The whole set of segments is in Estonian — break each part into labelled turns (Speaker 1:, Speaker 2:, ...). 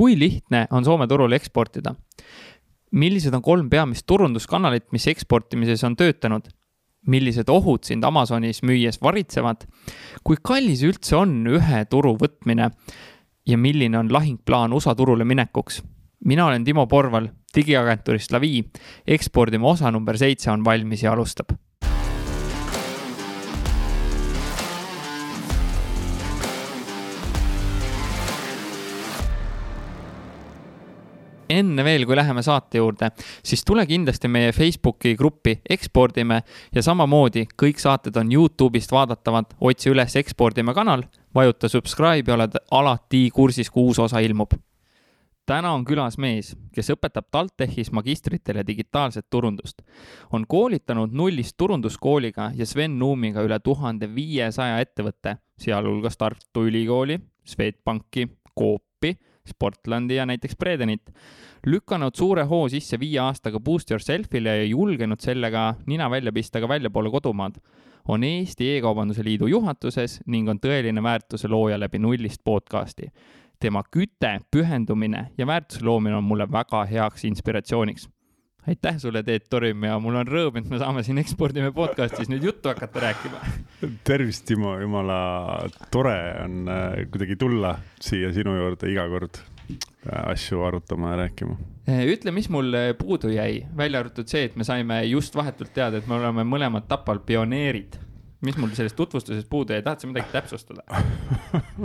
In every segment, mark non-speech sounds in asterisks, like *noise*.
Speaker 1: kui lihtne on Soome turule eksportida? millised on kolm peamist turunduskanalit, mis eksportimises on töötanud? millised ohud sind Amazonis müües varitsevad? kui kallis üldse on ühe turu võtmine? ja milline on lahingplaan USA turule minekuks? mina olen Timo Porval digiagentuurist Lavi. ekspordime osa number seitse on valmis ja alustab enne veel, kui läheme saate juurde, siis tule kindlasti meie Facebooki gruppi Ekspordime ja samamoodi kõik saated on Youtube'ist vaadatavad, otsi üles Ekspordime kanal, vajuta subscribe ja oled alati kursis, kui uus osa ilmub. täna on külas mees, kes õpetab TalTechis magistritele digitaalset turundust. on koolitanud nullist turunduskooliga ja Sven Nuumiga üle tuhande viiesaja ettevõtte, sealhulgas Tartu Ülikooli, Swedbanki, Coopi Sportlandi ja näiteks Bredenit, lükanud suure hoo sisse viie aastaga Boost Yourselfile ja julgenud sellega nina välja pista ka väljapoole kodumaad, on Eesti E-kaubanduse Liidu juhatuses ning on tõeline väärtuse looja läbi nullist podcasti. tema küte, pühendumine ja väärtuse loomine on mulle väga heaks inspiratsiooniks aitäh sulle, Teet Torim ja mul on rõõm, et me saame siin Ekspordime podcastis nüüd juttu hakata rääkima.
Speaker 2: tervist, Timo, jumala tore on äh, kuidagi tulla siia sinu juurde iga kord äh, asju arutama ja rääkima.
Speaker 1: Äh, ütle, mis mul puudu jäi, välja arvatud see, et me saime just vahetult teada, et me oleme mõlemad Tapal pioneerid mis mul sellest tutvustusest puudu jäi, tahad sa midagi täpsustada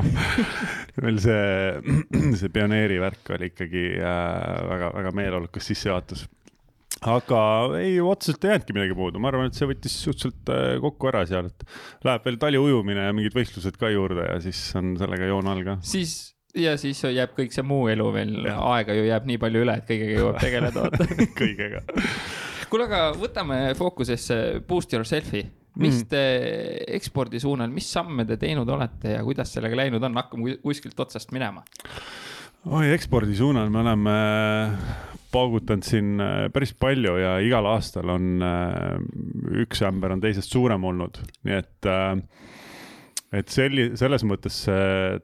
Speaker 1: *laughs*
Speaker 2: meil see, *clears throat* see pioneeri värk oli ikkagi äh, väga, väga meeleolukas sissejuhatus aga ei, otseselt ei jäänudki midagi puudu, ma arvan, et see võttis suhteliselt äh, kokku ära seal, et läheb veel taliujumine ja mingid võistlused ka juurde ja siis on sellega joon all ka.
Speaker 1: siis ja siis jääb kõik see muu elu veel, aega ju jääb nii palju üle, et kõigega jõuab tegeleda *laughs*
Speaker 2: kõigega.
Speaker 1: kuule, aga võtame fookusesse Boost Yourself'i. mis mm. te ekspordi suunal, mis samme te teinud olete ja kuidas sellega läinud on, hakkame kuskilt otsast minema?
Speaker 2: oi, ekspordi suunal me oleme paugutanud siin äh, päris palju ja igal aastal on äh, üks ämber on teisest suurem olnud, nii et äh, et selli-, selles mõttes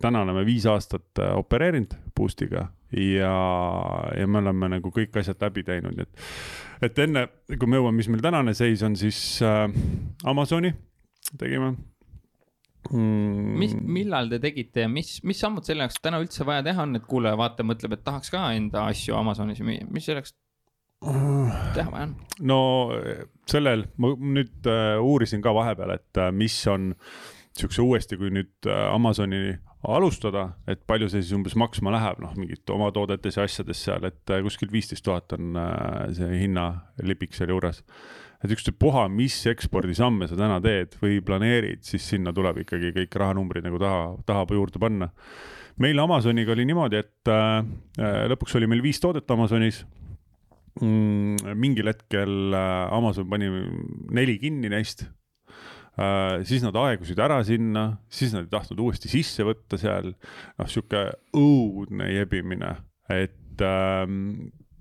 Speaker 2: täna oleme viis aastat opereerinud Boost'iga ja, ja me oleme nagu kõik asjad läbi teinud, nii et, et enne, kui me jõuame, mis meil tänane seis on, siis Amazoni tegime
Speaker 1: mm.. mis, millal te tegite ja mis, mis sammud selle jaoks täna üldse vaja teha on, et kuulaja vaataja mõtleb, et tahaks ka enda asju Amazonis müüa, mis selleks teha vaja on?
Speaker 2: no sellel, ma nüüd äh, uurisin ka vahepeal, et äh, mis on siukse uuesti, kui nüüd äh, Amazoni alustada, et palju see siis umbes maksma läheb, noh, mingit oma toodetes ja asjades seal, et äh, kuskil viisteist tuhat on äh, see hinnalipik seal juures et ükstapuha, mis ekspordisamme sa täna teed või planeerid, siis sinna tuleb ikkagi kõik rahanumbrid nagu taha, taha juurde panna. meil Amazoniga oli niimoodi, et äh, äh lõpuks oli meil viis toodet Amazonis mm,. mingil hetkel äh, Amazon pani neli kinni neist äh,. siis nad aegusid ära sinna, siis nad ei tahtnud uuesti sisse võtta seal. noh, sihuke õudne jebimine, et äh,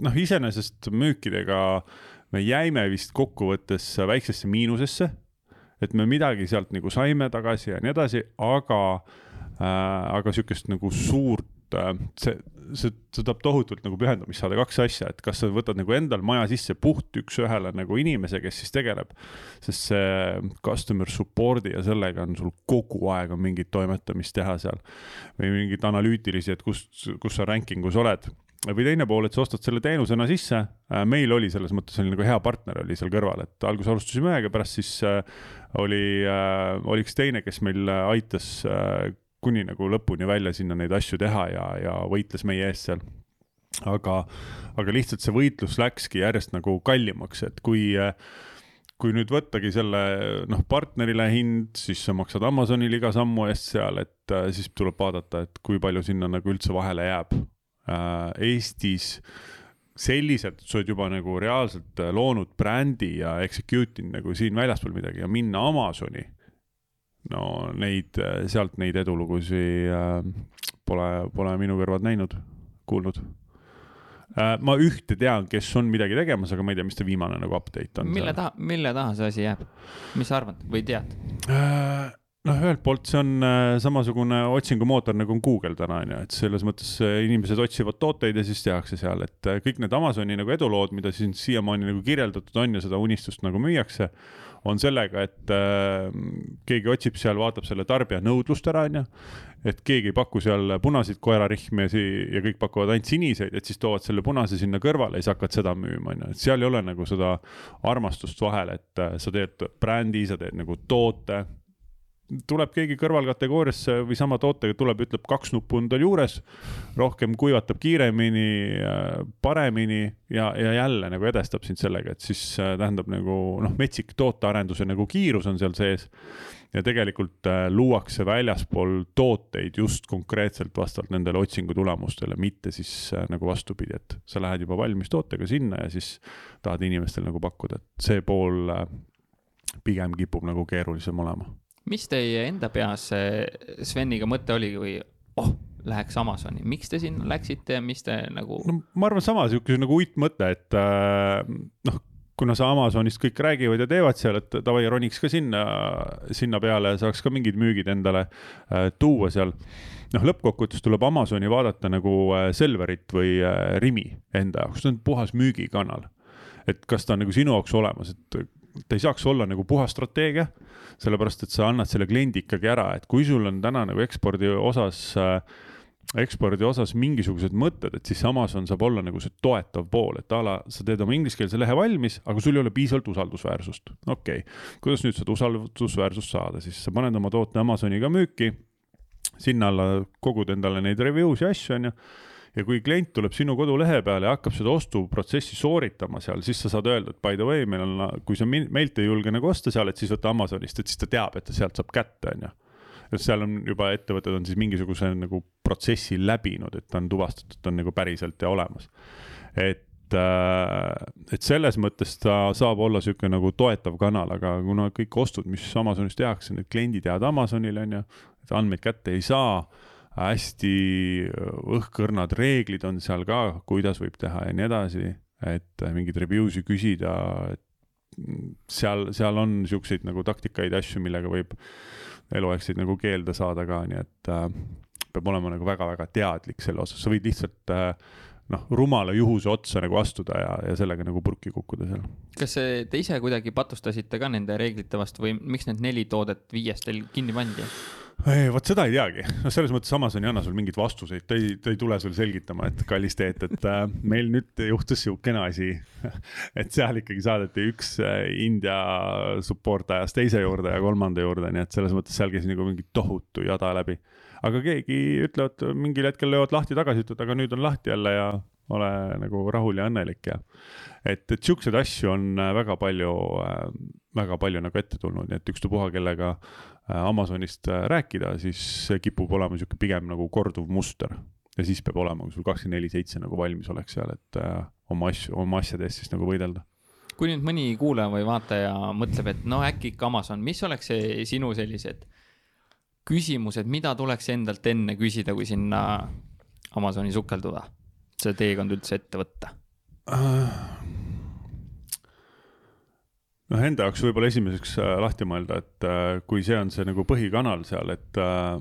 Speaker 2: noh, iseenesest müükidega äh, me jäime vist kokkuvõttes väiksesse miinusesse, et me midagi sealt nagu saime tagasi ja nii edasi, aga äh,, aga sihukest nagu suurt äh, see, see, see tahab tohutult nagu pühendumist saada, kaks asja, et kas sa võtad nagu endal maja sisse puht üks-ühele nagu inimese, kes siis tegeleb, sest see customer support'i ja sellega on sul kogu aeg on mingit toimetamist teha seal või mingit analüütilisi, et kus, kus sa ranking us oled või teine pool, et sa ostad selle teenusena sisse. Äh, meil oli selles mõttes oli nagu hea partner oli seal kõrval, et alguses alustasime ühega, pärast siis äh, oli, äh, oli üks teine, kes meil aitas kuni nagu lõpuni välja sinna neid asju teha ja, ja võitles meie eest seal. aga, aga lihtsalt see võitlus läkski järjest nagu kallimaks, et kui kui nüüd võttagi selle noh, partnerile hind, siis sa maksad Amazonile iga sammu eest seal, et siis tuleb vaadata, et kui palju sinna nagu üldse vahele jääb Eestis selliselt, sa oled juba nagu reaalselt äh, loonud brändi ja execute inud nagu siin väljaspool midagi ja minna Amazoni. no neid, äh, sealt neid edulugusid pole, pole minu kõrvad näinud, kuulnud ma ühte tean, kes on midagi tegemas, aga ma ei tea, mis ta viimane nagu update on.
Speaker 1: mille taha, mille taha see asi jääb, mis sa arvad või tead?
Speaker 2: Noh, ühelt poolt see on äh, samasugune otsingumootor nagu on Google täna on ju, et selles mõttes äh, inimesed otsivad tooteid ja siis tehakse seal, et äh, kõik need Amazoni nagu edulood, mida siin siiamaani nagu kirjeldatud on ja seda unistust nagu müüakse, on sellega, et äh, keegi otsib seal, vaatab selle tarbija nõudlust ära, on ju. et keegi ei paku seal punaseid koerarihmesi ja kõik pakuvad ainult siniseid, et siis toovad selle punase sinna kõrvale ja siis hakkad seda müüma, on ju, et seal ei ole nagu seda armastust vahel, et äh, sa teed brändi, sa teed nagu toote tuleb keegi kõrvalkategooriasse või sama tootega tuleb, ütleb, kaks nuppu on tal juures, rohkem kuivatab kiiremini, paremini ja, ja jälle nagu edestab sind sellega, et siis äh, tähendab nagu noh, metsik tootearenduse nagu kiirus on seal sees. ja tegelikult äh, luuakse väljaspool tooteid just konkreetselt vastavalt nendele otsingu tulemustele, mitte siis äh, nagu vastupidi, et sa lähed juba valmis tootega sinna ja siis tahad inimestele nagu pakkuda, et see pool äh, pigem kipub nagu keerulisem olema
Speaker 1: mis teie enda peas Sveniga mõte oli või oh, läheks Amazoni, miks te sinna läksite ja mis te nagu?
Speaker 2: no ma arvan, sama sihuke nagu uitmõte, et äh, noh, kuna sa Amazonist kõik räägivad ja teevad seal, et davai, roniks ka sinna, sinna peale, saaks ka mingid müügid endale äh, tuua seal. noh, lõppkokkuvõttes tuleb Amazoni vaadata nagu äh, Selverit või äh, Rimi enda jaoks, see on puhas müügikanal. et kas ta on nagu sinu jaoks olemas, et ta ei saaks olla nagu puhas strateegia, sellepärast et sa annad selle kliendi ikkagi ära, et kui sul on täna nagu ekspordi osas äh, ekspordi osas mingisugused mõtted, et siis Amazon saab olla nagu see toetav pool, et a la sa teed oma ingliskeelse lehe valmis, aga sul ei ole piisavalt usaldusväärsust. okei okay., kuidas nüüd seda usaldusväärsust saada, siis sa paned oma toote Amazoniga müüki, sinna alla kogud endale neid review'si ja asju, on ju ja kui klient tuleb sinu kodulehe peale ja hakkab seda ostuprotsessi sooritama seal, siis sa saad öelda, et by the way, meil on, kui sa meilt ei julge nagu osta seal, et siis võta Amazonist, et siis ta teab, et ta sealt saab kätte, on ju. et seal on juba ettevõtted on siis mingisuguse nagu protsessi läbinud, et on tuvastatud, ta on nagu päriselt ja olemas. et äh, et selles mõttes ta saab olla niisugune nagu toetav kanal, aga kuna kõik ostud, mis Amazonis tehakse, need kliendid jäävad Amazonile, on ju, andmeid kätte ei saa hästi õhkõrnad reeglid on seal ka, kuidas võib teha ja nii edasi, et mingeid review si küsida, et seal, seal on niisuguseid nagu taktikaid ja asju, millega võib eluaegseid nagu keelde saada ka, nii et äh, peab olema nagu väga-väga teadlik selle osas, sa võid lihtsalt äh, noh, rumala juhuse otsa nagu astuda ja, ja sellega nagu purki kukkuda seal.
Speaker 1: kas te ise kuidagi patustasite ka nende reeglite vastu või miks need neli toodet viiest teil kinni pandi?
Speaker 2: Vot seda ei teagi, noh, selles mõttes Amazon ei anna sul mingeid vastuseid, ta ei, ta ei tule sul selgitama, et kallis Teet, et äh, meil nüüd juhtus sihukene asi. *laughs* et seal ikkagi saadeti üks äh, India support ajas teise juurde ja kolmanda juurde, nii et selles mõttes seal käis nagu mingi tohutu jada läbi. aga keegi ütlevad, mingil hetkel löövad lahti tagasi, ütlevad, aga nüüd on lahti jälle ja ole nagu rahul ja õnnelik ja et, et siukseid asju on äh, väga palju äh,, väga palju nagu ette tulnud, nii et ükstapuha, kellega Amazonist äh, rääkida, siis see kipub olema sihuke pigem nagu korduv muster. ja siis peab olema sul kakskümmend neli seitse nagu valmisolek seal, et äh, oma asju, oma asjade eest siis nagu võidelda
Speaker 1: kui nüüd mõni kuulaja või vaataja mõtleb, et no äkki ikka Amazon, mis oleks see sinu sellised küsimused, mida tuleks endalt enne küsida, kui sinna Amazoni sukelduda? see teekond üldse ette võtta?
Speaker 2: Noh, enda jaoks võib-olla esimeseks äh, lahti mõelda, et äh, kui see on see nagu põhikanal seal, et äh,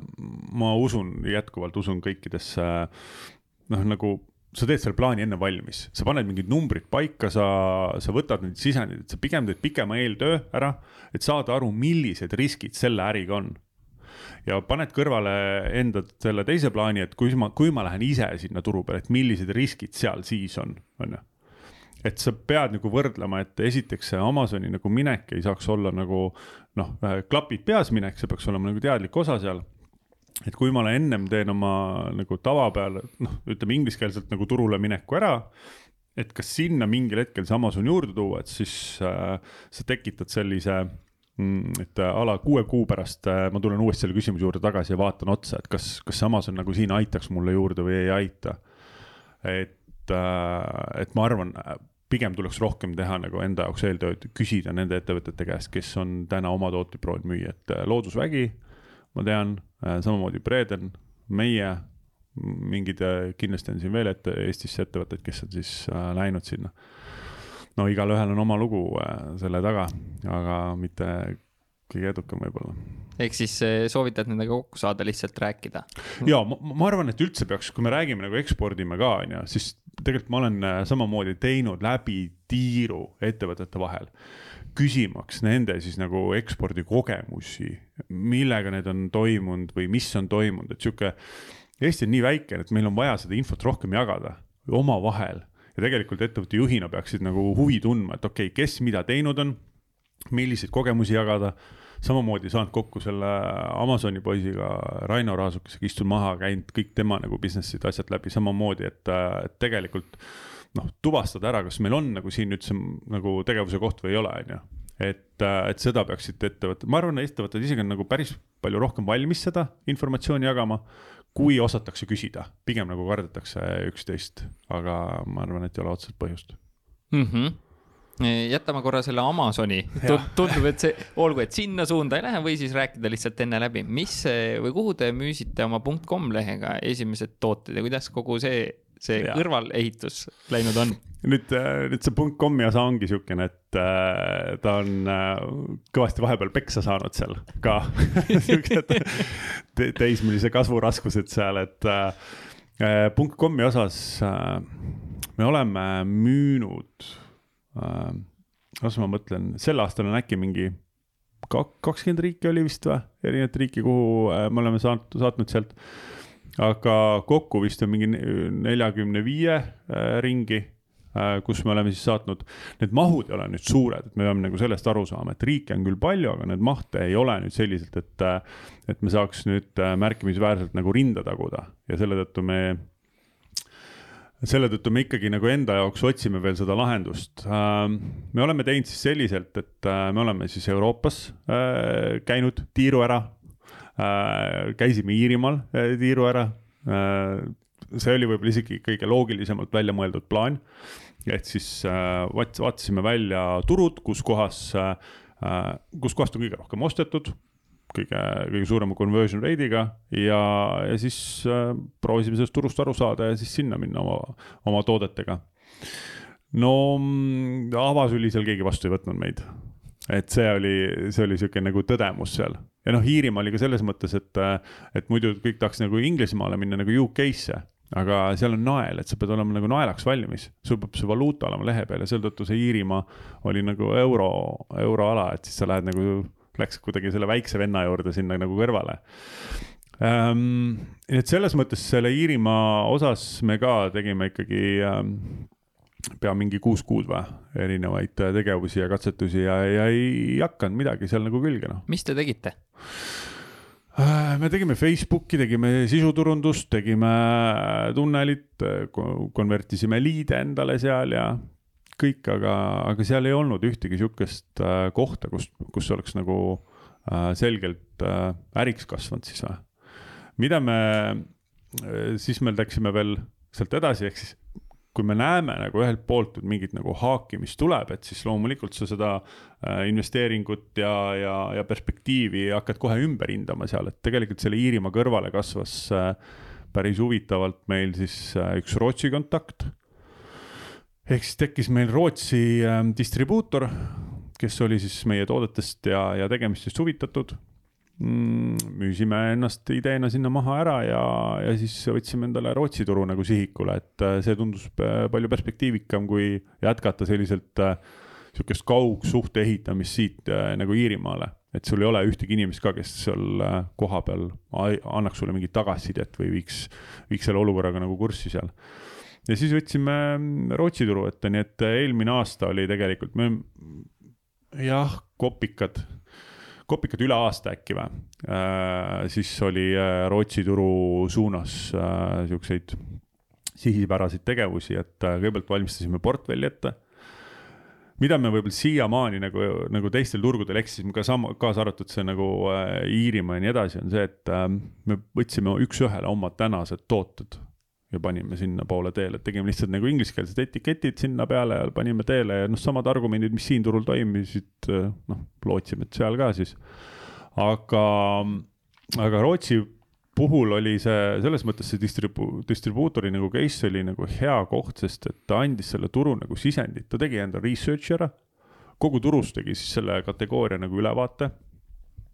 Speaker 2: ma usun, jätkuvalt usun kõikidesse noh, nagu sa teed selle plaani enne valmis, sa paned mingid numbrid paika, sa, sa võtad need sisendid, sa pigem teed pikema eeltöö ära, et saada aru, millised riskid selle äriga on. Ja paned kõrvale enda selle teise plaani, et kui ma, kui ma lähen ise sinna turu peale, et millised riskid seal siis on, on ju et sa pead nagu võrdlema, et esiteks see Amazoni nagu minek ei saaks olla nagu noh, klapid peas minek, see peaks olema nagu teadlik osa seal. et kui ma ennem teen oma nagu tava peal, noh, ütleme ingliskeelselt nagu turule mineku ära, et kas sinna mingil hetkel see Amazon juurde tuua, et siis äh, sa tekitad sellise Mm, et äh, a la kuue kuu pärast äh, ma tulen uuesti selle küsimuse juurde tagasi ja vaatan otsa, et kas, kas Amazon nagu siin aitaks mulle juurde või ei aita. et, et ma arvan, pigem tuleks rohkem teha nagu enda jaoks eeltööd, küsida nende ettevõtete käest, kes on täna oma tooteid proovinud müüa, et Loodusvägi, ma tean, samamoodi Breden, meie, mingid kindlasti on siin veel ette, Eestisse ettevõtteid, kes on siis läinud sinna no igalühel on oma lugu äh, selle taga, aga mitte kõige edukam võib-olla.
Speaker 1: ehk siis soovitad nendega kokku saada, lihtsalt rääkida?
Speaker 2: ja ma, ma arvan, et üldse peaks, kui me räägime nagu ekspordime ka, on ju, siis tegelikult ma olen äh, samamoodi teinud läbi tiiru ettevõtete vahel küsimaks nende siis nagu ekspordikogemusi, millega need on toimunud või mis on toimunud, et sihuke. Eesti on nii väike, et meil on vaja seda infot rohkem jagada omavahel ja tegelikult ettevõtte juhina peaksid nagu huvi tundma, et okei okay,, kes mida teinud on, milliseid kogemusi jagada samamoodi saanud kokku selle Amazoni poisiga, Raino Raasukesega, istun maha, käinud kõik tema nagu business'id, asjad läbi samamoodi, et, et tegelikult noh, tuvastada ära, kas meil on nagu siin üldse nagu tegevuse koht või ei ole, on ju. et, et seda peaksid ettevõtted, ma arvan, ettevõtted isegi on nagu päris palju rohkem valmis seda informatsiooni jagama, kui osatakse küsida, pigem nagu kardetakse üksteist, aga ma arvan, et ei ole otseselt põhjust
Speaker 1: mm. -hmm jätame korra selle Amazoni, tundub, et see, olgu, et sinna suunda ei lähe või siis rääkida lihtsalt enne läbi, mis või kuhu te müüsite oma .com lehega esimesed tooted ja kuidas kogu see see ja. kõrvalehitus läinud on?
Speaker 2: nüüd, äh, nüüd see .com-i osa ongi siukene, et äh, ta on äh, kõvasti vahepeal peksa saanud seal ka *laughs* siuksed te teismelise kasvu raskused seal, et äh, .com-i osas äh, me oleme müünud äh,, las ma mõtlen, sel aastal on äkki mingi kakskümmend riiki oli vist või, erinevat riiki, kuhu äh, me oleme saanud, saatnud sealt. Aga kokku vist on mingi neljakümne viie äh, ringi, äh, kus me oleme siis saatnud, need mahud ei ole nüüd suured, et me peame nagu sellest aru saama, et riike on küll palju, aga need mahte ei ole nüüd selliselt, et, äh, et me saaks nüüd märkimisväärselt nagu rinda taguda. Ja selle tõttu me selle tõttu me ikkagi nagu enda jaoks otsime veel seda lahendust. me oleme teinud siis selliselt, et me oleme siis Euroopas käinud tiiru ära Äh, käisime Iirimaal äh, tiiru ära. Äh, see oli võib-olla isegi kõige loogilisemalt välja mõeldud plaan. et siis vaatasime välja turud, kus kohas, kus kohast on kõige rohkem ostetud kõige, kõige suurema conversion rate'iga ja, ja siis äh, proovisime sellest turust aru saada ja siis sinna minna oma, oma toodetega. no mm, avasüli seal keegi vastu ei võtnud meid. Et see oli, see oli sihuke nagu tõdemus seal. Ja noh, Iirimaa oli ka selles mõttes, et, et muidu kõik tahaks nagu Inglismaale minna nagu UK-sse aga seal on nael, et sa pead olema nagu naelaks valmis, sul peab see valuuta olema lehe peal ja seetõttu see Iirimaa oli nagu euro, euroala, et siis sa lähed nagu, läks kuidagi selle väikse venna juurde sinna nagu kõrvale ähm,. nii et selles mõttes selle Iirimaa osas me ka tegime ikkagi ähm, pea mingi kuus kuud või, erinevaid tegevusi ja katsetusi ja, ja ei hakanud midagi seal nagu külge, noh.
Speaker 1: mis te tegite?
Speaker 2: Äh, me tegime Facebooki, tegime sisuturundust, tegime tunnelit, konvertisime liide endale seal ja kõik, aga, aga seal ei olnud ühtegi sihukest äh, kohta, kus, kus oleks nagu äh, selgelt äriks kasvanud siis või. mida me, siis me läksime veel sealt edasi, ehk siis kui me näeme nagu ühelt poolt mingit nagu haaki, mis tuleb, et siis loomulikult sa seda äh, investeeringut ja, ja, ja perspektiivi hakkad kohe ümber hindama seal, et tegelikult selle Iirimaa kõrvale kasvas äh, päris huvitavalt meil siis äh, üks Rootsi kontakt. Ehk siis tekkis meil Rootsi distribuutor, kes oli siis meie toodetest ja, ja tegemistest huvitatud Mm, müüsime ennast ideena sinna maha ära ja, ja siis võtsime endale Rootsi turu nagu sihikule, et äh, see tundus palju perspektiivikam, kui jätkata selliselt äh, sihukest kaugsuhte ehitamist siit äh, nagu Iirimaale. et sul ei ole ühtegi inimest ka, kes seal kohapeal annaks sulle mingit tagasisidet või viiks, viiks selle olukorraga nagu kurssi seal. Ja siis võtsime mm, Rootsi turu ette, nii et eelmine aasta oli tegelikult, me jah, kopikad kopikad üle aasta äkki või? Äh,, siis oli äh, Rootsi turu suunas äh, siukseid sihipäraseid tegevusi, et äh, kõigepealt valmistasime portfelli ette. Mida me võib-olla siiamaani nagu, nagu teistel turgudel eksisime ka sama, kaasa arvatud see nagu äh, Iirimaa ja nii edasi, on see, et äh, me võtsime üks-ühele oma tänased tooted ja panime sinnapoole teele, et tegime lihtsalt nagu ingliskeelsed etiketid sinna peale ja panime teele ja noh, samad argumendid, mis siin turul toimisid, noh, lootsime, et seal ka siis. aga, aga Rootsi puhul oli see, selles mõttes see distribu-, distribuutori nagu case oli nagu hea koht, sest et ta andis selle turu nagu sisendit, ta tegi enda research'i ära, kogu turust tegi siis selle kategooria nagu ülevaate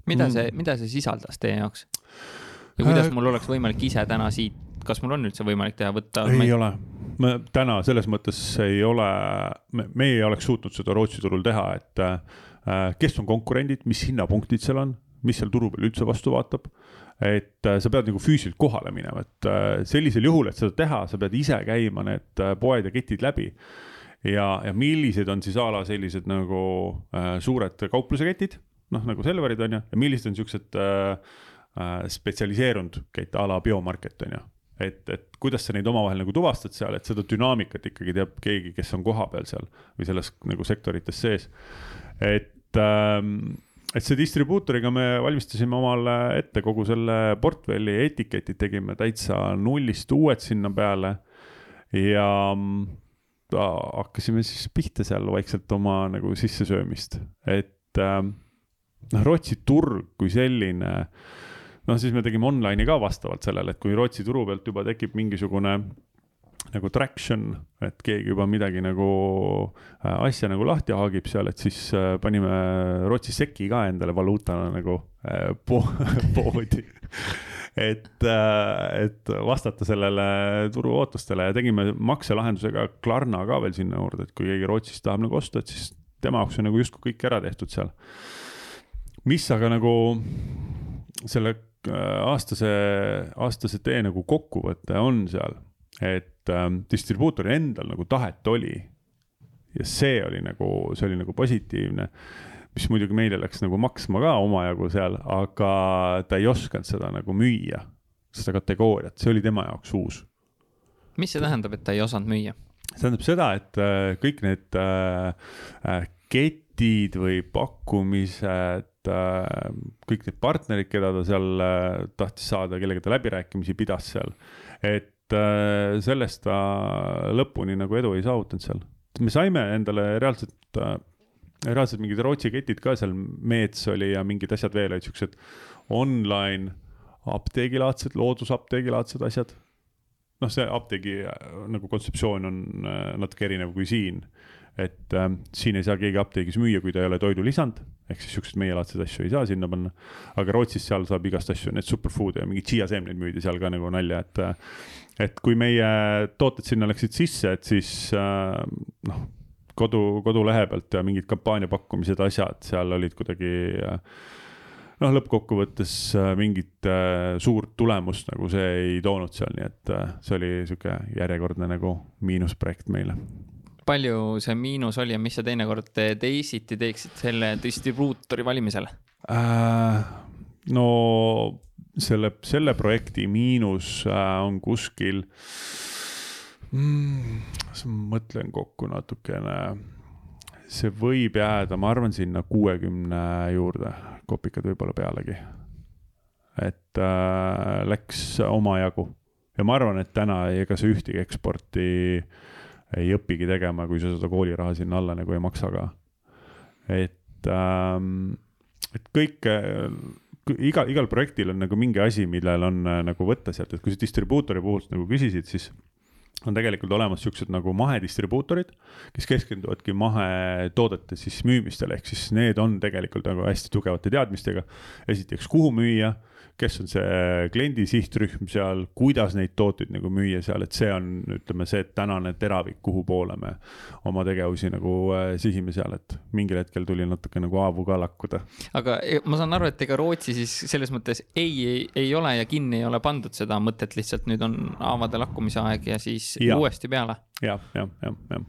Speaker 1: mida
Speaker 2: Mm.
Speaker 1: see, mida see sisaldas teie jaoks? ja kuidas
Speaker 2: Äh,
Speaker 1: mul oleks võimalik ise täna siit, kas mul on üldse võimalik teha, võtta?
Speaker 2: ei ole, me täna selles mõttes ei ole, me, me ei oleks suutnud seda Rootsi turul teha, et äh, kes on konkurendid, mis hinnapunktid seal on, mis seal turu peal üldse vastu vaatab. et äh, sa pead nagu füüsiliselt kohale minema, et äh, sellisel juhul, et seda teha, sa pead ise käima need äh, poed ja ketid läbi. ja, ja millised on siis a la sellised nagu äh, suured kaupluseketid, noh nagu Selverid on ju, ja millised on siuksed äh, äh, spetsialiseerunud kett a la biomarket on ju et, et kuidas sa neid omavahel nagu tuvastad seal, et seda dünaamikat ikkagi teab keegi, kes on kohapeal seal või selles nagu sektorites sees. et ähm,, et see distribuutoriga me valmistasime omale ette kogu selle portfelli etiketid, tegime täitsa nullist uued sinna peale ja mm, hakkasime siis pihta seal vaikselt oma nagu sissesöömist, et ähm, noh, Rootsi turg kui selline noh, siis me tegime online'i ka vastavalt sellele, et kui Rootsi turu pealt juba tekib mingisugune nagu traction, et keegi juba midagi nagu äh, asja nagu lahti haagib seal, et siis äh, panime Rootsi seki ka endale valuutana nagu äh, po *laughs* poodi. et, et vastata sellele turu ootustele ja tegime makselahendusega Klarna ka veel sinna juurde, et kui keegi Rootsist tahab nagu osta, et siis tema jaoks on nagu justkui kõik ära tehtud seal. mis aga nagu selle aastase, aastase tee nagu kokkuvõte on seal, et ähm, distribuutoril endal nagu tahet oli. ja see oli nagu, see oli nagu positiivne, mis muidugi meile läks nagu maksma ka omajagu seal, aga ta ei osanud seda nagu müüa, seda kategooriat, see oli tema jaoks uus
Speaker 1: mis see tähendab, et ta ei osanud müüa?
Speaker 2: see tähendab seda, et äh, kõik need äh, äh, ketid või pakkumised äh,, kõik need partnerid, keda ta seal äh, tahtis saada, kellega ta läbirääkimisi pidas seal, et äh, sellest ta lõpuni nagu edu ei saavutanud seal. me saime endale reaalselt reaalselt mingid Rootsi ketid ka seal, Meets oli ja mingid asjad veel olid siuksed online apteegilaadsed, loodusapteegilaadsed asjad noh, see apteegi nagu kontseptsioon on natuke erinev kui siin. Et äh, siin ei saa keegi apteegis müüa, kui ta ei ole toidulisand, ehk siis siukseid meielaadseid asju ei saa sinna panna. aga Rootsis seal saab igast asju, need superfood'e ja mingeid chia seemneid müüdi seal ka nagu nalja, et. et kui meie tooted sinna läksid sisse, et siis äh, noh, kodu, kodulehe pealt ja mingid kampaaniapakkumised, asjad seal olid kuidagi äh, noh, lõppkokkuvõttes äh, mingit äh, suurt tulemust nagu see ei toonud seal, nii et äh, see oli sihuke järjekordne nagu miinusprojekt meile.
Speaker 1: Palju see miinus oli ja mis sa teinekord teisiti teeksid selle distribuutori valimisel?
Speaker 2: Äh, no selle, selle projekti miinus äh, on kuskil mm,, ma mõtlen kokku natukene, see võib jääda, ma arvan, sinna kuuekümne juurde, kopikad võib-olla pealegi. et äh, läks omajagu ja ma arvan, et täna ega sa ühtegi eksporti ei õpigi tegema, kui sa seda kooliraha sinna alla nagu ei maksa ka. et ähm,, et kõik, igal, igal projektil on nagu mingi asi, millel on äh, nagu võtta sealt, et kui sa distribuutori puhul nagu küsisid, siis on tegelikult olemas siuksed nagu mahedistribuutorid, kes keskenduvadki mahetoodete siis müümistele, ehk siis need on tegelikult nagu hästi tugevate teadmistega. esiteks, kuhu müüa, kes on see kliendi sihtrühm seal, kuidas neid tooteid nagu müüa seal, et see on, ütleme see tänane teravik, kuhu poole me oma tegevusi nagu äh, sihime seal, et mingil hetkel tuli natuke nagu haavu ka lakkuda.
Speaker 1: aga e- ma saan aru, et ega Rootsi siis selles mõttes ei, ei, ei ole ja kinni ei ole pandud seda mõtet, lihtsalt nüüd on haavade lakkumise aeg ja siis
Speaker 2: Ja.
Speaker 1: ja. uuesti peale.
Speaker 2: jah, jah, jah, jah.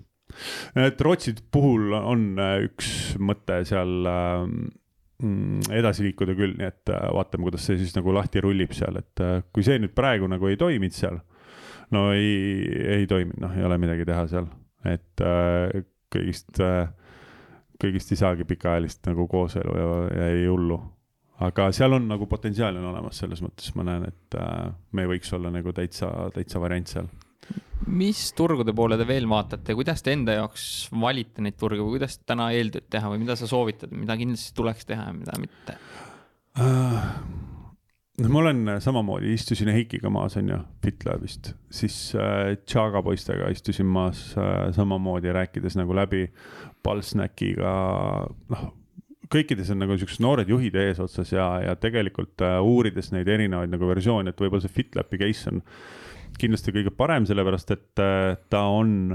Speaker 2: et Rootsi puhul on äh, üks mõte seal mm, edasi liikuda küll, nii et äh, vaatame, kuidas see siis nagu lahti rullib seal, et äh, kui see nüüd praegu nagu ei toiminud seal, no ei, ei toiminud, noh, ei ole midagi teha seal, et äh, kõigist kõigist ei saagi pikaajalist nagu kooselu ja, ja ei hullu. aga seal on nagu potentsiaali on olemas, selles mõttes ma näen, et me võiks olla nagu täitsa, täitsa variant seal
Speaker 1: mis turgude poole te veel vaatate, kuidas te enda jaoks valite neid turge või kuidas täna eeltööd teha või mida sa soovitad, mida kindlasti tuleks teha ja mida mitte?
Speaker 2: no ma olen äh, samamoodi, istusin Heikiga maas, on ju, FitLabist, siis äh, Chaga poistega istusin maas äh, samamoodi, rääkides nagu läbi Pulsnackiga, noh, kõikides on nagu siuksed noored juhid eesotsas ja, ja tegelikult uh, uurides neid erinevaid nagu versioone, et võib-olla see FitLapi case on kindlasti kõige parem, sellepärast et uh, ta on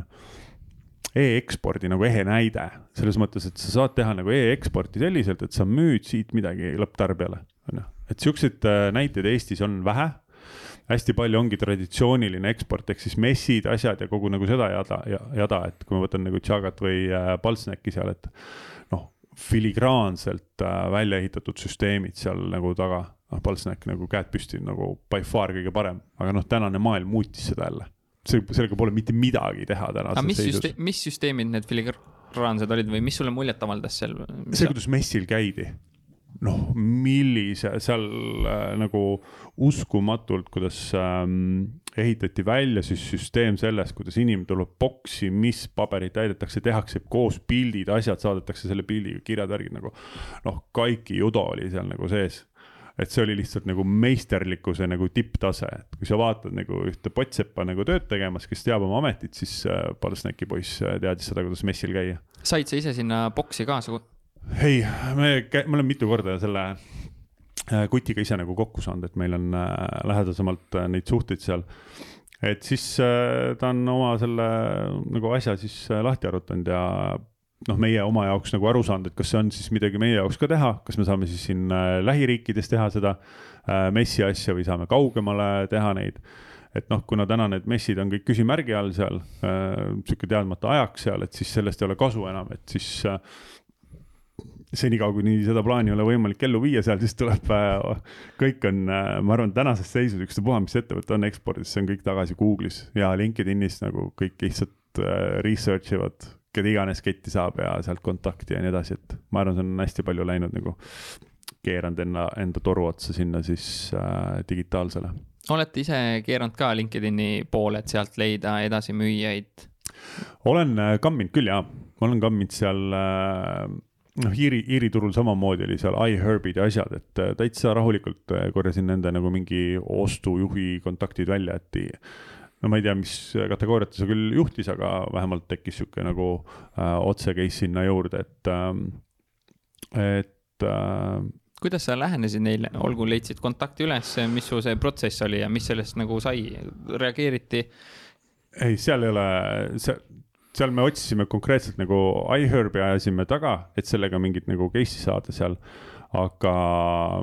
Speaker 2: e-ekspordi nagu ehe näide. Selles mõttes, et sa saad teha nagu e-eksporti selliselt, et sa müüd siit midagi lõpptarbijale, on ju. et siukseid uh, näiteid Eestis on vähe. Hästi palju ongi traditsiooniline eksport ehk siis messid, asjad ja kogu nagu seda jada, jada, et kui ma võtan nagu Chagat või äh, Palsnäki seal, et noh, filigraanselt äh, välja ehitatud süsteemid seal nagu taga, noh, Palsnäk nagu käed püsti nagu by far kõige parem, aga noh, tänane maailm muutis seda jälle. see, sellega pole mitte midagi teha tänases
Speaker 1: mis seisus. mis süsteemid need filigraansed olid või mis sulle muljet avaldas seal?
Speaker 2: see, kuidas messil käidi noh, millise seal äh, nagu uskumatult, kuidas ähm, ehitati välja siis süsteem sellest, kuidas inimene tuleb boksi, mis paberid täidetakse, tehakse koos pildid, asjad saadetakse selle pildiga, kirjad, värgid nagu noh, kaiki judo oli seal nagu sees et see oli lihtsalt nagu meisterlikkuse nagu tipptase, et kui sa vaatad nagu ühte potsepa nagu tööd tegemas, kes teab oma ametit, siis äh, Palsnäki poiss äh, teadis seda, kuidas messil käia.
Speaker 1: said sa ise sinna boksi kaasa
Speaker 2: ei, me, me oleme mitu korda selle äh, kutiga ise nagu kokku saanud, et meil on äh, lähedasemalt äh, neid suhteid seal. et siis ta on oma selle nagu asja siis lahti arutanud ja noh, meie oma jaoks nagu aru saanud, et kas see on siis midagi meie jaoks ka teha, kas me saame siis siin lähiriikides teha seda messi asja või saame kaugemale teha neid. et noh, kuna täna need messid on kõik küsimärgi all seal äh,, sihuke teadmata ajaks seal, et siis sellest ei ole kasu enam, et siis äh, senikaua, kuni seda plaani ei ole võimalik ellu viia seal, siis tuleb, äh, kõik on, äh, ma arvan, tänases seisus ükstapuha, mis ettevõte on ekspordis, see on kõik tagasi Google'is ja LinkedInis nagu kõik lihtsalt äh, research ivad, keda iganes ketti saab ja sealt kontakti ja nii edasi, et ma arvan, see on hästi palju läinud nagu keeranud enda, enda toru otsa sinna siis äh, digitaalsele.
Speaker 1: olete ise keeranud ka LinkedIni poole, et sealt leida edasimüüjaid?
Speaker 2: olen kamminud küll jaa, ma olen kamminud seal äh, noh, Iiri, Iiri turul samamoodi oli seal iHerbid ja asjad, et äh, täitsa rahulikult äh, korjasin nende nagu mingi ostujuhi kontaktid välja, et no ma ei tea, mis kategooriat see küll juhtis, aga vähemalt tekkis sihuke nagu äh, otse case sinna juurde, et äh,, et äh,
Speaker 1: kuidas sa lähenesid neile, olgu leidsid kontakti üles, mis su see protsess oli ja mis sellest nagu sai, reageeriti?
Speaker 2: ei, seal ei ole, see, seal me otsisime konkreetselt nagu iHerbi ajasime taga, et sellega mingit nagu case'i saada seal. aga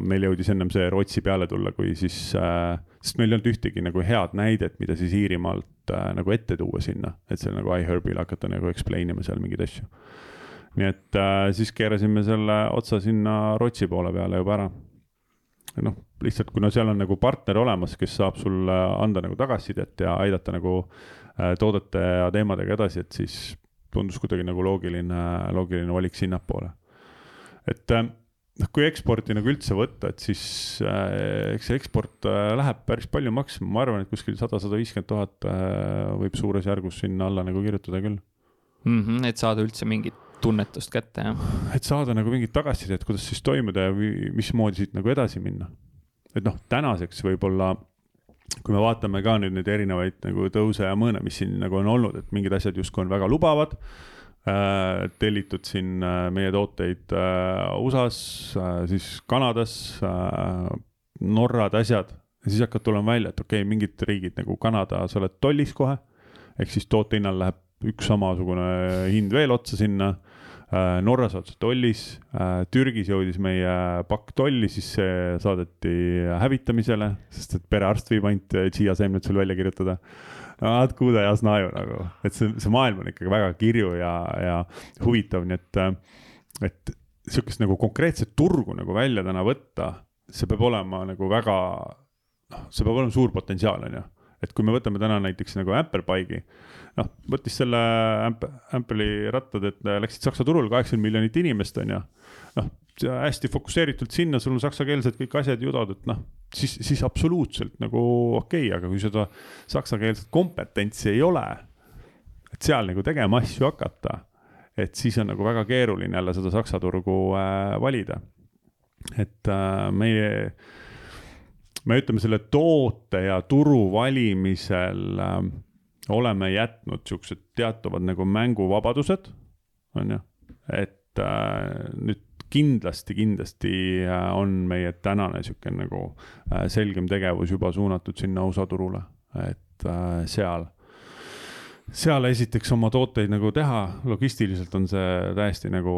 Speaker 2: meil jõudis ennem see Rootsi peale tulla, kui siis äh,, sest meil ei olnud ühtegi nagu head näidet, mida siis Iirimaalt äh, nagu ette tuua sinna, et seal nagu iHerbil hakata nagu explain ima seal mingeid asju. nii et äh, siis keerasime selle otsa sinna Rootsi poole peale juba ära noh, lihtsalt kuna seal on nagu partner olemas, kes saab sulle anda nagu tagasisidet ja aidata nagu Äh, toodete ja teemadega edasi, et siis tundus kuidagi nagu loogiline, loogiline valik sinnapoole. et äh, noh, kui eksporti nagu üldse võtta, et siis äh, eks see eksport äh, läheb päris palju maksma, ma arvan, et kuskil sada, sada viiskümmend tuhat äh, võib suures järgus sinna alla nagu kirjutada küll
Speaker 1: mm. -hmm, et saada üldse mingit tunnetust kätte, jah?
Speaker 2: et saada nagu mingit tagasisidet, kuidas siis toimuda ja mismoodi siit nagu edasi minna. et noh, tänaseks võib-olla kui me vaatame ka nüüd neid erinevaid nagu tõuse ja mõõne, mis siin nagu on olnud, et mingid asjad justkui on väga lubavad. Tellitud siin äh, meie tooteid äh, USA-s äh,, siis Kanadas äh,, Norrad, asjad. ja siis hakkab tulema välja, et okei okay,, mingid riigid nagu Kanada, sa oled tollis kohe. ehk siis toote hinnal läheb üks samasugune hind veel otsa sinna Äh, Norras otsa tollis, äh, Türgis jõudis meie pakk tolli, siis see saadeti hävitamisele, sest et perearst viib ainult chia seemned sul välja kirjutada. Vaat kuude ja snaju nagu, et see, see maailm on ikkagi väga kirju ja, ja huvitav, nii et, et sihukest nagu konkreetset turgu nagu välja täna võtta, see peab olema nagu väga, noh, see peab olema suur potentsiaal, on ju et kui me võtame täna näiteks nagu Amperpike'i, noh, võttis selle Ampeli rattad, et läksid Saksa turule, kaheksakümmend miljonit inimest on ju. noh, hästi fokusseeritult sinna, sul on saksakeelsed kõik asjad, judod, et noh, siis, siis absoluutselt nagu okei okay,, aga kui seda saksakeelset kompetentsi ei ole, et seal nagu tegema asju hakata, et siis on nagu väga keeruline jälle seda saksa turgu äh, valida. et äh, meie me ütleme selle toote ja turu valimisel äh, oleme jätnud siuksed teatavad nagu mänguvabadused, on ju, et äh, nüüd kindlasti, kindlasti äh, on meie tänane sihuke nagu äh, selgem tegevus juba suunatud sinna USA turule, et äh, seal seal esiteks oma tooteid nagu teha, logistiliselt on see täiesti nagu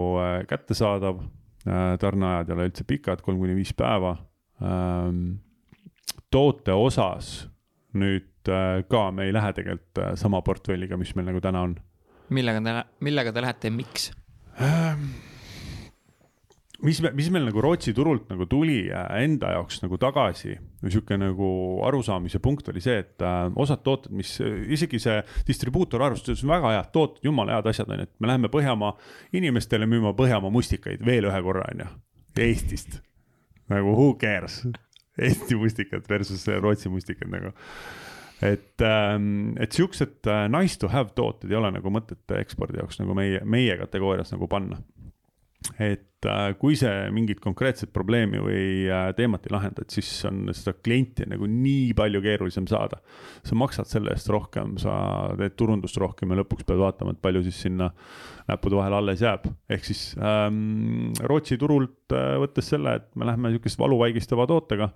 Speaker 2: kättesaadav. tarneajad ei ole üldse pikad, kolm kuni viis päeva. Ähm, toote osas nüüd ka me ei lähe tegelikult sama portfelliga, mis meil nagu täna on.
Speaker 1: millega te, millega te lähete ja miks?
Speaker 2: Mis, mis meil nagu Rootsi turult nagu tuli enda jaoks nagu tagasi sihuke nagu arusaamise punkt oli see, et äh, osad tooted, mis isegi see distribuutor arvestas, väga head tooted, jumala head asjad on ju, et me läheme Põhjamaa inimestele müüma Põhjamaa mustikaid veel ühe korra on ju, Eestist. nagu who cares, Eesti mustikad versus Rootsi mustikad nagu. Et, ähm, et siuksed äh, nice to have tooted ei ole nagu mõtet ekspordi jaoks nagu meie, meie kategoorias nagu panna et äh, kui see mingit konkreetset probleemi või äh, teemat ei lahenda, et siis on seda klienti nagu nii palju keerulisem saada. sa maksad selle eest rohkem, sa teed turundust rohkem ja lõpuks pead vaatama, et palju siis sinna näppude vahele alles jääb. ehk siis ähm, Rootsi turult äh, võttes selle, et me läheme sihukese valuvaigistava tootega,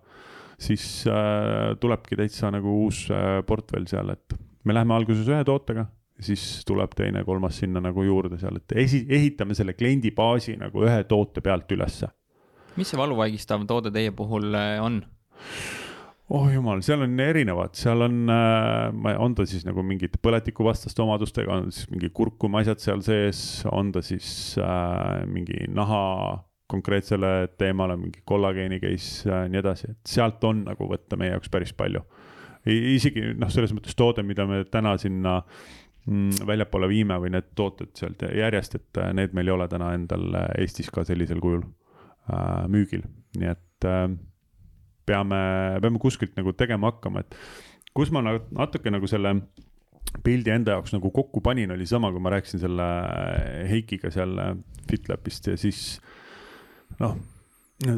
Speaker 2: siis äh, tulebki täitsa nagu uus äh, portfell seal, et me läheme alguses ühe tootega siis tuleb teine, kolmas sinna nagu juurde seal, et esi-, ehitame selle kliendi baasi nagu ühe toote pealt ülesse.
Speaker 1: mis see valuvaigistav toode teie puhul äh, on?
Speaker 2: oh jumal, seal on erinevad, seal on äh,, on ta siis nagu mingite põletikuvastaste omadustega, on siis mingi kurkum asjad seal sees, on ta siis äh, mingi naha konkreetsele teemale, mingi kollageeni case ja äh, nii edasi, et sealt on nagu võtta meie jaoks päris palju. isegi noh, selles mõttes toode, mida me täna sinna äh, väljapoole viime või need tooted sealt järjest, et äh, need meil ei ole täna endal äh, Eestis ka sellisel kujul äh, müügil, nii et peame, peame kuskilt nagu tegema hakkama, et kus ma natuke nagu selle pildi enda jaoks nagu kokku panin, oli sama, kui ma rääkisin selle Heikiga seal FitLabist ja siis noh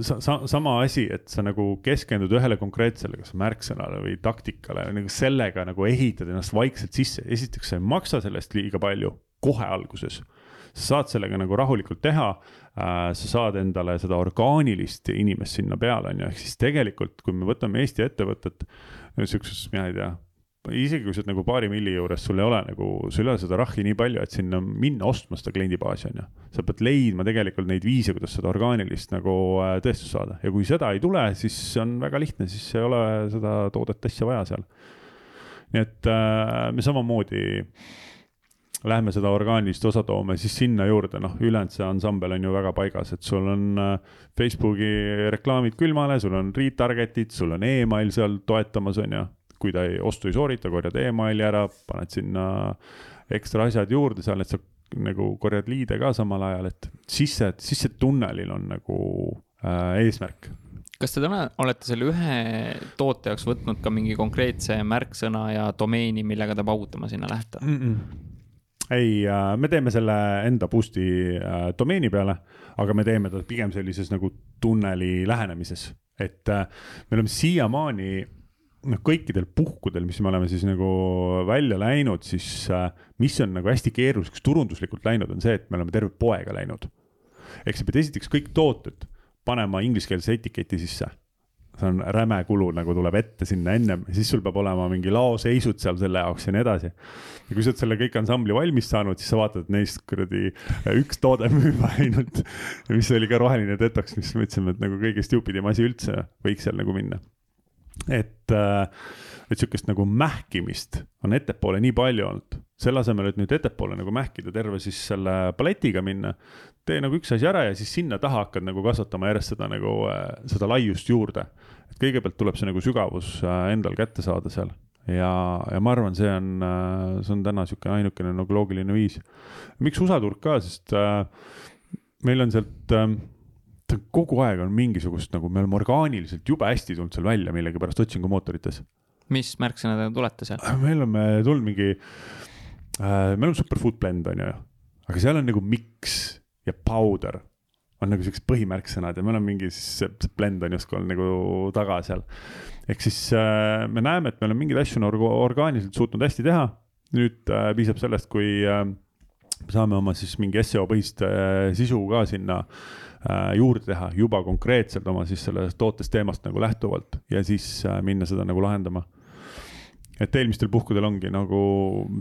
Speaker 2: sa, sa, sama asi, et sa nagu keskendud ühele konkreetsele, kas märksõnale või taktikale, nagu sellega nagu ehitad ennast vaikselt sisse. esiteks, sa ei maksa sellest liiga palju kohe alguses. sa saad sellega nagu rahulikult teha äh,. sa saad endale seda orgaanilist inimest sinna peale, on ju, ehk siis tegelikult, kui me võtame Eesti ettevõtet, sihukeses, mina ei tea isegi kui sa oled nagu paari milli juures, sul ei ole nagu, sul ei ole seda rahhi nii palju, et sinna minna ostma seda kliendibaasi, on ju. sa pead leidma tegelikult neid viise, kuidas seda orgaanilist nagu äh, tõestust saada ja kui seda ei tule, siis on väga lihtne, siis ei ole seda toodet, asja vaja seal. nii et äh, me samamoodi lähme seda orgaanilist osa toome, siis sinna juurde, noh, ülejäänud see ansambel on ju väga paigas, et sul on äh, Facebooki reklaamid külmale, sul on retarget'id, sul on email seal toetamas, on ju kui ta ei, ostu ei soorita, korjad emaili ära, paned sinna ekstra asjad juurde seal, et sa nagu korjad liide ka samal ajal, et sisse, sisse tunnelil on nagu äh, eesmärk.
Speaker 1: kas te täna olete selle ühe toote jaoks võtnud ka mingi konkreetse märksõna ja domeeni, millega te paugutama sinna lähete mm?
Speaker 2: -mm ei, äh, me teeme selle enda boost'i äh, domeeni peale, aga me teeme ta pigem sellises nagu tunneli lähenemises, et äh, me oleme siiamaani noh, kõikidel puhkudel, mis me oleme siis nagu välja läinud, siis äh, mis on nagu hästi keeruliseks turunduslikult läinud, on see, et me oleme terve poega läinud. ehk sa pead esiteks kõik tooted panema ingliskeelse etiketi sisse. see on räme kulu, nagu tuleb ette sinna ennem, siis sul peab olema mingi laoseisud seal selle jaoks ja nii edasi. ja kui sa oled selle kõik ansambli valmis saanud, siis sa vaatad neist kuradi üks toode müüma ainult, mis oli ka roheline detox, mis me ütlesime, et nagu kõige stupidim asi üldse võiks seal nagu minna et, äh, et sihukest nagu mähkimist on ettepoole nii palju olnud, selle asemel, et nüüd ettepoole nagu mähkida terve siis selle paletiga minna. tee nagu üks asi ära ja siis sinna taha hakkad nagu kasvatama järjest seda nagu, äh, seda laiust juurde. et kõigepealt tuleb see nagu sügavus äh, endal kätte saada seal ja, ja ma arvan, see on, see on täna sihuke ainukene nagu loogiline viis. miks USA turg ka, sest äh, meil on sealt äh, kogu aeg on mingisugust nagu, me oleme orgaaniliselt jube hästi tulnud seal välja millegipärast otsingumootorites.
Speaker 1: mis märksõnadega tulete seal?
Speaker 2: me oleme tulnud mingi äh,, meil on superfood blend on ju, aga seal on nagu mix ja powder on nagu siuksed põhimärksõnad ja me oleme mingi siis see, see blend on justkui on nagu taga seal. ehk siis äh, me näeme, et me oleme mingeid asju nagu orgaaniliselt suutnud hästi teha. nüüd äh, piisab sellest, kui äh, saame oma siis mingi seo põhist äh, sisu ka sinna äh, juurde teha juba konkreetselt oma siis sellest tootest teemast nagu lähtuvalt ja siis äh, minna seda nagu lahendama. Et eelmistel puhkudel ongi nagu,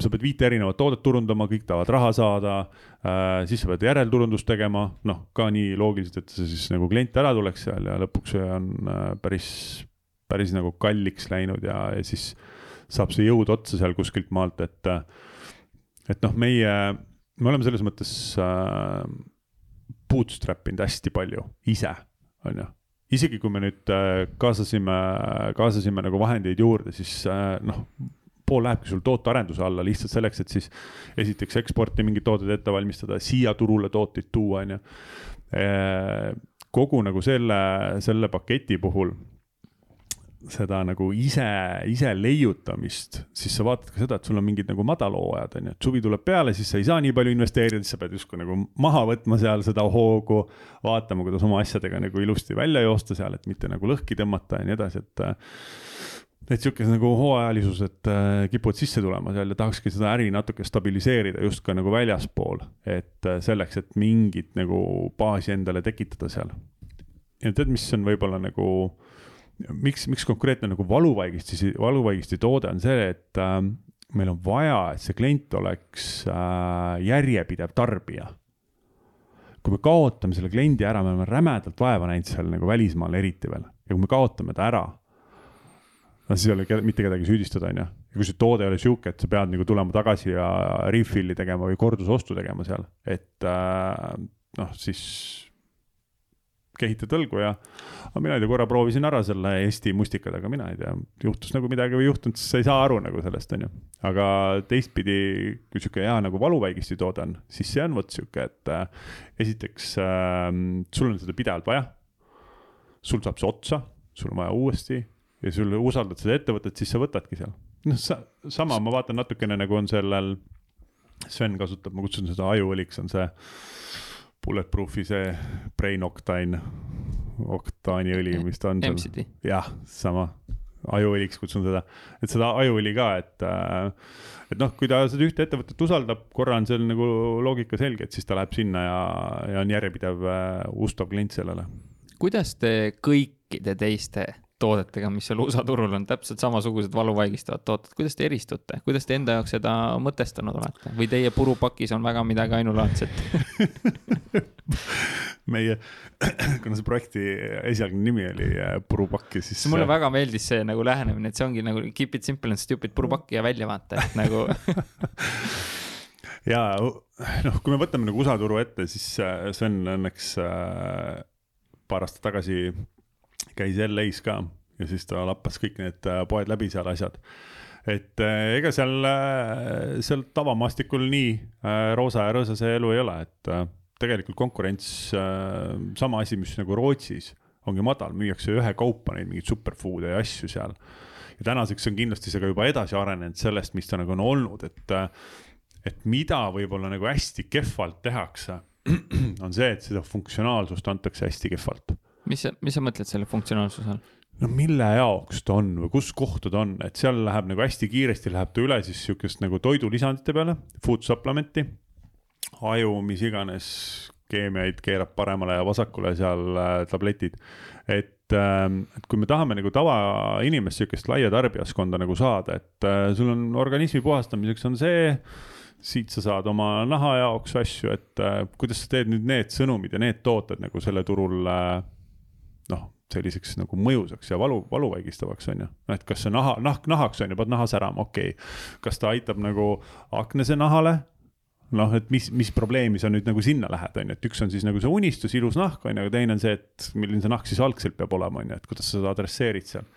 Speaker 2: sa pead viite erinevat toodet turundama, kõik tahavad raha saada äh,, siis sa pead järelturundust tegema, noh, ka nii loogiliselt, et see siis nagu klient ära tuleks seal ja lõpuks see on äh, päris, päris nagu kalliks läinud ja, ja siis saab see jõud otsa seal kuskilt maalt, et, et noh, meie, me oleme selles mõttes äh, bootstrap inud hästi palju ise, on ju isegi kui me nüüd äh, kaasasime, kaasasime nagu vahendeid juurde, siis äh, noh, pool lähebki sul tootearenduse alla lihtsalt selleks, et siis esiteks eksporti mingid tooted ette valmistada, siia turule tooteid tuua, on ju. Äh, kogu nagu selle, selle paketi puhul seda nagu ise, ise leiutamist, siis sa vaatad ka seda, et sul on mingid nagu madalhooajad on ju, et suvi tuleb peale, siis sa ei saa nii palju investeerida, siis sa pead justkui nagu maha võtma seal seda hoogu. vaatama, kuidas oma asjadega nagu ilusti välja joosta seal, et mitte nagu lõhki tõmmata ja nii edasi, et. et sihuke nagu hooajalisused äh, kipuvad sisse tulema seal ja tahakski seda äri natuke stabiliseerida just ka nagu väljaspool, et äh, selleks, et mingit nagu baasi endale tekitada seal. ja tead, mis on võib-olla nagu miks, miks konkreetne nagu valuvaigisti, valuvaigisti toode on see, et äh, meil on vaja, et see klient oleks äh, järjepidev tarbija. kui me kaotame selle kliendi ära, me oleme rämedalt vaeva näinud seal nagu välismaal eriti veel ja kui me kaotame ta ära, no siis ei ole mitte kedagi süüdistada, on ju. ja kui see toode ei ole sihuke, et sa pead nagu tulema tagasi ja refill'i tegema või kordusostu tegema seal, et äh, noh, siis kehitad õlgu ja aga mina ei tea, korra proovisin ära selle Eesti mustikad, aga mina ei tea, juhtus nagu midagi või ei juhtunud, siis sa ei saa aru nagu sellest, on ju. aga teistpidi, kui sihuke hea nagu valuvaigisti toode on, siis see on vot sihuke, et äh, esiteks äh, sul on seda pidevalt vaja. sul saab see otsa, sul on vaja uuesti ja sul usaldad seda ettevõtet, siis sa võtadki seal. noh, sa, sama ma vaatan natukene nagu on sellel, Sven kasutab, ma kutsun seda ajuõliks, on see Bulletproofi see Brain Octane, oktaaniõli, mis ta on jah, sama, ajuõliks kutsun seda, et seda ajuõli ka, et äh, et noh, kui ta seda ühte ettevõtet usaldab, korra on seal nagu loogika selge, et siis ta läheb sinna ja, ja on järjepidev äh, ustav klient sellele.
Speaker 1: kuidas te kõikide teiste toodetega, mis seal USA turul on täpselt samasugused valuvaigistavad tooted, kuidas te eristute, kuidas te enda jaoks seda mõtestanud olete? Või teie purupakis on väga midagi ainulaadset? *laughs*
Speaker 2: Meie, *clears throat* kuna see projekti esialgne nimi oli äh, Purupakki, siis.
Speaker 1: mulle väga meeldis see nagu lähenemine, et see ongi nagu keep it simple and stupid purupakki ja välja vaata, et nagu *laughs*
Speaker 2: ja noh, kui me võtame nagu USA turu ette, siis äh, Sven õnneks äh, paar aastat tagasi käis LA-s ka ja siis ta lappas kõik need äh, poed läbi seal asjad. et äh, ega seal, äh, seal tavamaastikul nii roosa ja rõõsa see elu ei ole, et tegelikult konkurents, sama asi, mis nagu Rootsis ongi madal, müüakse ühekaupa neid mingeid superfood'e ja asju seal. ja tänaseks on kindlasti see ka juba edasi arenenud sellest, mis ta nagu on olnud, et, et mida võib-olla nagu hästi kehvalt tehakse, *clears throat* on see, et seda funktsionaalsust antakse hästi kehvalt
Speaker 1: mis sa, mis sa mõtled selle funktsionaalsuse all?
Speaker 2: no mille jaoks ta on või kus kohta ta on, et seal läheb nagu hästi kiiresti läheb ta üle siis sihukest nagu toidulisandite peale, food supplement'i. aju, mis iganes keemiaid keerab paremale ja vasakule seal äh, tabletid. et äh,, et kui me tahame nagu tavainimest, sihukest laia tarbijaskonda nagu saada, et äh, sul on organismi puhastamiseks on see siit sa saad oma naha jaoks asju, et äh, kuidas sa teed nüüd need sõnumid ja need tooted nagu selle turul äh, noh, selliseks nagu mõjusaks ja valu, valuvaigistavaks on ju. noh, et kas see naha, nahk nahaks on ju, pead naha särama, okei okay.. kas ta aitab nagu aknase nahale? noh, et mis, mis probleemi sa nüüd nagu sinna lähed, on ju, et üks on siis nagu see unistus, ilus nahk on ju, aga teine on see, et milline see nahk siis algselt peab olema, on ju, et kuidas sa seda adresseerid seal.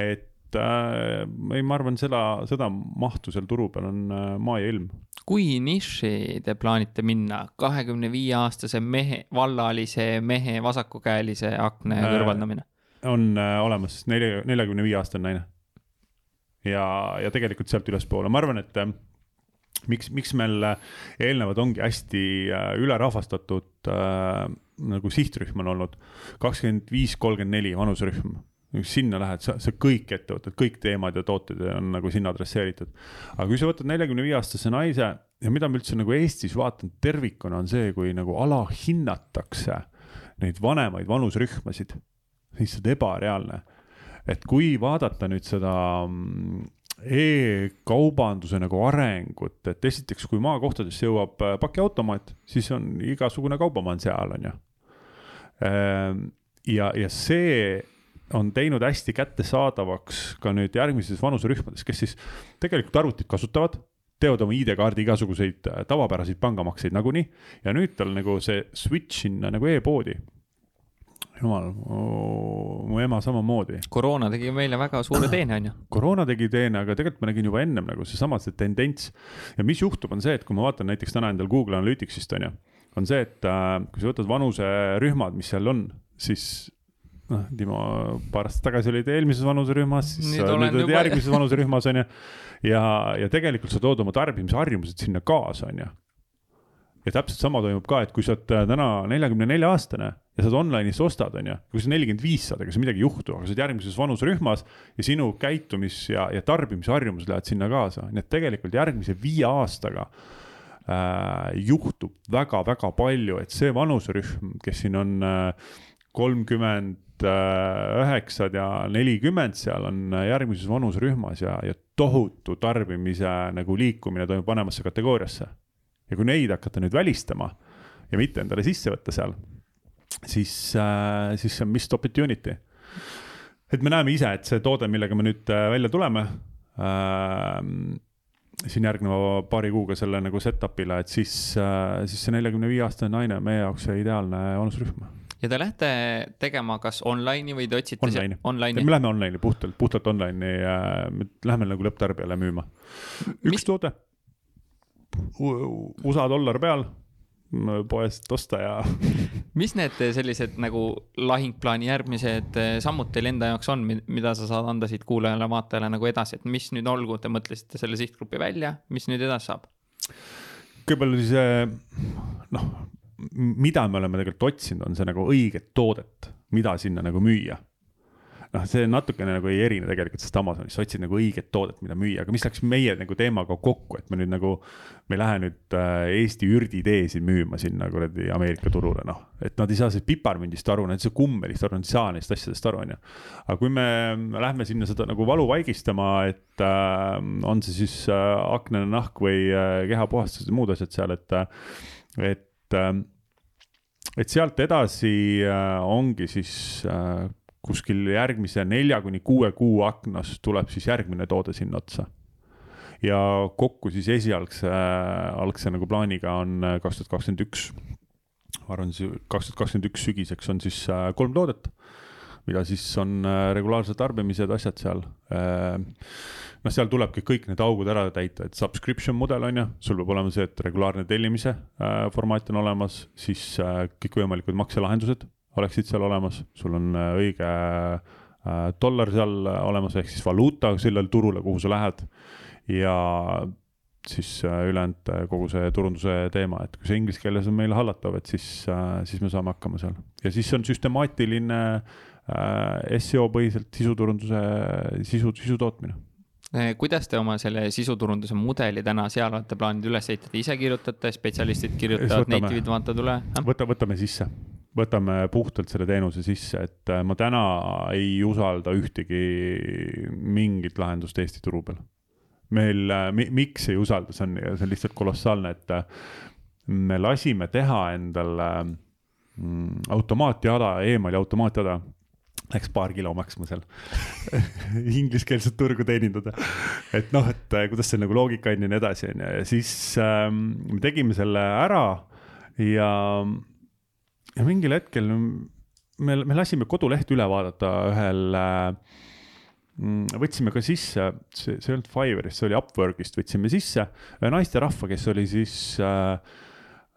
Speaker 2: et äh, ei, ma arvan, seda, seda mahtu seal turu peal on äh, maa ja ilm.
Speaker 1: kui niši te plaanite minna, kahekümne viie aastase mehe, vallalise mehe vasakukäelise akna äh, kõrvaldamine?
Speaker 2: on äh, olemas nelja, neljakümne viie aastane naine. ja, ja tegelikult sealt ülespoole, ma arvan, et äh, miks, miks meil äh, eelnevad ongi hästi äh, ülerahvastatud äh, nagu sihtrühm on olnud kakskümmend viis, kolmkümmend neli vanuserühm sinna lähed, sa, sa kõik ettevõtted, kõik teemad ja tooted on nagu sinna adresseeritud. aga kui sa võtad neljakümne viie aastase naise ja mida ma üldse nagu Eestis vaatan tervikuna, on see, kui nagu alahinnatakse neid vanemaid vanusrühmasid, lihtsalt ebareaalne. et kui vaadata nüüd seda mm, e-kaubanduse nagu arengut, et esiteks, kui maakohtadesse jõuab äh, pakiautomaat, siis on igasugune kaubamaa on seal, on ju. Ehm, ja, ja see on teinud hästi kättesaadavaks ka nüüd järgmises vanuserühmades, kes siis tegelikult arvutit kasutavad teevad oma ID-kaardi igasuguseid äh, tavapäraseid pangamakseid nagunii ja nüüd tal nagu see switch sinna nagu e-poodi. jumal, mu ema samamoodi.
Speaker 1: koroona tegi meile väga suure teene, on ju.
Speaker 2: koroona tegi teene, aga tegelikult ma nägin juba ennem nagu seesama see tendents. ja mis juhtub, on see, et kui ma vaatan näiteks täna endal Google Analyticsist on ju, on see, et äh, kui sa võtad vanuserühmad, mis seal on, siis noh, Timo, paar aastat tagasi olid eelmises vanuserühmas, siis nüüd, nüüd oled juba... järgmises vanuserühmas on ju. ja, ja tegelikult sa tood oma tarbimisharjumused sinna kaasa, on ju. ja täpselt sama toimub ka, et kui sa oled äh, täna neljakümne nelja aastane ja sa online'is ostad, on ju, kui sa nelikümmend viis saad, ega seal midagi ei juhtu, aga sa oled järgmises vanuserühmas ja sinu käitumis ja, ja tarbimisharjumused lähevad sinna kaasa, nii et tegelikult järgmise viie aastaga äh, juhtub väga-väga palju, et see vanuserühm, kes siin on äh, kolmkümmend üheksad ja nelikümmend seal on järgmises vanuserühmas ja, ja tohutu tarbimise nagu liikumine toimub vanemasse kategooriasse. ja kui neid hakata nüüd välistama ja mitte endale sisse võtta seal, siis äh,, siis see on missed opportunity. et me näeme ise, et see toode, millega me nüüd äh, välja tuleme äh,, siin järgneva paari kuuga selle nagu setup'ile, et siis äh,, siis see neljakümne viie aastane naine on meie jaoks ideaalne vanusrühm
Speaker 1: ja te lähete tegema kas online'i või te otsite
Speaker 2: online'i, online'i.? me läheme online'i puhtalt, puhtalt online'i, me läheme nagu lõpptarbijale müüma. üks Mis... toode, USA dollar peal, poest osta ja *laughs*
Speaker 1: mis need sellised nagu lahingplaani järgmised sammud teil enda jaoks on, mida sa saad anda siit kuulajale-vaatajale nagu edasi, et mis nüüd olgu, te mõtlesite selle sihtgrupi välja, mis nüüd edasi saab?
Speaker 2: kõigepealt siis noh, mida me oleme tegelikult otsinud, on see nagu õiget toodet, mida sinna nagu müüa. noh, see natukene nagu ei erine tegelikult sellest Amazonis, sa otsid nagu õiget toodet, mida müüa, aga mis läks meie nagu teemaga kokku, et me nüüd nagu. me ei lähe nüüd äh, Eesti ürditeesid müüma sinna kuradi Ameerika turule, noh, et nad ei saa sellest piparmündist aru, nad ei saa kummelist aru, nad ei saa neist asjadest aru, on ju. aga kui me lähme sinna seda nagu valu vaigistama, et äh, on see siis äh, aknane nahk või äh, kehapuhastused ja muud asjad seal, et, äh, et äh, et sealt edasi äh, ongi siis äh, kuskil järgmise nelja kuni kuue kuu aknas tuleb siis järgmine toode sinna otsa. ja kokku siis esialgse, algse nagu plaaniga on äh, kaks tuhat kakskümmend üks. ma arvan, kaks tuhat kakskümmend üks sügiseks on siis kolm toodet, mida siis on regulaarsed tarbimised, asjad seal noh, seal tulebki kõik need augud ära täita, et subscription mudel on ju, sul peab olema see, et regulaarne tellimise äh, formaat on olemas, siis äh, kõikvõimalikud makselahendused oleksid seal olemas, sul on äh, õige äh, dollar seal olemas, ehk siis valuuta sellel turule, kuhu sa lähed. ja siis äh, ülejäänud äh, kogu see turunduse teema, et kui see inglise keeles on meile hallatav, et siis äh,, siis me saame hakkama seal. Ja siis on süstemaatiline äh, seo põhiselt sisuturunduse, sisu, sisu tootmine
Speaker 1: kuidas te oma selle sisuturunduse mudeli täna seal olete plaaninud üles ehitada, ise kirjutate, spetsialistid kirjutavad, native'id vaatavad üle?
Speaker 2: võta, võtame sisse, võtame puhtalt selle teenuse sisse, et äh, ma täna ei usalda ühtegi mingit lahendust Eesti turu peal. meil mi,, miks ei usalda, see on, see on lihtsalt kolossaalne, et me lasime teha endale mm, automaatjada, emaili automaatjada läks paar kilo maksma seal. *laughs* Ingliskeelset turgu teenindada. et noh, et äh, kuidas see nagu loogika on ja nii edasi, on ju, ja siis ähm, me tegime selle ära ja, ja mingil hetkel me, me lasime koduleht üle vaadata ühel äh, võtsime ka sisse, see, see ei olnud Fiverrist, see oli Upworkist, võtsime sisse ühe naisterahva, kes oli siis äh,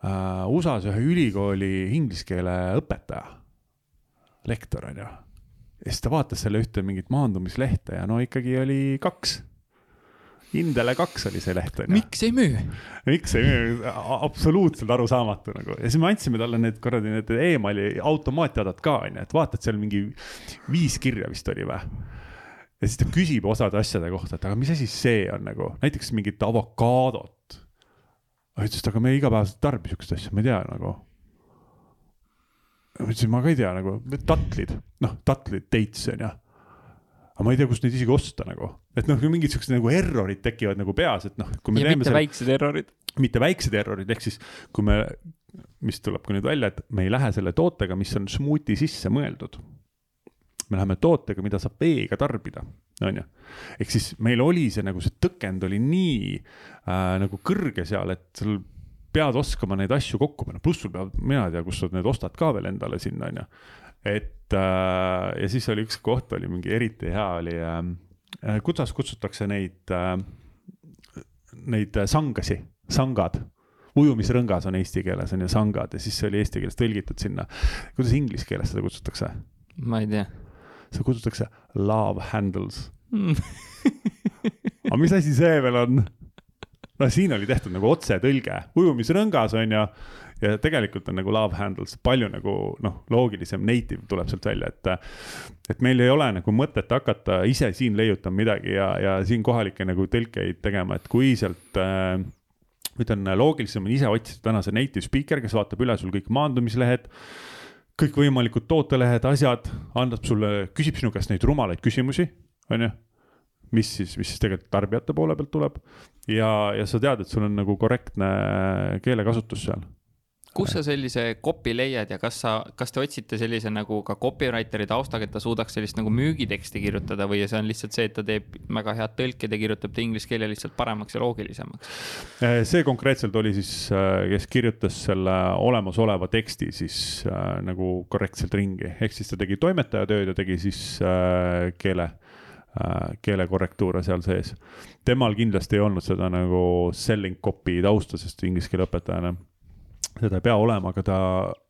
Speaker 2: äh, USA-s ühe ülikooli inglise keele õpetaja, lektor on ju ja siis ta vaatas selle ühte mingit maandumislehte ja no ikkagi oli kaks. Indele kaks oli see leht onju.
Speaker 1: miks ei müü?
Speaker 2: miks ei müü, absoluutselt arusaamatu nagu ja siis me andsime talle need kuradi need emaili automaatjadad ka onju, et vaata, et seal mingi viis kirja vist oli või ja siis ta küsib osade asjade kohta, et aga mis asi see on nagu, näiteks mingit avokaadot. ütles, et aga me igapäevaselt tarbime siukest asja, ma ei tea nagu ma ütlesin, ma ka ei tea nagu, tatlid, noh, tatlid, dates on ju aga ma ei tea, kust neid isegi osta nagu, et noh, mingid siuksed nagu errorid tekivad nagu peas, et noh.
Speaker 1: ja mitte selle, väiksed errorid.
Speaker 2: mitte väiksed errorid, ehk siis kui me, mis tuleb ka nüüd välja, et me ei lähe selle tootega, mis on smuuti sisse mõeldud. me läheme tootega, mida saab veega tarbida, on ju. ehk siis meil oli see nagu see tõkend oli nii äh, nagu kõrge seal, et sul pead oskama neid asju kokku panna, pluss sul peab, mina ei tea, kust sa need ostad ka veel endale sinna, on ju et äh, ja siis oli üks koht oli mingi eriti hea oli äh,, äh kuidas kutsutakse neid äh,, neid sangasi, sangad ujumisrõngas on eesti keeles on ju sangad ja siis see oli eesti keeles tõlgitud sinna. kuidas inglise keeles seda kutsutakse?
Speaker 1: ma ei tea.
Speaker 2: seda kutsutakse love handles mm. *laughs* aga mis asi see veel on? No siin oli tehtud nagu otsetõlge, ujumisrõngas on ju ja tegelikult on nagu love handles palju nagu noh, loogilisem native tuleb sealt välja, et. et meil ei ole nagu mõtet hakata ise siin leiutama midagi ja, ja siin kohalikke nagu tõlkeid tegema, et kui sealt äh, ütlen loogilisem on ise otsida täna see native speaker, kes vaatab üle sul kõik maandumislehed kõikvõimalikud tootelehed, asjad, annab sulle, küsib sinu käest neid rumalaid küsimusi, on ju mis siis, mis siis tegelikult tarbijate poole pealt tuleb. Ja, ja sa tead, et sul on nagu korrektne keelekasutus seal.
Speaker 1: Kus sa sellise copy leiad ja kas sa, kas te otsite sellise nagu ka copywriter'i taustaga, et ta suudaks sellist nagu müügiteksti kirjutada või see on lihtsalt see, et ta teeb väga head tõlked ja kirjutab ta inglise keele lihtsalt paremaks ja loogilisemaks?
Speaker 2: Äh, see konkreetselt oli siis, äh, kes kirjutas selle olemasoleva teksti siis äh, nagu korrektselt ringi, ehk siis ta tegi toimetaja tööd ja tegi siis äh, keele keelekorrektuure seal sees. temal kindlasti ei olnud seda nagu selling copy tausta, sest inglise keele õpetajana seda ei pea olema, aga ta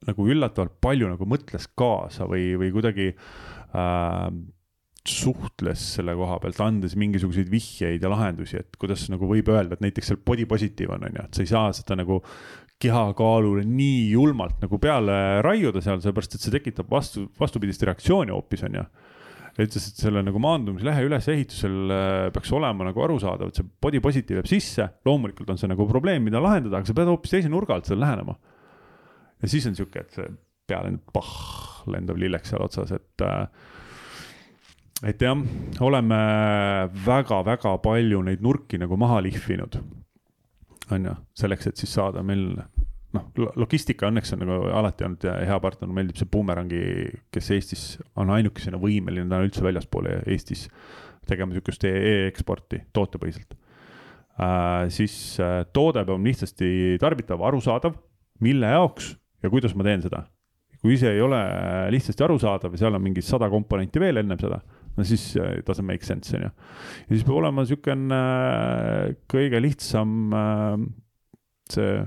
Speaker 2: nagu üllatavalt palju nagu mõtles kaasa või, või kuidagi äh, suhtles selle koha pealt, andes mingisuguseid vihjeid ja lahendusi, et kuidas nagu võib öelda, et näiteks seal body positive on, on ju, et sa ei saa seda nagu kehakaalule nii julmalt nagu peale raiuda seal, sellepärast et see tekitab vastu, vastupidist reaktsiooni hoopis, on ju ütles, et selle nagu maandumislehe ülesehitusel äh, peaks olema nagu arusaadav, et see body positive jääb sisse, loomulikult on see nagu probleem, mida lahendada, aga sa pead hoopis teise nurga alt sellele lähenema. ja siis on sihuke, et see peale pah, lendab lilleks seal otsas, et äh, et jah, oleme väga-väga palju neid nurki nagu maha lihvinud. on ju, selleks, et siis saada meil noh, logistika õnneks on nagu alati olnud hea partner, meeldib see Boomerangi, kes Eestis on ainukesena võimeline täna üldse väljaspool Eestis tegema sihukest e-eksporti tootepõhiselt äh,. siis äh, toode peab olema lihtsasti tarbitav, arusaadav, mille jaoks ja kuidas ma teen seda. kui see ei ole lihtsasti arusaadav ja seal on mingi sada komponenti veel ennem seda, no siis it doesn't make sense, on ju. ja siis peab olema sihukene äh, kõige lihtsam äh, see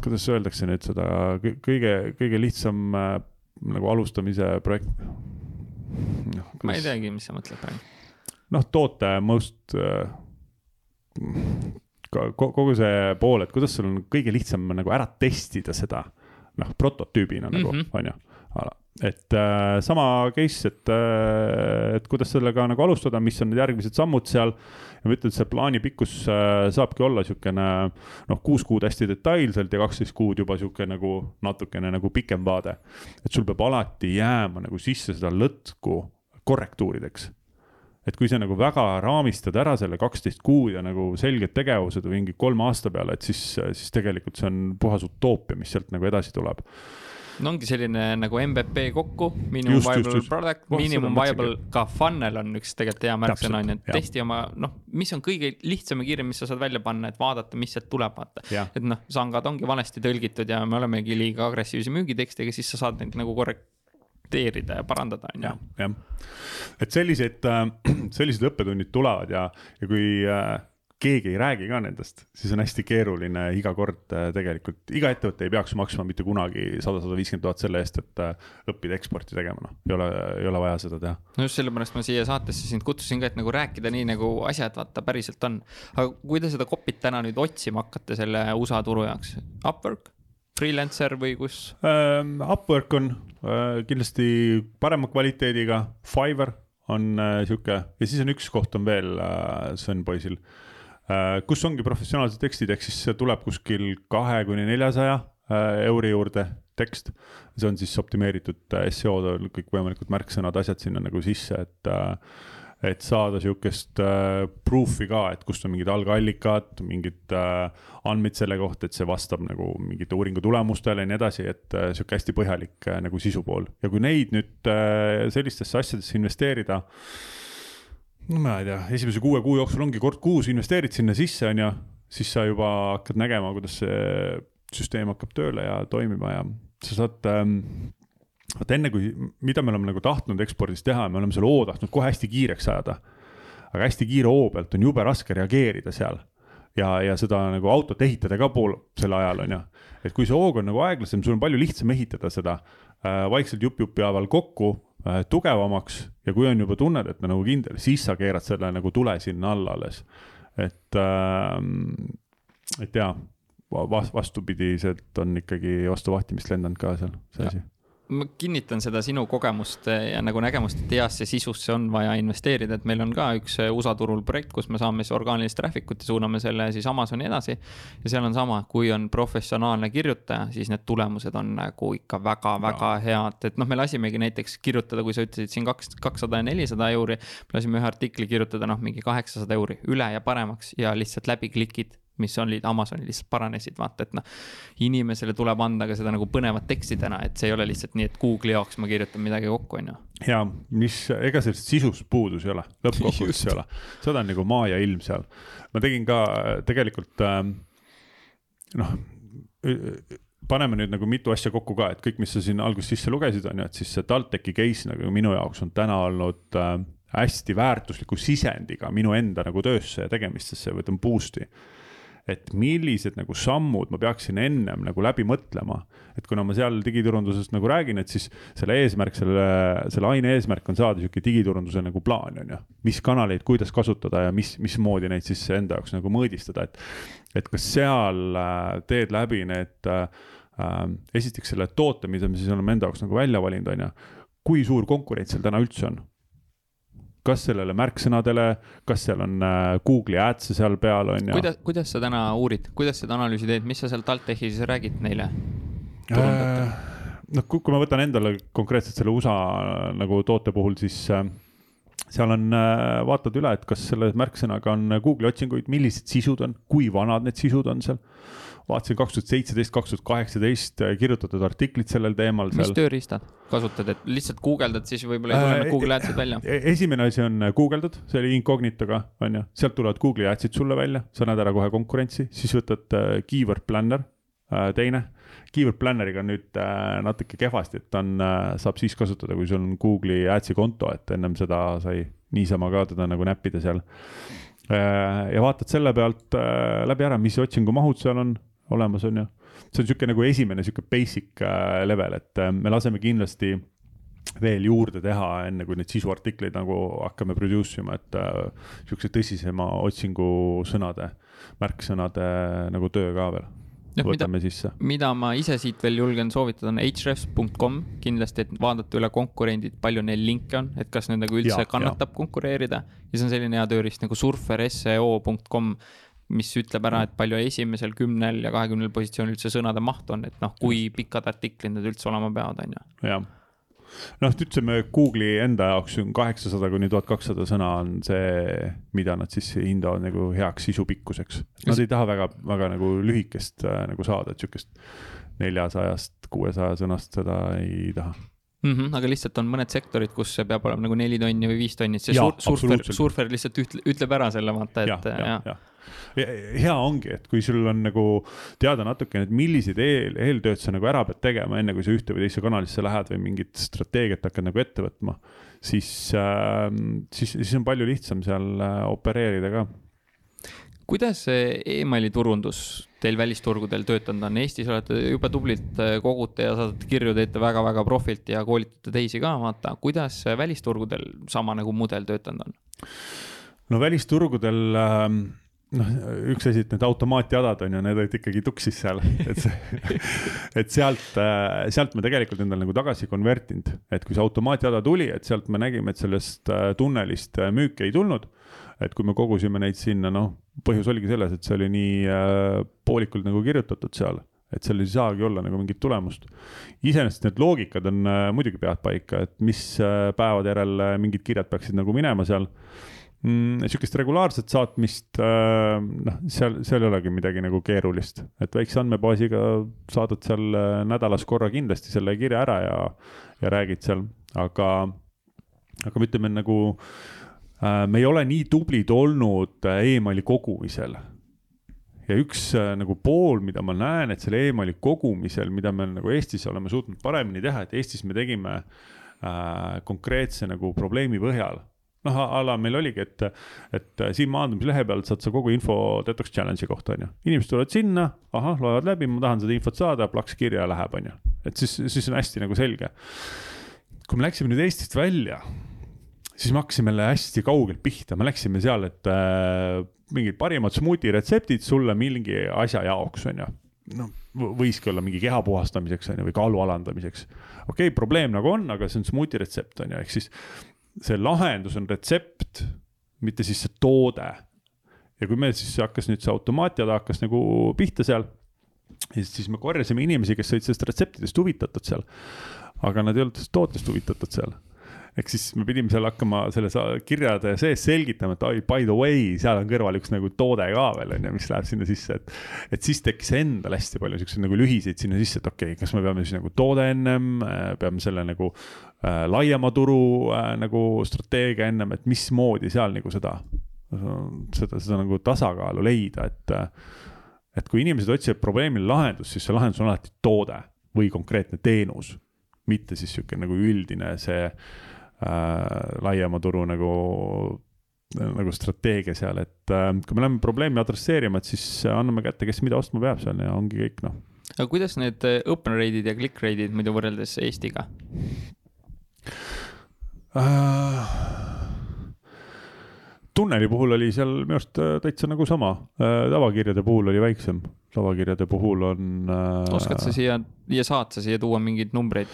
Speaker 2: kuidas öeldakse nüüd seda kõige, kõige lihtsam äh, nagu alustamise projekt
Speaker 1: no,? Kuidas... ma ei teagi, mis sa mõtled praegu.
Speaker 2: noh, toote most äh,, kogu see pool, et kuidas sul on kõige lihtsam nagu ära testida seda, noh, prototüübina mm -hmm. nagu, on ju et äh, sama case, et äh,, et kuidas sellega nagu alustada, mis on need järgmised sammud seal. Ja ma ütlen, et see plaani pikkus äh, saabki olla siukene noh, kuus kuud hästi detailselt ja kaksteist kuud juba sihuke nagu natukene nagu pikem vaade. et sul peab alati jääma nagu sisse seda lõtku korrektuurideks et kui sa nagu väga raamistad ära selle kaksteist kuud ja nagu selged tegevused või mingi kolme aasta peale, et siis, siis tegelikult see on puhas utoopia, mis sealt nagu edasi tuleb
Speaker 1: no ongi selline nagu MVP kokku, minimum just, viable just, just. product, minimum viable, ka funnel on üks tegelikult hea märksõna on ju, et testi oma noh, mis on kõige lihtsam ja kiirem, mis sa saad välja panna, et vaadata, mis sealt tuleb, vaata. et noh, sangad ongi valesti tõlgitud ja me olemegi liiga agressiivse müügitekstiga, siis sa saad neid nagu korrekteerida ja parandada, on
Speaker 2: ju. jah, et sellised, äh, *clears throat* sellised õppetunnid tulevad ja, ja kui äh, keegi ei räägi ka nendest, siis on hästi keeruline iga kord äh, tegelikult, iga ettevõte ei peaks maksma mitte kunagi sada, sada viiskümmend tuhat selle eest, et äh, õppida eksporti tegema, noh, ei ole, ei ole vaja seda teha.
Speaker 1: no just sellepärast ma siia saatesse sind kutsusin ka, et nagu rääkida nii, nagu asjad vaata päriselt on. aga kui te seda copy't täna nüüd otsima hakkate selle USA turu jaoks, Upwork? Freelancer või kus
Speaker 2: um,? Upwork on uh, kindlasti parema kvaliteediga, Fiverr on uh, sihuke ja siis on üks koht on veel uh, Sven poisil uh, kus ongi professionaalsed tekstid, ehk siis see tuleb kuskil kahe kuni neljasaja äh, euri juurde tekst. see on siis optimeeritud äh, seo, kõikvõimalikud märksõnad, asjad sinna nagu sisse, et äh, et saada sihukest äh, proof'i ka, et kust on mingid algallikad, mingid äh, andmed selle kohta, et see vastab nagu mingite uuringu tulemustele ja nii edasi, et äh, sihuke hästi põhjalik äh, nagu sisu pool ja kui neid nüüd äh, sellistesse asjadesse investeerida no ma ei tea, esimese kuue kuu jooksul ongi kord kuus investeerid sinna sisse, on ju, siis sa juba hakkad nägema, kuidas see süsteem hakkab tööle ja toimima ja sa saad ähm, vaata enne kui, mida me oleme nagu tahtnud ekspordis teha, me oleme selle hoo tahtnud kohe hästi kiireks ajada. aga hästi kiire hoo pealt on jube raske reageerida seal ja, ja seda nagu autot ehitada ka pool sel ajal on ju. et kui see hoog on nagu aeglasem, sul on palju lihtsam ehitada seda äh, vaikselt jupp-jupi haaval kokku tugevamaks ja kui on juba tunned, et ta nagu kindel, siis sa keerad selle nagu tule sinna alla alles. et äh,, et jaa, vastupidiselt on ikkagi vastu vahtimist lendanud ka seal see asi
Speaker 1: ma kinnitan seda sinu kogemust ja nagu nägemust, et heasse sisusse on vaja investeerida, et meil on ka üks USA turul projekt, kus me saame siis orgaanilist traffic ut ja suuname selle siis Amazoni edasi. ja seal on sama, kui on professionaalne kirjutaja, siis need tulemused on nagu ikka väga-väga head, et noh, me lasimegi näiteks kirjutada, kui sa ütlesid siin kaks, kakssada ja nelisada euri. me lasime ühe artikli kirjutada noh, mingi kaheksasada euri üle ja paremaks ja lihtsalt läbi klikid mis olid Amazonil lihtsalt paranesid, vaata, et noh. inimesele tuleb anda ka seda nagu põnevat teksti täna, et see ei ole lihtsalt nii, et Google'i jaoks ma kirjutan midagi kokku, on ju.
Speaker 2: ja mis, ega sellest sisust puudus ei ole, lõppkokkuvõttes ei ole, seda on nagu maa ja ilm seal. ma tegin ka tegelikult ähm, noh paneme nüüd nagu mitu asja kokku ka, et kõik, mis sa siin alguses sisse lugesid, on ju, et siis see TalTechi case nagu minu jaoks on täna olnud äh, hästi väärtusliku sisendiga minu enda nagu töösse ja tegemistesse, võtan boost'i et millised nagu sammud ma peaksin ennem nagu läbi mõtlema. et kuna ma seal digiturundusest nagu räägin, et siis selle eesmärk, selle, selle aine eesmärk on saada sihuke digiturunduse nagu plaan, on ju. mis kanaleid, kuidas kasutada ja mis, mismoodi neid siis enda jaoks nagu mõõdistada, et, et kas seal äh, teed läbi need äh, äh, esiteks selle toote, mida me siis oleme enda jaoks nagu välja valinud, on ju. kui suur konkurents seal täna üldse on kas sellele märksõnadele, kas seal on äh, Google'i ads'e seal peal on ju.
Speaker 1: kuidas, kuidas sa täna uurid, kuidas seda analüüsi teed, mis sa seal TalTechis räägid neile?
Speaker 2: Äh, noh, kui ma võtan endale konkreetselt selle USA nagu toote puhul, siis äh, seal on, vaatad üle, et kas selle märksõnaga on Google'i otsinguid, millised sisud on, kui vanad need sisud on seal vaatasin kaks tuhat seitseteist, kaks tuhat kaheksateist äh, kirjutatud artiklit sellel teemal.
Speaker 1: mis seal... tööriistad kasutad, et lihtsalt guugeldad, siis võib-olla ei tule äh, need Google Ads'id välja?
Speaker 2: E-, esimene asi on äh, guugeldad, see oli incognito'ga, on ju, sealt tulevad Google'i Ads'id sulle välja, sa näed ära kohe konkurentsi, siis võtad äh, keyword planner äh,, teine. Keyword planner'iga on nüüd äh, natuke kehvasti, et on äh,, saab siis kasutada, kui sul on Google'i Ads'i konto, et ennem seda sai niisama ka teda nagu näppida seal äh, ja vaatad selle pealt äh, läbi ära, mis otsingumahud seal on, olemas, on ju. see on niisugune nagu esimene niisugune basic äh, level, et äh, me laseme kindlasti veel juurde teha, enne kui neid sisuartikleid nagu hakkame produce ima, et äh, tõsisema otsingusõnade, märksõnade nagu töö ka veel
Speaker 1: noh, võtame mida, sisse. mida ma ise siit veel julgen soovitada, on hrefs.com kindlasti, et vaadata üle konkurendid, palju neil linke on, et kas nendega üldse ja, kannatab ja. konkureerida. ja see on selline hea tööriist nagu surferseo.com mis ütleb ära, et palju esimesel kümnel ja kahekümnel positsioonil üldse sõnade maht on, et noh, kui pikad artiklid need üldse olema peavad, on ju.
Speaker 2: jah noh, ütleme Google'i enda jaoks on kaheksasada kuni tuhat kakssada sõna on see, mida nad siis hindavad nagu heaks sisu pikkuseks. Nad ei taha väga, väga nagu lühikest äh, nagu saada, et sihukest neljasajast, kuuesaja sõnast seda ei taha
Speaker 1: mm. -hmm, aga lihtsalt on mõned sektorid, kus see peab olema nagu neli tonni või viis tonni, et see ja, sur surfer, surfer lihtsalt ütle, ütleb ära selle vaata, et ja, ja, ja
Speaker 2: hea ongi, et kui sul on nagu teada natukene, et milliseid eel, eeltööd sa nagu ära pead tegema, enne kui sa ühte või teise kanalisse lähed või mingit strateegiat hakkad nagu ette võtma, siis äh,, siis, siis on palju lihtsam seal äh, opereerida ka
Speaker 1: kuidas see emaili turundus teil välisturgudel töötanud on? Eestis olete jube tublilt äh, kogute ja saadate kirju, teete väga-väga profilt ja koolitate teisi ka, vaata, kuidas välisturgudel sama nagu mudel töötanud on?
Speaker 2: no välisturgudel äh, noh, üks asi, et need automaatjadad on ju, need olid ikkagi tuksis seal, et see, *laughs* et sealt, äh, sealt me tegelikult endale nagu tagasi konvertinud, et kui see automaatjada tuli, et sealt me nägime, et sellest äh, tunnelist äh, müüki ei tulnud. et kui me kogusime neid sinna, noh, põhjus oligi selles, et see oli nii poolikult nagu kirjutatud seal et seal ei saagi olla nagu mingit tulemust. iseenesest need loogikad on muidugi peavad paika, et mis päevade järel mingid kirjad peaksid nagu minema seal mm,. sihukest regulaarset saatmist äh,, noh, seal, seal ei olegi midagi nagu keerulist, et väikse andmebaasiga saadad seal äh, nädalas korra kindlasti selle kirja ära ja, ja räägid seal, aga, aga ütleme nagu äh, me ei ole nii tublid olnud äh, emaili kogumisel ja üks äh, nagu pool, mida ma näen, et selle emaili kogumisel, mida me nagu Eestis oleme suutnud paremini teha, et Eestis me tegime äh, konkreetse nagu probleemi põhjal noh, a la meil oligi, et, et siin maandumislehe pealt saad sa kogu info detox challenge'i kohta, on ju. inimesed tulevad sinna, ahah, loevad läbi, ma tahan seda infot saada, plaks kirja läheb, on ju. et siis, siis on hästi nagu selge. kui me läksime nüüd Eestist välja, siis me hakkasime jälle hästi kaugelt pihta, me läksime seal, et äh, mingid parimad smuuti retseptid sulle mingi asja jaoks, on ju. noh, võiski olla mingi keha puhastamiseks, on ju, või kaalu alandamiseks. okei okay,, probleem nagu on, aga see on smuuti retsept, on ju, ehk siis see lahendus on retsept, mitte siis see toode. ja kui meil siis hakkas nüüd see automaatiada hakkas nagu pihta seal, siis me korjasime inimesi, kes olid sellest retseptidest huvitatud seal. aga nad ei olnud tootest huvitatud seal ehk siis me pidime seal hakkama selles kirjade sees selgitama, et ai, by the way, seal on kõrval üks nagu toode ka veel on ju, mis läheb sinna sisse, et. et siis tekkis endal hästi palju siukseid nagu lühiseid sinna sisse, et okei okay,, kas me peame siis nagu toode ennem, peame selle nagu äh, laiema turu äh, nagu strateegia ennem, et mismoodi seal nagu seda, seda, seda nagu tasakaalu leida, et. et kui inimesed otsivad probleemile lahendust, siis see lahendus on alati toode või konkreetne teenus mitte siis sihuke nagu üldine see äh, laiema turu nagu, nagu strateegia seal, et äh, kui me läheme probleemi adresseerima, et siis anname kätte, kes mida ostma peab seal ja ongi kõik noh.
Speaker 1: aga kuidas need äh, open rate'id ja click rate'id muidu võrreldes Eestiga
Speaker 2: äh,? tunneli puhul oli seal minu arust äh, täitsa nagu sama, äh, tavakirjade puhul oli väiksem, tavakirjade puhul on
Speaker 1: äh,. oskad sa siia ja saad sa siia tuua mingeid numbreid?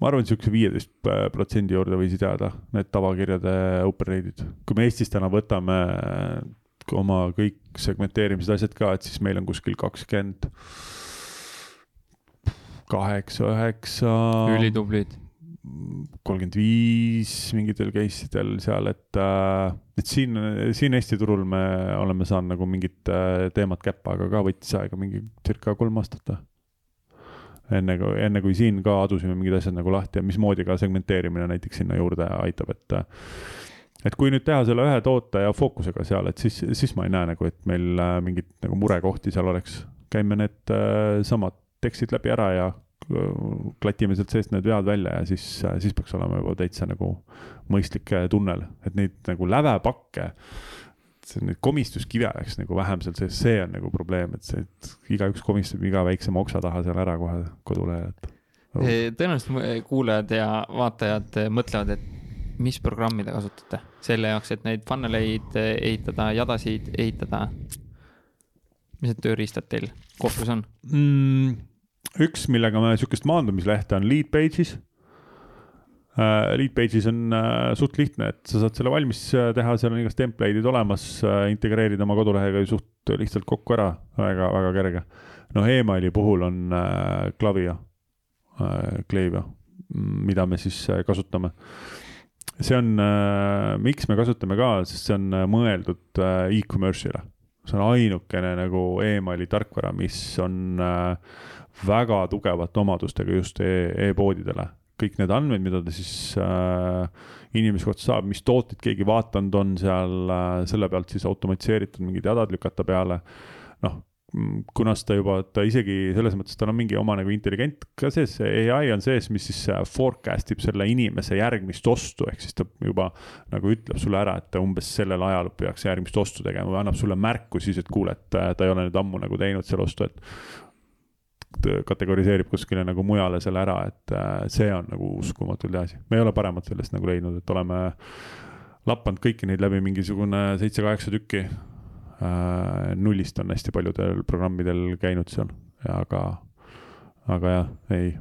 Speaker 2: ma arvan, siukse viieteist äh, protsendi juurde võisid jääda need tavakirjade open rate'id, kui me Eestis täna võtame oma kõik segmenteerimised, asjad ka, et siis meil on kuskil kakskümmend kaheksa, üheksa.
Speaker 1: ülitublid
Speaker 2: kolmkümmend viis mingitel case idel seal, et, äh, et siin, siin Eesti turul me oleme saanud nagu mingit äh, teemat käppa, aga ka võttis aega mingi circa kolm aastat. enne kui, enne kui siin ka adusime mingid asjad nagu lahti ja mismoodi ka segmenteerimine näiteks sinna juurde aitab, et et kui nüüd teha selle ühe toote ja fookusega seal, et siis, siis ma ei näe nagu, et meil äh, mingit nagu murekohti seal oleks. käime need samad tekstid läbi ära ja klatime sealt seest need vead välja ja siis, siis peaks olema juba täitsa nagu mõistlik tunnel, et neid nagu lävepakke, neid komistuskive oleks nagu vähem seal sees, see on nagu probleem, et see, et igaüks komistab iga väiksema oksa taha seal ära kohe kodulehel, et
Speaker 1: oh.. tõenäoliselt kuulajad ja vaatajad mõtlevad, et mis programmi te kasutate selle jaoks, et neid funnel eid ehitada, jadasid ehitada. mis need tööriistad teil kohtus on
Speaker 2: mm.? Üks, millega me sihukest maandumislehte on Leadpages uh,. Leadpages on uh, suht lihtne, et sa saad selle valmis äh, teha, seal on igast template'id olemas uh,, integreerida oma kodulehega suht lihtsalt kokku ära, väga, väga kerge. noh, emaili puhul on uh, Klavia uh,, Klaviyo, mida me siis uh, kasutame see on äh,, miks me kasutame ka, sest see on mõeldud äh, e-commerce'ile. see on ainukene nagu emaili tarkvara, mis on äh, väga tugevate omadustega just e-poodidele e. kõik need andmed, mida ta siis äh, inimese kohta saab, mis tooteid keegi vaadanud on seal äh,, selle pealt siis automatiseeritud mingid jadad lükata peale. noh, kunas ta juba, ta isegi selles mõttes, tal on mingi oma nagu intelligent ka sees, see ai on sees, mis siis äh, forecast ib selle inimese järgmist ostu, ehk siis ta juba nagu ütleb sulle ära, et ta umbes sellel ajal peaks järgmist ostu tegema või annab sulle märku siis, et kuule, et äh, ta ei ole nüüd ammu nagu teinud selle ostu, et kategoriseerib kuskile nagu mujale selle ära, et äh, see on nagu uskumatult hea asi. me ei ole paremat sellest nagu leidnud, et oleme lappanud kõiki neid läbi mingisugune seitse-kaheksa tükki. Äh, nullist on hästi paljudel programmidel käinud seal, aga, aga jah, ei.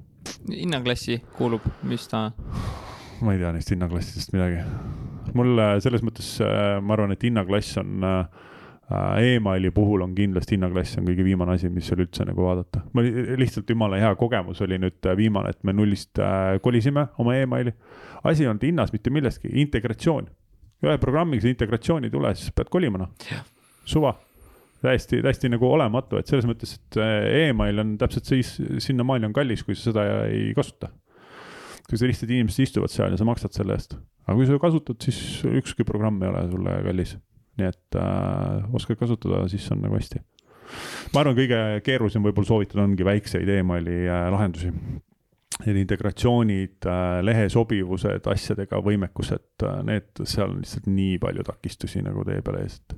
Speaker 1: hinnaklassi kuulub, mis ta?
Speaker 2: ma ei tea neist hinnaklassidest midagi. mul selles mõttes, äh, ma arvan, et hinnaklass on äh, emaili puhul on kindlasti hinnaklass on kõige viimane asi, mis seal üldse nagu vaadata. ma lihtsalt jumala hea kogemus oli nüüd äh, viimane, et me nullist äh, kolisime oma emaili. asi ei olnud hinnas mitte milleski, integratsioon. ühe programmiga see integratsioon ei tule, siis pead kolima noh, suva täiesti, täiesti nagu olematu, et selles mõttes, et email on täpselt siis, sinnamaani on kallis, kui sa seda ei kasuta. kui sa lihtsalt inimesed istuvad seal ja sa maksad selle eest, aga kui sa kasutad, siis ükski programm ei ole sulle kallis nii et äh, oskad kasutada, siis on nagu hästi. ma arvan, kõige keerulisem võib-olla soovitada ongi väikseid emaili äh, lahendusi. Need integratsioonid äh,, lehe sobivused, asjadega võimekused äh,, need, seal on lihtsalt nii palju takistusi nagu tee peale ees, et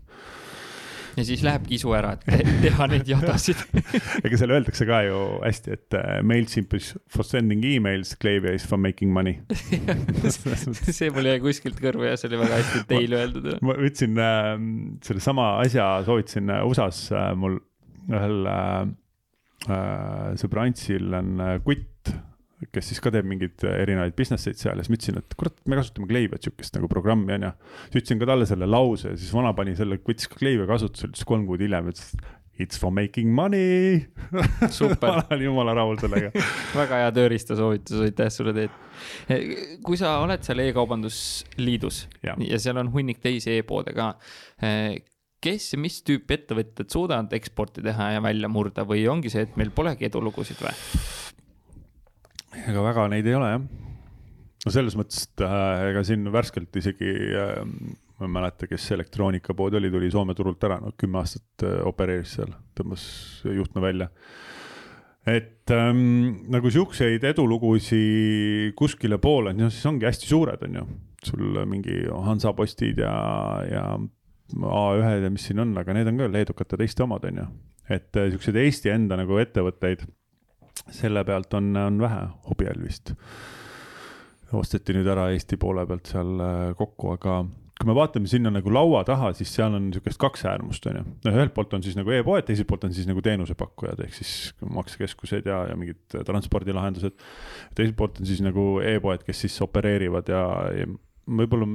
Speaker 1: ja siis lähebki isu ära, et teha neid jadasid *laughs*
Speaker 2: ega seal öeldakse ka ju hästi, et uh, MailChimp is for sending emails, Klaviyo is for making money *laughs*
Speaker 1: see mul jäi kuskilt kõrvu ja see oli väga hästi teile öeldud.
Speaker 2: ma võtsin äh, sellesama asja, soovitasin äh, USA-s äh, mul ühel äh, äh, sõbrantsil on äh, kutt kes siis ka teeb mingeid erinevaid business eid seal ja siis ma ütlesin, et kurat, me kasutame Klaviyo't sihukest nagu programmi onju. siis ütlesin ka talle selle lause ja siis vana pani selle, võttis ka Klaviyo kasutusele, ütles kolm kuud hiljem, ütles It's for making money
Speaker 1: super *laughs*
Speaker 2: olen jumala rahul sellega *laughs*
Speaker 1: väga hea tööriistasoovitus, aitäh sulle, Teet. kui sa oled seal e-kaubandusliidus ja. ja seal on hunnik teisi e-poode ka, kes ja mis tüüpi ettevõtted suudavad eksporti teha ja välja murda või ongi see, et meil polegi edulugusid või?
Speaker 2: Ega väga neid ei ole jah. no selles mõttes, et äh, ega siin värskelt isegi äh, ma ei mäleta, kes elektroonikapood oli, tuli Soome turult ära, no kümme aastat äh, opereeris seal, tõmbas juhtme välja. et ähm, nagu siukseid edulugusi kuskile poole, no siis ongi hästi suured, on ju. sul mingi Hansapostid ja, ja A1-d ja mis siin on, aga need on ka leedukate teiste omad, on ju. et äh, siukseid Eesti enda nagu ettevõtteid selle pealt on, on vähe hobial vist. osteti nüüd ära Eesti poole pealt seal äh, kokku, aga kui me vaatame sinna nagu laua taha, siis seal on niisugust kaks äärmust, on ju. noh, ühelt poolt on siis nagu e-poed, teiselt poolt on siis nagu teenusepakkujad, ehk siis maksekeskused ja, ja mingid transpordilahendused. teiselt poolt on siis nagu e-poed, kes siis opereerivad ja, ja võib-olla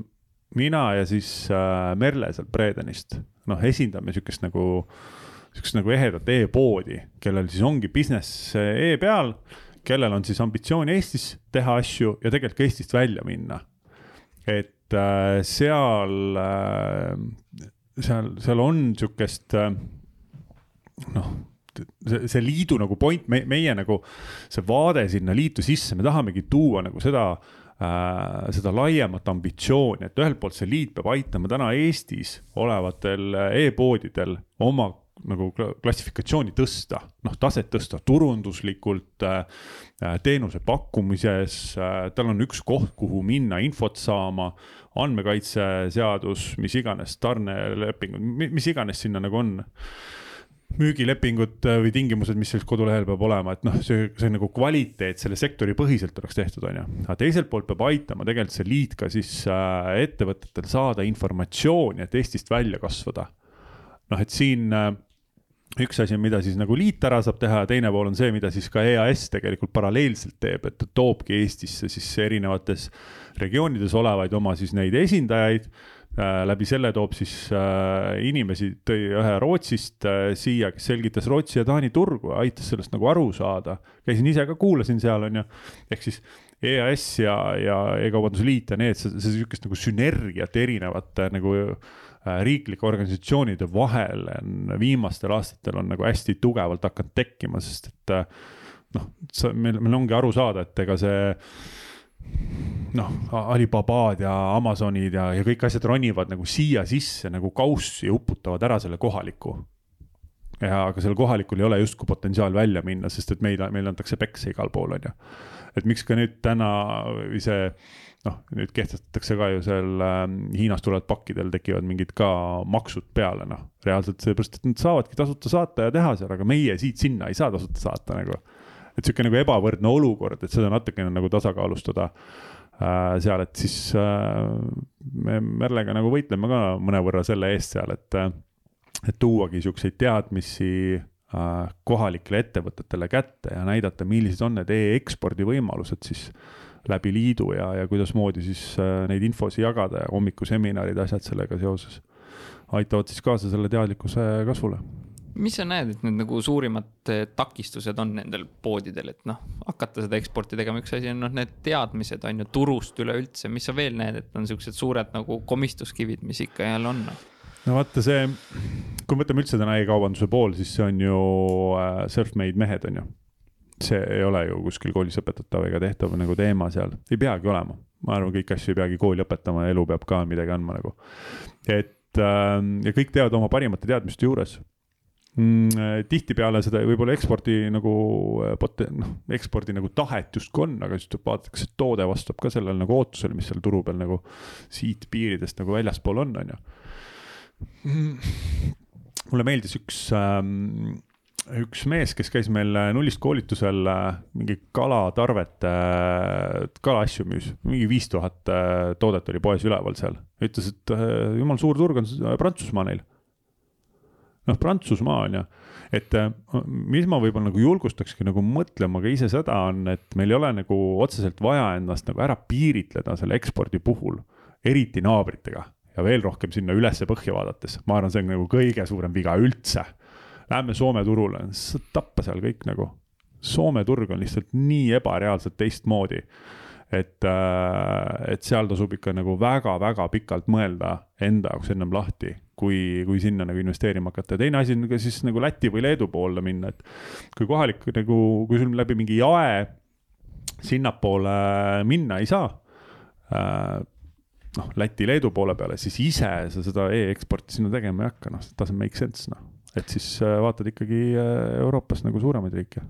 Speaker 2: mina ja siis äh, Merle sealt Bredenist, noh, esindame niisugust nagu äh, sihukest nagu ehedat e-poodi, kellel siis ongi business e peal, kellel on siis ambitsioon Eestis teha asju ja tegelikult ka Eestist välja minna. et äh, seal äh,, seal, seal on sihukest äh, noh see, see liidu nagu point, me, meie nagu see vaade sinna liitu sisse, me tahamegi tuua nagu seda äh,, seda laiemat ambitsiooni, et ühelt poolt see liit peab aitama täna Eestis olevatel e-poodidel oma nagu klassifikatsiooni tõsta, noh, taset tõsta turunduslikult äh,, äh teenuse pakkumises äh,, tal on üks koht, kuhu minna infot saama, andmekaitseseadus, mis iganes, tarnelepingud, mis iganes sinna nagu on müügilepingud äh, või tingimused, mis seal kodulehel peab olema, et noh, see, see nagu kvaliteet selle sektori põhiselt oleks tehtud, on ju. aga teiselt poolt peab aitama tegelikult see liit ka siis äh, ettevõtetel saada informatsiooni, et Eestist välja kasvada. noh, et siin äh, üks asi on, mida siis nagu liit ära saab teha ja teine pool on see, mida siis ka EAS tegelikult paralleelselt teeb, et ta toobki Eestisse siis erinevates regioonides olevaid oma siis neid esindajaid äh,. läbi selle toob siis äh, inimesi, tõi ühe Rootsist äh, siia, kes selgitas Rootsi ja Taani turgu, aitas sellest nagu aru saada. käisin ise ka, kuulasin seal, on ju, ehk siis EAS ja, ja E-kaubanduse Liit ja need, see, see sihukest nagu sünergiat erinevate nagu riiklike organisatsioonide vahel on viimastel aastatel on nagu hästi tugevalt hakanud tekkima, sest et äh, noh, meil, meil ongi aru saada, et ega see noh, Alibabad ja Amazonid ja, ja kõik asjad ronivad nagu siia sisse nagu kaussi ja uputavad ära selle kohaliku. ja aga sellel kohalikul ei ole justkui potentsiaal välja minna, sest et meile, meile antakse peksa igal pool, on ju. et miks ka nüüd täna see noh, nüüd kehtestatakse ka ju seal äh, Hiinast tulevad pakkidel tekivad mingid ka maksud peale, noh. reaalselt seepärast, et nad saavadki tasuta saata ja teha seal, aga meie siit-sinna ei saa tasuta saata nagu. et sihuke nagu ebavõrdne olukord, et seda natukene nagu tasakaalustada äh, seal, et siis äh, me Merlega nagu võitleme ka mõnevõrra selle eest seal, et, äh, et tuuagi siukseid teadmisi äh, kohalikele ettevõtetele kätte ja näidata, millised on need e-ekspordi võimalused siis läbi liidu ja, ja kuidasmoodi siis äh, neid infosi jagada ja hommikuseminarid, asjad sellega seoses. aitavad siis kaasa selle teadlikkuse kasvule
Speaker 1: mis sa näed, et need nagu suurimad eh, takistused on nendel poodidel, et noh, hakata seda eksporti tegema, üks asi on noh, need teadmised on ju turust üleüldse, mis sa veel näed, et on siuksed suured nagu komistuskivid, mis ikka jälle on?
Speaker 2: no vaata see, kui me võtame üldse täna e-kaubanduse pool, siis see on ju äh, self-made mehed, on ju. See ei ole ju kuskil koolis õpetatav ega tehtav nagu teema seal, ei peagi olema. ma arvan, kõiki asju ei peagi kooli õpetama, elu peab ka midagi andma nagu. et äh, ja kõik teevad oma parimate teadmiste juures mm,. tihtipeale seda võib-olla ekspordi nagu äh, pot-, noh, ekspordi nagu tahet justkui on, aga siis tuleb vaadata, kas see toode vastab ka sellele nagu ootusele, mis seal turu peal nagu siit piiridest nagu väljaspool on, on ju. Mm. mulle meeldis üks ähm, üks mees, kes käis meil nullist koolitusel, äh, mingi kalatarvete, kalaasju müüs, mingi viis tuhat toodet oli poes üleval seal. ütles, et jumal suur turg on Prantsusmaa neil. Noh, Prantsusmaa on ju, et äh, mis ma võib-olla nagu julgustakski nagu mõtlema ka ise seda on, et meil ei ole nagu otseselt vaja ennast nagu ära piiritleda selle ekspordi puhul, eriti naabritega. Ja veel rohkem sinna ülesse põhja vaadates, ma arvan, see on nagu kõige suurem viga üldse. Lähme Soome turule, tappa seal kõik nagu. Soome turg on lihtsalt nii ebareaalselt teistmoodi et, äh, et seal tasub ikka nagu väga-väga pikalt mõelda enda jaoks ennem lahti, kui, kui sinna nagu investeerima hakata teine asi on ka siis nagu Läti või Leedu poole minna, et kui kohalik nagu, kui sul läbi mingi jae sinnapoole minna ei saa äh,, noh, Läti-Leedu poole peale, siis ise sa seda e-eksporti sinna tegema ei hakka, noh, doesn't make sense, noh. Et siis äh, vaatad ikkagi äh, Euroopas nagu suuremaid riike.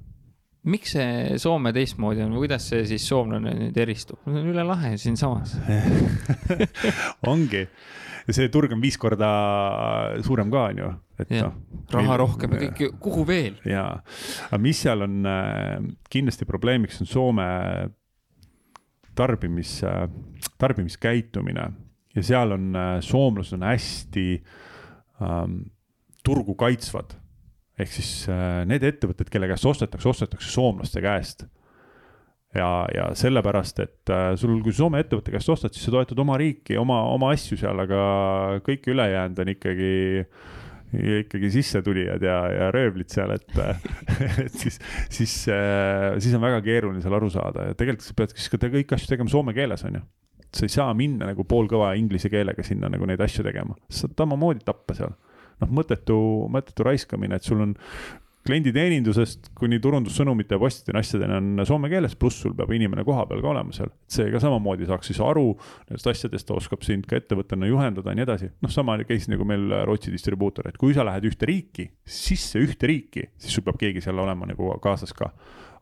Speaker 1: Miks see Soome teistmoodi on kuidas see siis soomlane nüüd eristub, see on üle lahe siinsamas. *laughs*
Speaker 2: Ongi, see turg on viis korda suurem ka, on ju.
Speaker 1: No, raha meil, rohkem ja kõik, kuhu veel?
Speaker 2: jaa, aga mis seal on äh, kindlasti probleemiks, on Soome tarbimis, tarbimiskäitumine. Ja seal on, soomlased on hästi ähm, turgu kaitsvad ehk siis äh, need ettevõtted, kelle käest ostetakse, ostetakse soomlaste käest. ja, ja sellepärast, et äh, sul, kui Soome ettevõtte käest ostad, siis sa toetad oma riiki, oma, oma asju seal, aga kõik ülejäänud on ikkagi ikkagi sissetulijad ja, ja röövlid seal, et, *laughs* et siis, siis, siis on väga keeruline seal aru saada ja tegelikult sa pead siis ka kõiki asju tegema soome keeles, on ju. sa ei saa minna nagu poolkõva inglise keelega sinna nagu neid asju tegema, sa saad samamoodi tappa seal noh, mõttetu, mõttetu raiskamine, et sul on klienditeenindusest kuni turundussõnumite ja postideni asjadeni on soome keeles, pluss sul peab inimene kohapeal ka olema seal. et see ka samamoodi saaks siis aru nendest asjadest, ta oskab sind ka ettevõttena juhendada ja nii edasi. noh, sama case nagu meil Rootsi distribuutor, et kui sa lähed ühte riiki, sisse ühte riiki, siis sul peab keegi seal olema nagu kaasas ka.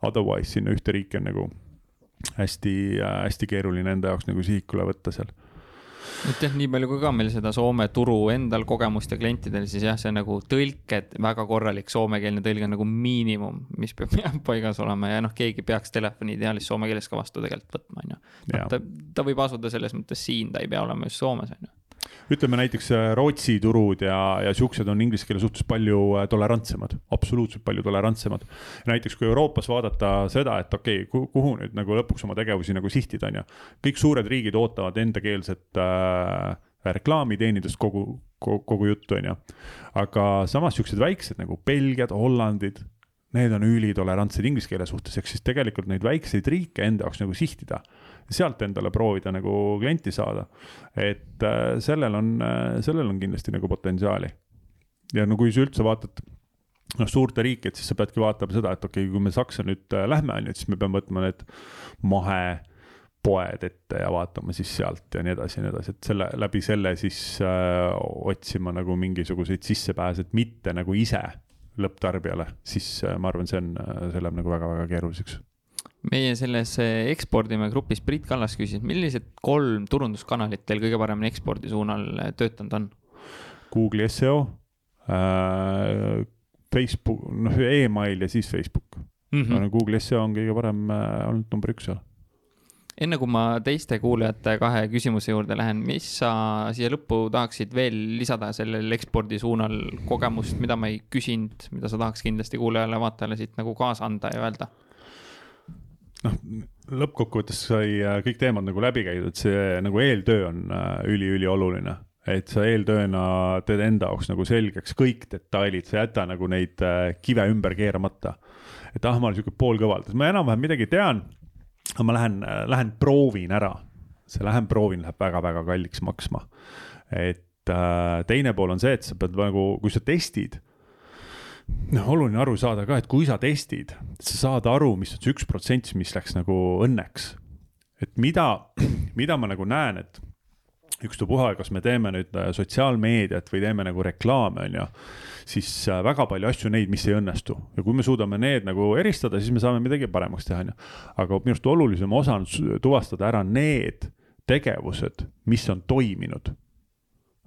Speaker 2: Otherwise sinna ühte riiki on nagu hästi äh,, hästi keeruline enda jaoks nagu sihikule võtta seal
Speaker 1: et jah, nii palju kui ka meil seda Soome turu endal kogemust ja klientidel, siis jah, see nagu tõlked, väga korralik soomekeelne tõlge on nagu miinimum, mis peab *laughs* paigas olema ja noh, keegi peaks telefoni ideaalis soome keeles ka vastu tegelikult võtma, on ju. Ta, ta võib asuda selles mõttes siin, ta ei pea olema just Soomes, on ju
Speaker 2: ütleme näiteks äh, Rootsi turud ja, ja siuksed on inglise keele suhtes palju äh, tolerantsemad, absoluutselt palju tolerantsemad. näiteks kui Euroopas vaadata seda, et okei okay,, kuhu nüüd nagu lõpuks oma tegevusi nagu sihtida, on ju. kõik suured riigid ootavad endakeelset äh, reklaamiteenindust kogu, kogu, kogu juttu, on ju. aga samas siuksed väiksed nagu Belgiad, Hollandid, need on ülitolerantsed inglise keele suhtes, ehk siis tegelikult neid väikseid riike enda jaoks nagu sihtida sealt endale proovida nagu klienti saada. et äh, sellel on, äh, sellel on kindlasti nagu potentsiaali. ja no kui sa üldse vaatad noh, suurte riiki, et siis sa peadki vaatama seda, et okei okay,, kui me Saksa nüüd äh, lähme, on ju, siis me peame võtma need mahepoed ette ja vaatama siis sealt ja nii edasi ja nii edasi, et selle, läbi selle siis äh, otsima nagu mingisuguseid sissepääse, et mitte nagu ise lõpptarbijale, siis äh, ma arvan, see on, see läheb nagu väga-väga keeruliseks
Speaker 1: meie selles eh, ekspordime grupis Priit Kallas küsis, millised kolm turunduskanalit teil kõige paremini ekspordi suunal eh, töötanud on?
Speaker 2: Google'i seo äh,, Facebook, noh email ja siis Facebook mm. -hmm. Google'i seo on kõige parem äh, olnud number üks seal.
Speaker 1: enne kui ma teiste kuulajate kahe küsimuse juurde lähen, mis sa siia lõppu tahaksid veel lisada sellel ekspordi suunal kogemust, mida ma ei küsinud, mida sa tahaks kindlasti kuulajale-vaatajale siit nagu kaasa anda ja öelda?
Speaker 2: Noh, lõppkokkuvõttes sai äh, kõik teemad nagu läbi käidud, see nagu eeltöö on äh, üliülioluline. et sa eeltööna teed enda jaoks nagu selgeks kõik detailid, sa ei jäta nagu neid äh, kive ümber keeramata. et ah, ma olen sihuke poolkõvaldas, ma enam-vähem midagi tean, aga ma lähen, äh, lähen proovin ära. see lähen proovin läheb väga-väga kalliks maksma. et teine pool on see, et sa pead nagu, kui sa testid noh, oluline aru saada ka, et kui sa testid, sa saad aru, mis on see üks protsent, mis läks nagu õnneks. et mida, *clears throat* mida ma nagu näen, et ükstapuha, kas me teeme nüüd äh, sotsiaalmeediat või teeme nagu reklaame, on ju, siis äh, väga palju asju neid, mis ei õnnestu ja kui me suudame need nagu eristada, siis me saame midagi paremaks teha, on ju. aga minu arust olulisem osa on tuvastada ära need tegevused, mis on toiminud,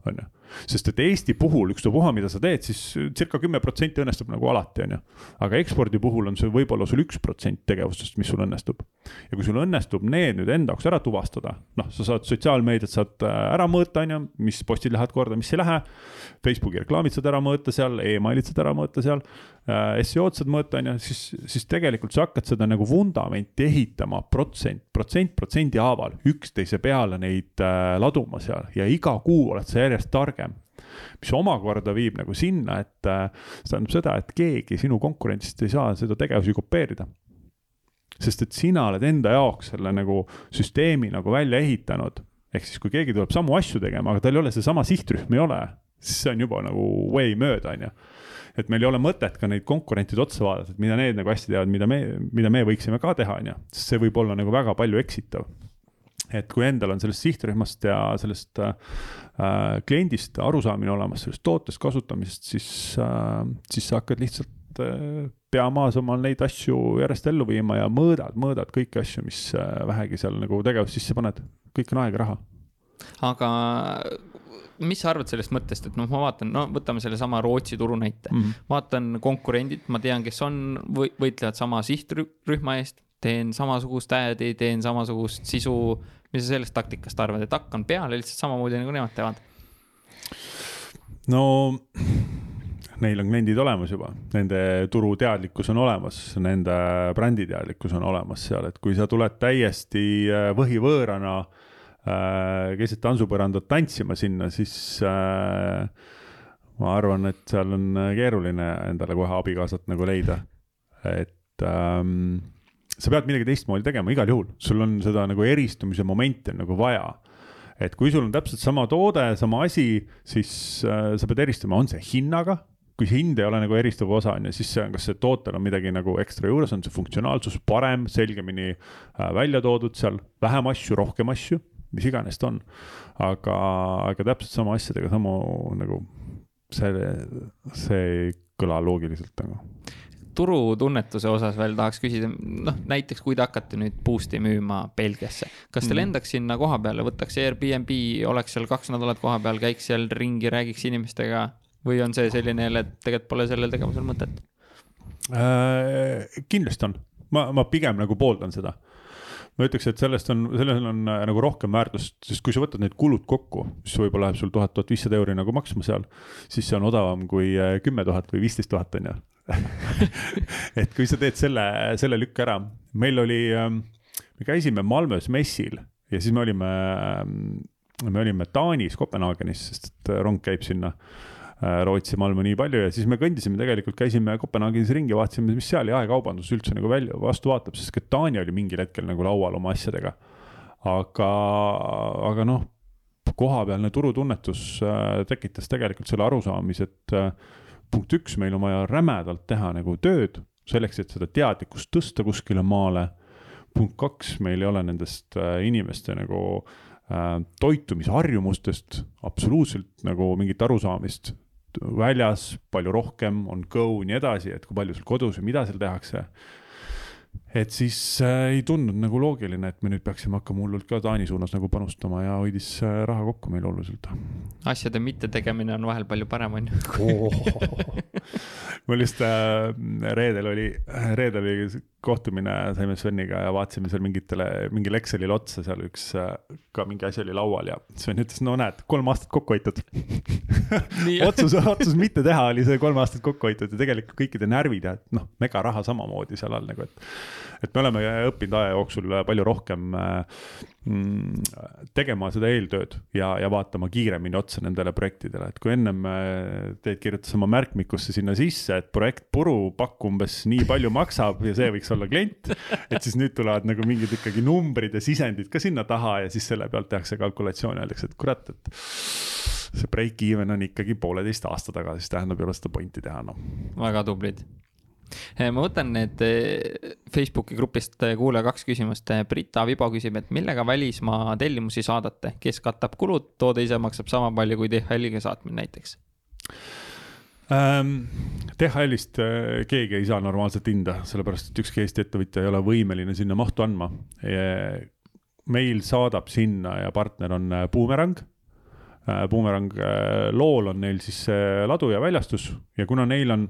Speaker 2: on ju sest et Eesti puhul ükstapuha, mida sa teed, siis circa kümme protsenti õnnestub nagu alati, on ju. aga ekspordi puhul on see võib-olla sul üks protsent tegevustest, mis sul õnnestub. ja kui sul õnnestub need nüüd enda jaoks ära tuvastada, noh, sa saad sotsiaalmeediat saad äh, ära mõõta, on ju, mis postid lähevad korda, mis ei lähe. Facebooki reklaamid saad ära mõõta seal e, emailid saad ära mõõta seal SEO-d saad mõõta, on ju, siis, siis tegelikult sa hakkad seda nagu vundamenti ehitama protsent, protsent protsendi haaval, üksteise peale neid äh, laduma seal. Ja iga kuu oled sa järjest targem. Mis omakorda viib nagu sinna, et äh, see tähendab seda, et keegi sinu konkurentsist ei saa seda tegevusi kopeerida. sest et sina oled enda jaoks selle nagu süsteemi nagu välja ehitanud, ehk siis kui keegi tuleb samu asju tegema, aga tal ei ole seesama sihtrühm ei ole, siis see on juba nagu way mööda, on ju et meil ei ole mõtet ka neid konkurentide otsa vaadata, et mida need nagu hästi teevad, mida me, mida me võiksime ka teha, on ju, sest see võib olla nagu väga palju eksitav. Et kui endal on sellest sihtrühmast ja sellest äh, kliendist arusaamine olemas, sellest tootest kasutamisest, siis äh,, siis sa hakkad lihtsalt äh, pea maas omal neid asju järjest ellu viima ja mõõdad, mõõdad kõiki asju, mis äh, vähegi seal nagu tegevust sisse paned, kõik on aeg ja raha.
Speaker 1: aga mis sa arvad sellest mõttest, et noh, ma vaatan, no võtame sellesama Rootsi turu näite mm, -hmm. vaatan konkurendid, ma tean, kes on või võitlevad sama sihtrühma eest, teen samasugust ad'i, teen samasugust sisu mis sa sellest taktikast arvad, et hakkan peale lihtsalt samamoodi nagu nemad teevad?
Speaker 2: no neil on kliendid olemas juba, nende turuteadlikkus on olemas, nende bränditeadlikkus on olemas seal, et kui sa tuled täiesti võhivõõrana äh, keset tantsupõrandat tantsima sinna, siis äh, ma arvan, et seal on keeruline endale kohe abikaasat nagu leida. et ähm, sa pead midagi teistmoodi tegema igal juhul, sul on seda nagu eristumise momenti on nagu vaja. et kui sul on täpselt sama toode, sama asi, siis äh, sa pead eristama, on see hinnaga, kui see hind ei ole nagu eristuv osa, on ju, siis see on, kas see tootel on midagi nagu ekstra juures, on see funktsionaalsus parem, selgemini äh, välja toodud seal, vähem asju, rohkem asju, mis iganes ta on. aga, aga täpselt sama asjadega samu nagu see, see ei kõla loogiliselt nagu
Speaker 1: turutunnetuse osas veel tahaks küsida, noh näiteks kui te hakkate nüüd boost'i müüma Belgiasse, kas te mm. lendaks sinna koha peale, võtaks Airbnb, oleks seal kaks nädalat kohapeal, käiks seal ringi, räägiks inimestega või on see selline jälle, et tegelikult pole sellel tegevusel mõtet
Speaker 2: äh,? kindlasti on, ma, ma pigem nagu pooldan seda ma ütleks, et sellest on, sellel on äh, nagu rohkem väärtust, sest kui sa võtad need kulud kokku, mis võib-olla läheb sul tuhat, tuhat viissada euri nagu maksma seal, siis see on odavam kui äh, kümme tuhat või viisteist tuhat, on ju. *laughs* et kui sa teed selle, selle lükke ära, meil oli, ähm, me käisime Malmös messil ja siis me olime, ähm, me olime Taanis, Kopenhaagenis, sest et rong käib sinna Äh, Rootsi, Malmö nii palju ja siis me kõndisime tegelikult, käisime Kopenhaagenis ringi, vaatasime, mis seal jaekaubandus üldse nagu välja, vastu vaatab, sest ka Taani oli mingil hetkel nagu laual oma asjadega. aga, aga noh, kohapealne turutunnetus äh, tekitas tegelikult selle arusaamise, et äh, punkt üks, meil on vaja rämedalt teha nagu tööd selleks, et seda teadlikkust tõsta kuskile maale. punkt kaks, meil ei ole nendest inimeste nagu äh, toitumisharjumustest absoluutselt nagu mingit arusaamist väljas palju rohkem, on go nii edasi, et kui palju sul kodus või mida seal tehakse. et siis äh, ei tundunud nagu loogiline, et me nüüd peaksime hakkama hullult ka Taani suunas nagu panustama ja hoidis äh, raha kokku meil oluliselt.
Speaker 1: asjade mittetegemine on vahel palju parem, on ju *laughs*
Speaker 2: mul just äh, reedel oli, reedel oli kohtumine saime Sveniga ja vaatasime seal mingitele, mingile Excelile otsa, seal üks ka mingi asi oli laual ja Sven ütles, no näed, kolm aastat kokku hoitud *laughs* otsus, otsus mitte teha oli see kolm aastat kokku hoitud ja tegelikult kõikide närvid ja noh, megaraha samamoodi seal all nagu, et. Et me oleme õppinud aja jooksul palju rohkem mm, tegema seda eeltööd ja, ja vaatama kiiremini otsa nendele projektidele, et kui ennem Teet kirjutas oma märkmikusse sinna sisse, et projekt puru pakk umbes nii palju maksab ja see võiks olla klient. et siis nüüd tulevad nagu mingid ikkagi numbrid ja sisendid ka sinna taha ja siis selle pealt tehakse kalkulatsioon ja öeldakse, et kurat, et see break-even on ikkagi pooleteist aasta taga, siis tähendab, ei ole seda pointi teha, noh.
Speaker 1: väga tublid ma võtan need eh, Facebooki grupist eh, kuulaja kaks küsimust. Brita Vibo küsib, et millega välismaa tellimusi saadate, kes katab kulud, toode ise maksab sama palju kui DHL-iga saatmine näiteks
Speaker 2: ähm,? DHL-ist äh, keegi ei saa normaalset hinda, sellepärast et ükski Eesti ettevõtja ei ole võimeline sinna mahtu andma. meil saadab sinna ja partner on äh, Boomerang. Äh, Boomerang lool on neil siis ladu ja väljastus ja kuna neil on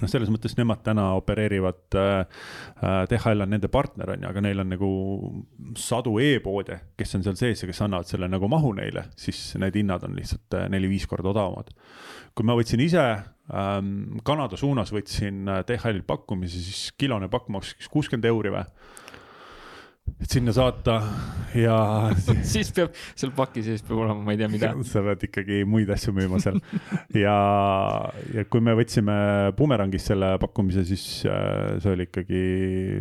Speaker 2: noh, selles mõttes nemad täna opereerivad äh,, DHL on nende partner, on ju, aga neil on nagu sadu e-poode, kes on seal sees ja kes annavad selle nagu mahu neile, siis need hinnad on lihtsalt neli-viis korda odavamad. kui ma võtsin ise ähm,. Kanada suunas võtsin äh, DHL-ilt pakkumise, siis kilone pakk maksis kuuskümmend euri või et sinna saata ja *laughs*
Speaker 1: siis peab, seal paki sees peab olema, ma ei tea, mida.
Speaker 2: sa pead ikkagi muid asju müüma seal ja, ja kui me võtsime Bumerangist selle pakkumise, siis äh, see oli ikkagi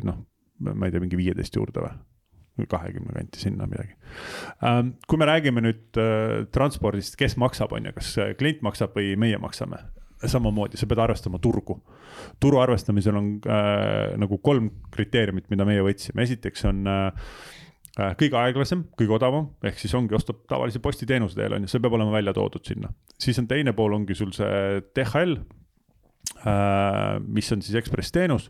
Speaker 2: noh, ma ei tea, mingi viieteist juurde või või kahekümne kanti sinna midagi. Ähm, kui me räägime nüüd äh, transpordist, kes maksab, on ju, kas klient maksab või meie maksame? Samamoodi, sa pead arvestama turgu. turu arvestamisel on äh, nagu kolm kriteeriumit, mida meie võtsime, esiteks on äh, äh, kõige aeglasem, kõige odavam, ehk siis ongi, ostab tavalise postiteenuse teel on ju, see peab olema välja toodud sinna. siis on teine pool ongi sul see DHL äh,, mis on siis Ekspress teenus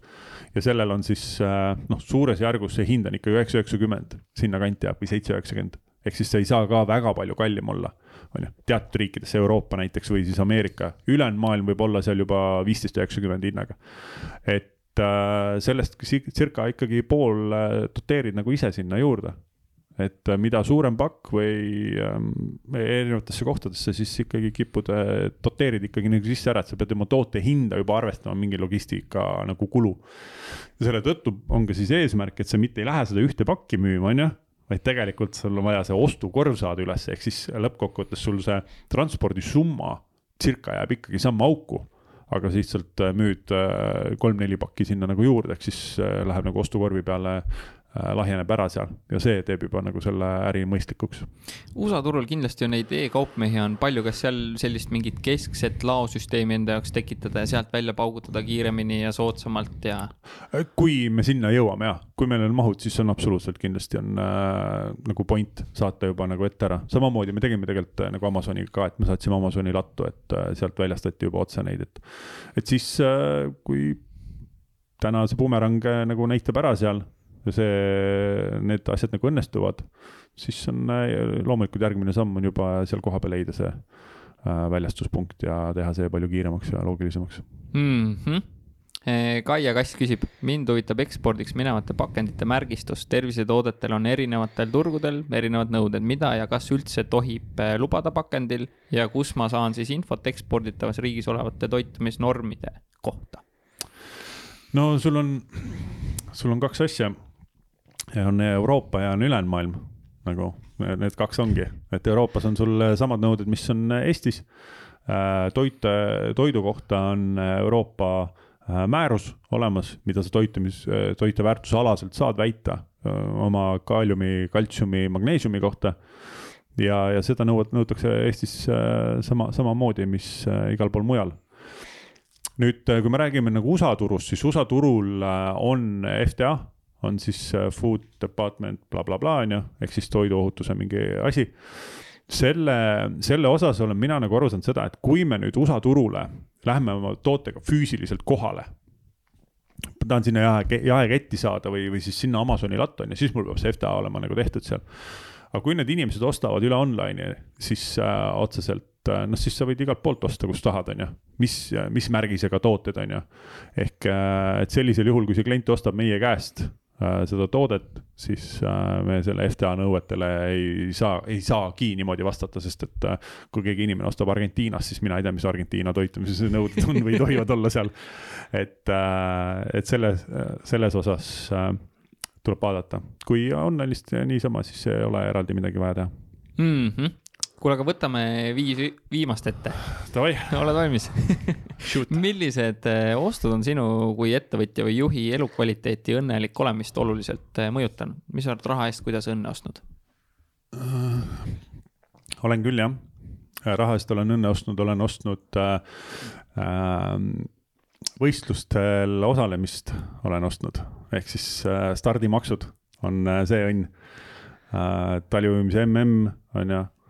Speaker 2: ja sellel on siis äh, noh, suures järgus see hind on ikka üheksa, üheksakümmend, sinnakanti jääb või seitse, üheksakümmend. ehk siis see ei saa ka väga palju kallim olla on ju, teatud riikides, Euroopa näiteks või siis Ameerika, ülejäänud maailm võib olla seal juba viisteist, üheksakümmend hinnaga. et äh, sellest circa ikkagi pool äh, doteerid nagu ise sinna juurde. et äh, mida suurem pakk või äh, erinevatesse kohtadesse, siis ikkagi kipud doteerid ikkagi nagu sisse ära, et sa pead oma toote hinda juba arvestama mingi logistika nagu kulu. ja selle tõttu on ka siis eesmärk, et sa mitte ei lähe seda ühte pakki müüma, on ju vaid tegelikult sul on vaja see ostukorv saada üles, ehk siis lõppkokkuvõttes sul see transpordisumma circa jääb ikkagi samma auku. aga sa lihtsalt müüd äh, kolm-neli pakki sinna nagu juurde, ehk siis äh, läheb nagu ostukorvi peale Äh, lahjeneb ära seal ja see teeb juba nagu selle äri mõistlikuks.
Speaker 1: USA turul kindlasti on neid e-kaupmehi on palju, kas seal sellist mingit keskset laosüsteemi enda jaoks tekitada ja sealt välja paugutada kiiremini ja soodsamalt ja?
Speaker 2: Äh, kui me sinna jõuame jah, kui meil on mahud, siis on absoluutselt kindlasti on äh, nagu point saata juba nagu ette ära. samamoodi me tegime tegelikult äh, nagu Amazoniga ka, et me saatsime Amazoni lattu, et äh, sealt väljastati juba otse neid, et, et siis äh, kui täna see bumerang nagu näitab ära seal see, need asjad nagu õnnestuvad, siis on äh, loomulikult järgmine samm on juba seal kohapeal leida see äh, väljastuspunkt ja teha see palju kiiremaks ja loogilisemaks
Speaker 1: mm. -hmm. Kaia Kass küsib, mind huvitab ekspordiks minevate pakendite märgistus. tervisetoodetel on erinevatel turgudel erinevad nõuded, mida ja kas üldse tohib lubada pakendil ja kus ma saan siis infot eksporditavas riigis olevate toitumisnormide kohta?
Speaker 2: no sul on, sul on kaks asja on Euroopa ja on ülejäänud maailm nagu need kaks ongi, et Euroopas on sul samad nõuded, mis on Eestis. Äh, toit, toidu kohta on Euroopa äh, määrus olemas, mida sa toitumis, toiteväärtusalaselt saad väita äh, oma kaaliumi, kaltsiumi, magneesiumi kohta. ja, ja seda nõuad, nõutakse Eestis sama, samamoodi, mis igal pool mujal nüüd, kui me räägime nagu USA turust, siis USA turul on FDA on siis äh, food department blablabla on ju, ehk siis toiduohutuse mingi asi. selle, selle osas olen mina nagu aru saanud seda, et kui me nüüd USA turule lähme oma tootega füüsiliselt kohale tahan sinna jae, jaeketti saada või, või siis sinna Amazoni latta on ju, siis mul peab see FTA olema nagu tehtud seal. aga kui need inimesed ostavad üle online'i, siis äh, otseselt äh, noh, siis sa võid igalt poolt osta, kust tahad, on ju. mis, mis märgisega tooted, on ju. ehk äh, et sellisel juhul, kui see klient ostab meie käest seda toodet, siis me selle FTA nõuetele ei saa, ei saagi niimoodi vastata, sest et kui keegi inimene ostab Argentiinast, siis mina ei tea, mis Argentiina toitumises nõuded on või tohivad olla seal. et, et selles, selles osas tuleb vaadata, kui on lihtsalt niisama, siis ei ole eraldi midagi vaja teha
Speaker 1: mm. -hmm kuule, aga võtame viis viimast ette. *laughs* oled valmis millised eh, ostud on sinu kui ettevõtja või juhi elukvaliteeti, õnnelik olemist oluliselt eh, mõjutanud? mis sa oled raha eest, kuidas õnne ostnud
Speaker 2: uh,? olen küll jah, raha eest olen õnne ostnud, olen ostnud äh, äh, võistlustel osalemist olen ostnud, ehk siis äh, stardimaksud on äh, see õnn äh,. taliujumise mm on ju Äh,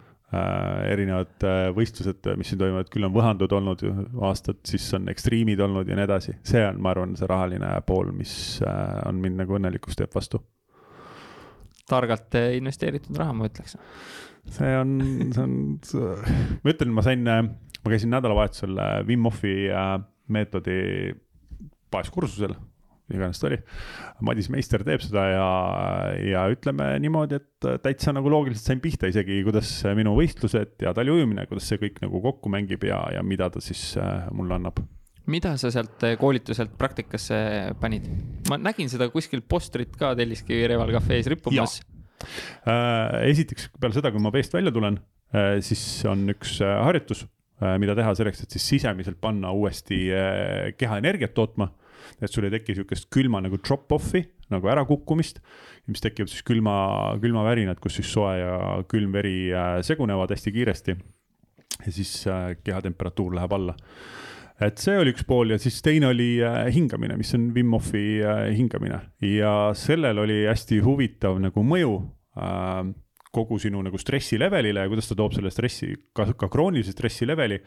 Speaker 2: erinevad äh, võistlused, mis siin toimuvad, küll on võhandud olnud aastad, siis on ekstriimid olnud ja nii edasi. see on, ma arvan, see rahaline pool, mis äh, on mind nagu õnnelikuks teeb vastu.
Speaker 1: targalt investeeritud raha, ma ütleks.
Speaker 2: see on, see on, *laughs* ma ütlen, ma sain, ma käisin nädalavahetusel Wim Hofi meetodi baaskursusel iganes ta oli. Madis Meister teeb seda ja, ja ütleme niimoodi, et täitsa nagu loogiliselt sain pihta isegi, kuidas minu võistlused ja taliujumine, kuidas see kõik nagu kokku mängib ja, ja mida ta siis äh, mulle annab
Speaker 1: mida sa sealt koolituselt praktikasse panid? ma nägin seda kuskil postrit ka Telliskivi Reval Cafe's rippumas.
Speaker 2: Äh, esiteks peale seda, kui ma veest välja tulen, äh, siis on üks harjutus, mida teha selleks, et siis sisemiselt panna uuesti keha energiat tootma et sul ei teki sihukest külma nagu drop-off'i nagu ärakukkumist, mis tekivad siis külma, külmavärinad, kus siis soe ja külm veri äh, segunevad hästi kiiresti. ja siis äh, kehatemperatuur läheb alla. Et see oli üks pool ja siis teine oli äh, hingamine, mis on Wim Hofi hingamine. Ja sellel oli hästi huvitav nagu mõju kogu sinu nagu stressi levelile ja kuidas ta toob selle stressi, ka, ka kroonilise stressi leveli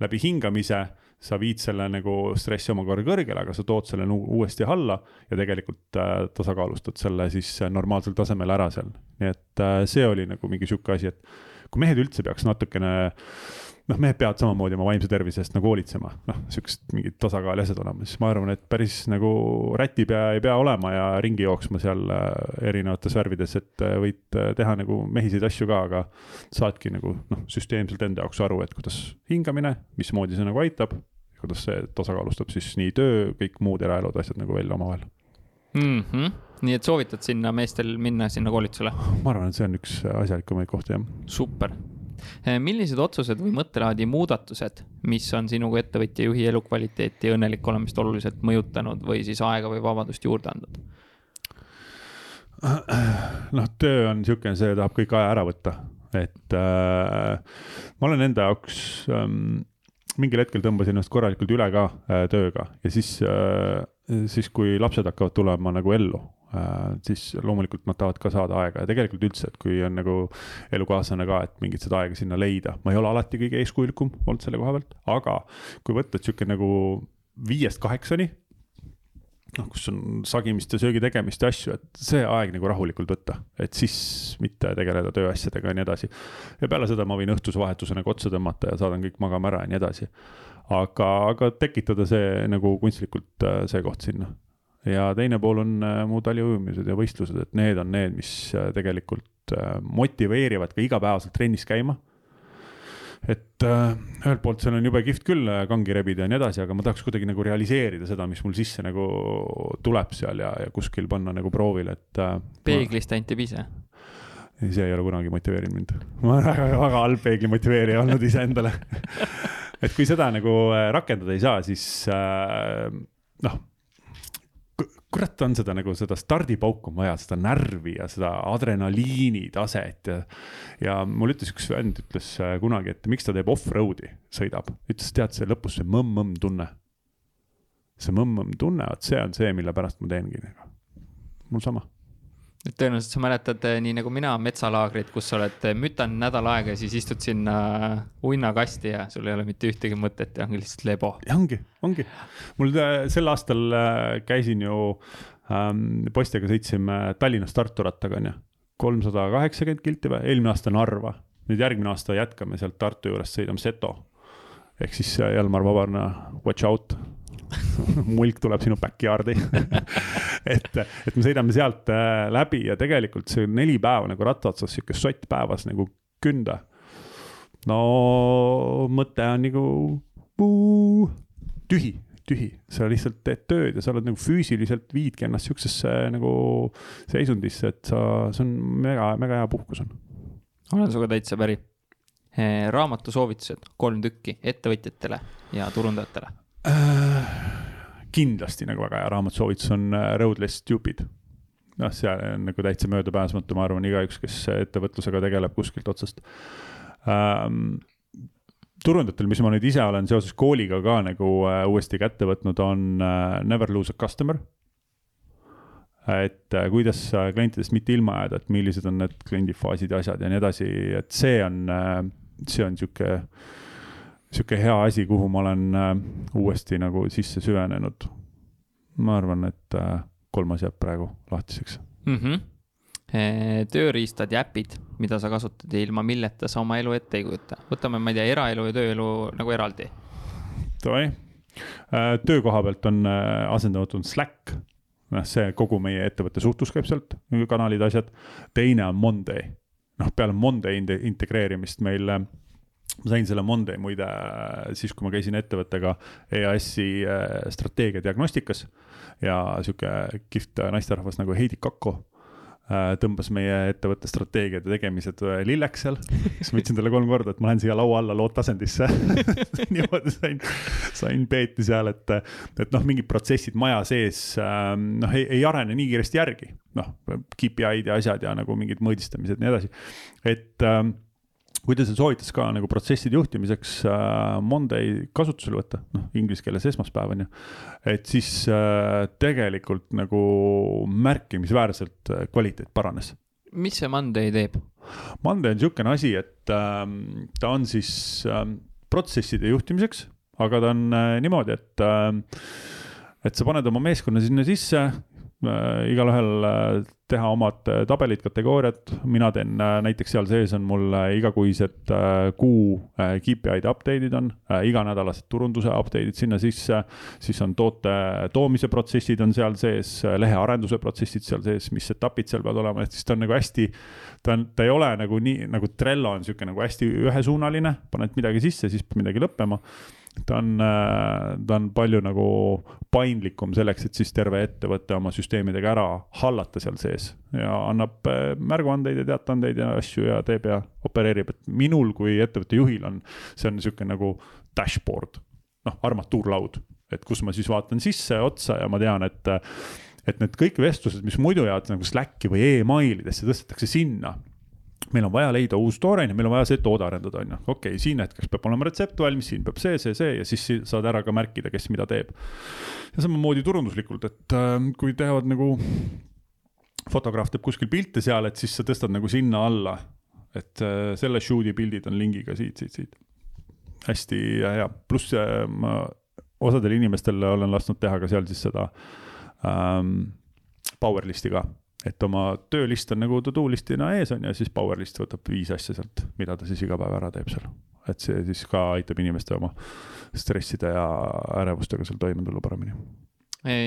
Speaker 2: läbi hingamise sa viid selle nagu stressi omakorda kõrgele, aga sa tood selle uuesti alla ja tegelikult äh, tasakaalustad selle siis äh, normaalsel tasemel ära seal. nii et äh, see oli nagu mingi sihuke asi, et kui mehed üldse peaks natukene noh, mehed peavad samamoodi oma vaimse tervise eest nagu hoolitsema, noh, sihukesed mingid tasakaal ja asjad olema, siis ma arvan, et päris nagu rätipea ei pea olema ja ringi jooksma seal erinevates värvides, et võid teha nagu mehiseid asju ka, aga saadki nagu noh, süsteemselt enda jaoks aru, et kuidas hingamine, mismoodi see nagu aitab kuidas see tasakaalustab siis nii töö, kõik muud eraelud, asjad nagu välja omavahel
Speaker 1: mm. -hmm. nii et soovitad sinna meestel minna sinna koolitusele?
Speaker 2: ma arvan, et see on üks asjalikumaid kohti, jah.
Speaker 1: super. Eh, millised otsused või mõttelaadi muudatused, mis on sinu kui ettevõtja juhi elukvaliteeti ja õnnelik olemist oluliselt mõjutanud või siis aega või vabadust juurde andnud?
Speaker 2: noh, töö on niisugune, see tahab kõik aja ära võtta, et äh, ma olen enda jaoks ähm, mingil hetkel tõmbasin ennast korralikult üle ka äh, tööga ja siis äh,, siis kui lapsed hakkavad tulema nagu ellu äh,, siis loomulikult nad tahavad ka saada aega ja tegelikult üldse, et kui on nagu elukaaslane ka, et mingit seda aega sinna leida. ma ei ole alati kõige eeskujulikum olnud selle koha pealt, aga kui võtta, sihuke nagu viiest kaheksani noh, kus on sagimist ja söögi tegemist ja asju, et see aeg nagu rahulikult võtta, et siis mitte tegeleda tööasjadega ja nii edasi. ja peale seda ma võin õhtuse vahetuse nagu otsa tõmmata ja saadan kõik magama ära ja nii edasi. aga, aga tekitada see nagu kunstlikult äh, see koht sinna. ja teine pool on äh, mu taliujumised ja võistlused, et need on need, mis äh, tegelikult motiveerivad ka igapäevaselt trennis käima et äh, ühelt poolt seal on jube kihvt küll äh, kangi rebida ja nii edasi, aga ma tahaks kuidagi nagu realiseerida seda, mis mul sisse nagu tuleb seal ja, ja kuskil panna nagu proovile, et äh,.
Speaker 1: peeglist ainult ei piisa?
Speaker 2: see ei ole kunagi motiveerinud mind. ma olen väga, väga halb peegli motiveerija olnud iseendale *laughs* et kui seda nagu äh, rakendada ei saa, siis äh, noh kurat, on seda nagu seda stardipauku on vaja, seda närvi ja seda adrenaliini taset ja. ja mul ütles üks vend ütles äh, kunagi, et miks ta teeb off-road'i, sõidab, ütles, tead, see lõpus see mõmm-mõmm tunne. see mõmm-mõmm tunne, vot see on see, mille pärast ma teengi nagu, mul sama
Speaker 1: tõenäoliselt sa mäletad eh, nii nagu mina metsalaagrit, kus sa oled eh, mütanud nädal aega ja siis istud sinna uinakasti ja sul ei ole mitte ühtegi mõtet ja ongi lihtsalt lebo.
Speaker 2: ongi, ongi. mul sel aastal käisin ju ähm,, poistega sõitsime Tallinnast Tartu rattaga onju. kolmsada kaheksakümmend kilti või, eelmine aasta Narva nüüd järgmine aasta jätkame sealt Tartu juurest, sõidame Seto. ehk siis Jalmar Vabarna, watch out *laughs* mulk tuleb sinu backyard'i *laughs* et, et me sõidame sealt äh, läbi ja tegelikult see neli päeva nagu ratta otsas, sihuke sott päevas nagu künda. no mõte on nagu tühi, tühi, sa lihtsalt teed tööd ja sa oled nagu füüsiliselt viidki ennast sihukesesse nagu seisundisse, et sa, see on mega, mega hea puhkus on.
Speaker 1: olen sinuga täitsa päri. raamatu soovitused, kolm tükki ettevõtjatele ja turundajatele.
Speaker 2: Kindlasti nagu väga hea raamatusoovitus on äh, Road Less Stupid noh, see on nagu täitsa möödapääsmatu, ma arvan, igaüks, kes ettevõtlusega tegeleb kuskilt otsast ähm, turundajatel, mis ma nüüd ise olen seoses kooliga ka nagu äh, uuesti kätte võtnud, on äh, never lose a customer. et äh, kuidas klientidest mitte ilma jääda, et millised on need kliendifaasid ja asjad ja nii edasi, et see on äh,, see on sihuke, sihuke hea asi, kuhu ma olen äh, uuesti nagu sisse süvenenud. ma arvan, et äh, kolmas jääb praegu lahtiseks
Speaker 1: mm. -hmm tööriistad ja äpid, mida sa kasutad ja ilma milleta sa oma elu ette ei kujuta. võtame, ma ei tea, eraelu ja tööelu nagu eraldi.
Speaker 2: Davai, töökoha pealt on äh, asendamatud Slack, noh, see kogu meie ettevõtte suhtlus käib sealt, kanalid, asjad. teine on Monday, noh, peale Monday integreerimist meil ma sain selle Monday muide siis, kui ma käisin ettevõttega EAS-i strateegia diagnostikas ja sihuke kihvt naisterahvas nagu Heidi Kakko äh, tõmbas meie ettevõtte strateegiad ja tegemised äh, lilleks seal. siis ma ütlesin talle kolm korda, et ma lähen siia laua alla loodtasandisse *laughs* niimoodi sain, sain peeti seal, et, et noh, mingid protsessid maja sees ähm, noh, ei, ei arene nii kiiresti järgi. noh, KPI-d ja asjad ja nagu mingid mõõdistamised ja nii edasi, et seal soovitas ka nagu protsesside juhtimiseks äh, Monday kasutusele võtta, noh inglise keeles esmaspäev on ju. et siis äh, tegelikult nagu märkimisväärselt äh, kvaliteet paranes.
Speaker 1: mis see Monday teeb?
Speaker 2: Monday on niisugune asi, et äh, ta on siis äh, protsesside juhtimiseks, aga ta on äh, niimoodi, et äh, et sa paned oma meeskonna sinna sisse, igalühel äh, teha omad äh, tabelid, kategooriad, mina teen näiteks seal sees on mul igakuised kuu KPI-de update'id on, iganädalased turunduse update'id sinna sisse. siis on toote toomise protsessid on seal sees, lehearenduse protsessid seal sees, mis etapid seal peavad olema, et siis ta on nagu hästi. ta on, ta ei ole nagu nii nagu Trello on sihuke nagu hästi ühesuunaline, paned midagi sisse, siis peab midagi lõppema ta on, äh, ta on palju nagu paindlikum selleks, et siis terve ettevõte oma süsteemidega ära hallata seal sees. Ja annab äh, märguandeid ja teataandeid ja asju ja teeb ja opereerib, et minul kui ettevõtte juhil on, see on niisugune nagu dashboard, noh, armatuurlaud, et kus ma siis vaatan sisse otsa ja ma tean, et et need kõik vestlused, mis muidu jäävad nagu Slacki või emailidesse, tõstetakse sinna meil on vaja leida uus toore, meil on vaja see toode arendada, on ju, okei okay,, siin hetkeks peab olema retsept valmis, siin peab see, see, see ja siis saad ära ka märkida, kes mida teeb. ja samamoodi turunduslikult, et äh, kui teevad nagu, fotograaf teeb kuskil pilte seal, et siis sa tõstad nagu sinna alla, et äh, selle shoot'i pildid on lingiga siit, siit, siit. hästi hea, pluss äh, ma osadele inimestele olen lasknud teha ka seal siis seda ähm, power list'i ka et oma töölist on nagu to do list'ina ees on ja siis power list võtab viis asja sealt, mida ta siis iga päev ära teeb seal. et see siis ka aitab inimeste oma stresside ja ärevustega seal toime tulla paremini.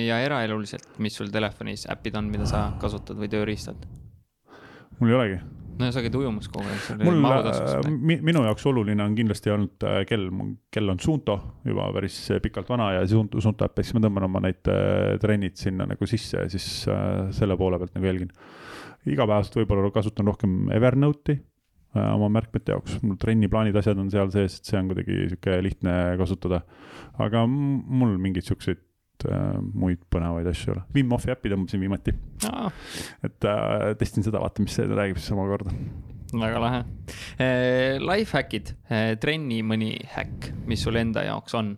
Speaker 1: ja eraeluliselt, mis sul telefonis äpid on, mida sa kasutad või tööriistad?
Speaker 2: mul ei olegi
Speaker 1: no sa käid ujumas kogu aeg.
Speaker 2: mul, äh, minu jaoks oluline on kindlasti olnud äh, kell, kell on Suunto juba päris pikalt vana ja Suunto, Suunto äppi, siis ma tõmban oma need äh, trennid sinna nagu sisse ja siis selle poole pealt nagu jälgin. igapäevaselt võib-olla kasutan rohkem Evernote'i oma märkmete jaoks, mul trenniplaanid, asjad on seal sees, et see on kuidagi sihuke lihtne kasutada. aga mul mingeid siukseid äh, muid põnevaid asju ei ole. Wim Hofi äppi tõmbasin viimati ah.. et äh, testin seda, vaatan, mis see räägib siis omakorda.
Speaker 1: väga lahe eh,. Lifehackid eh,, trenni mõni häkk, mis sul enda jaoks on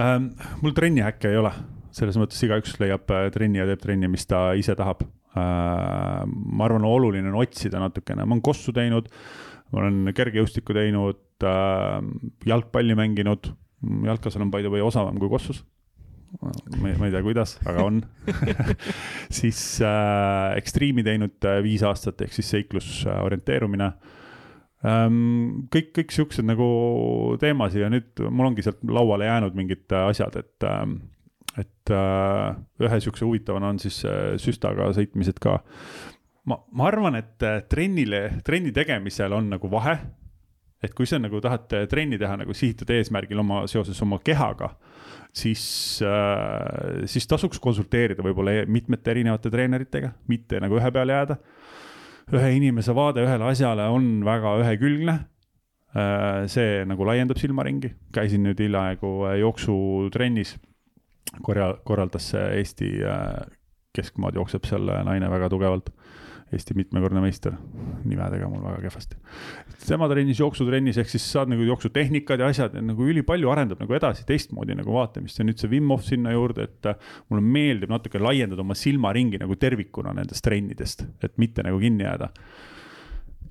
Speaker 2: ähm,? mul trenni häkke ei ole, selles mõttes igaüks leiab äh, trenni ja teeb trenni, mis ta ise tahab äh,. ma arvan, oluline on otsida natukene, ma olen kossu teinud, ma olen kergejõustikku teinud äh,, jalgpalli mänginud jalkasal on by the way osavam kui kossus. ma ei, ma ei tea, kuidas, aga on *laughs* siis äh, ekstriimi teinud äh, viis aastat ehk siis seiklus äh, orienteerumine ähm,. kõik, kõik siuksed nagu teemasid ja nüüd mul ongi sealt lauale jäänud mingid äh, asjad, et äh,, et äh, ühe siukse huvitavana on siis äh, süstaga sõitmised ka. ma, ma arvan, et äh, trennile, trenni tegemisel on nagu vahe et kui sa nagu tahad trenni teha nagu sihitud eesmärgil oma, seoses oma kehaga, siis äh,, siis tasuks konsulteerida võib-olla e-, mitmete erinevate treeneritega, mitte nagu ühe peale jääda. ühe inimese vaade ühele asjale on väga ühekülgne äh,. see nagu laiendab silmaringi, käisin nüüd hiljaaegu äh, jooksutrennis, korra-, korraldas Eesti äh, keskmaad jookseb seal naine väga tugevalt Eesti mitmekordne meister, nimedega mul väga kehvasti. tema trennis, jooksutrennis, ehk siis saad nagu jooksutehnikad ja asjad ja nagu ülipalju arendab nagu edasi teistmoodi nagu vaatamist. Ja nüüd see Wim Hof sinna juurde, et äh, mulle meeldib natuke laiendada oma silmaringi nagu tervikuna nendest trennidest, et mitte nagu kinni jääda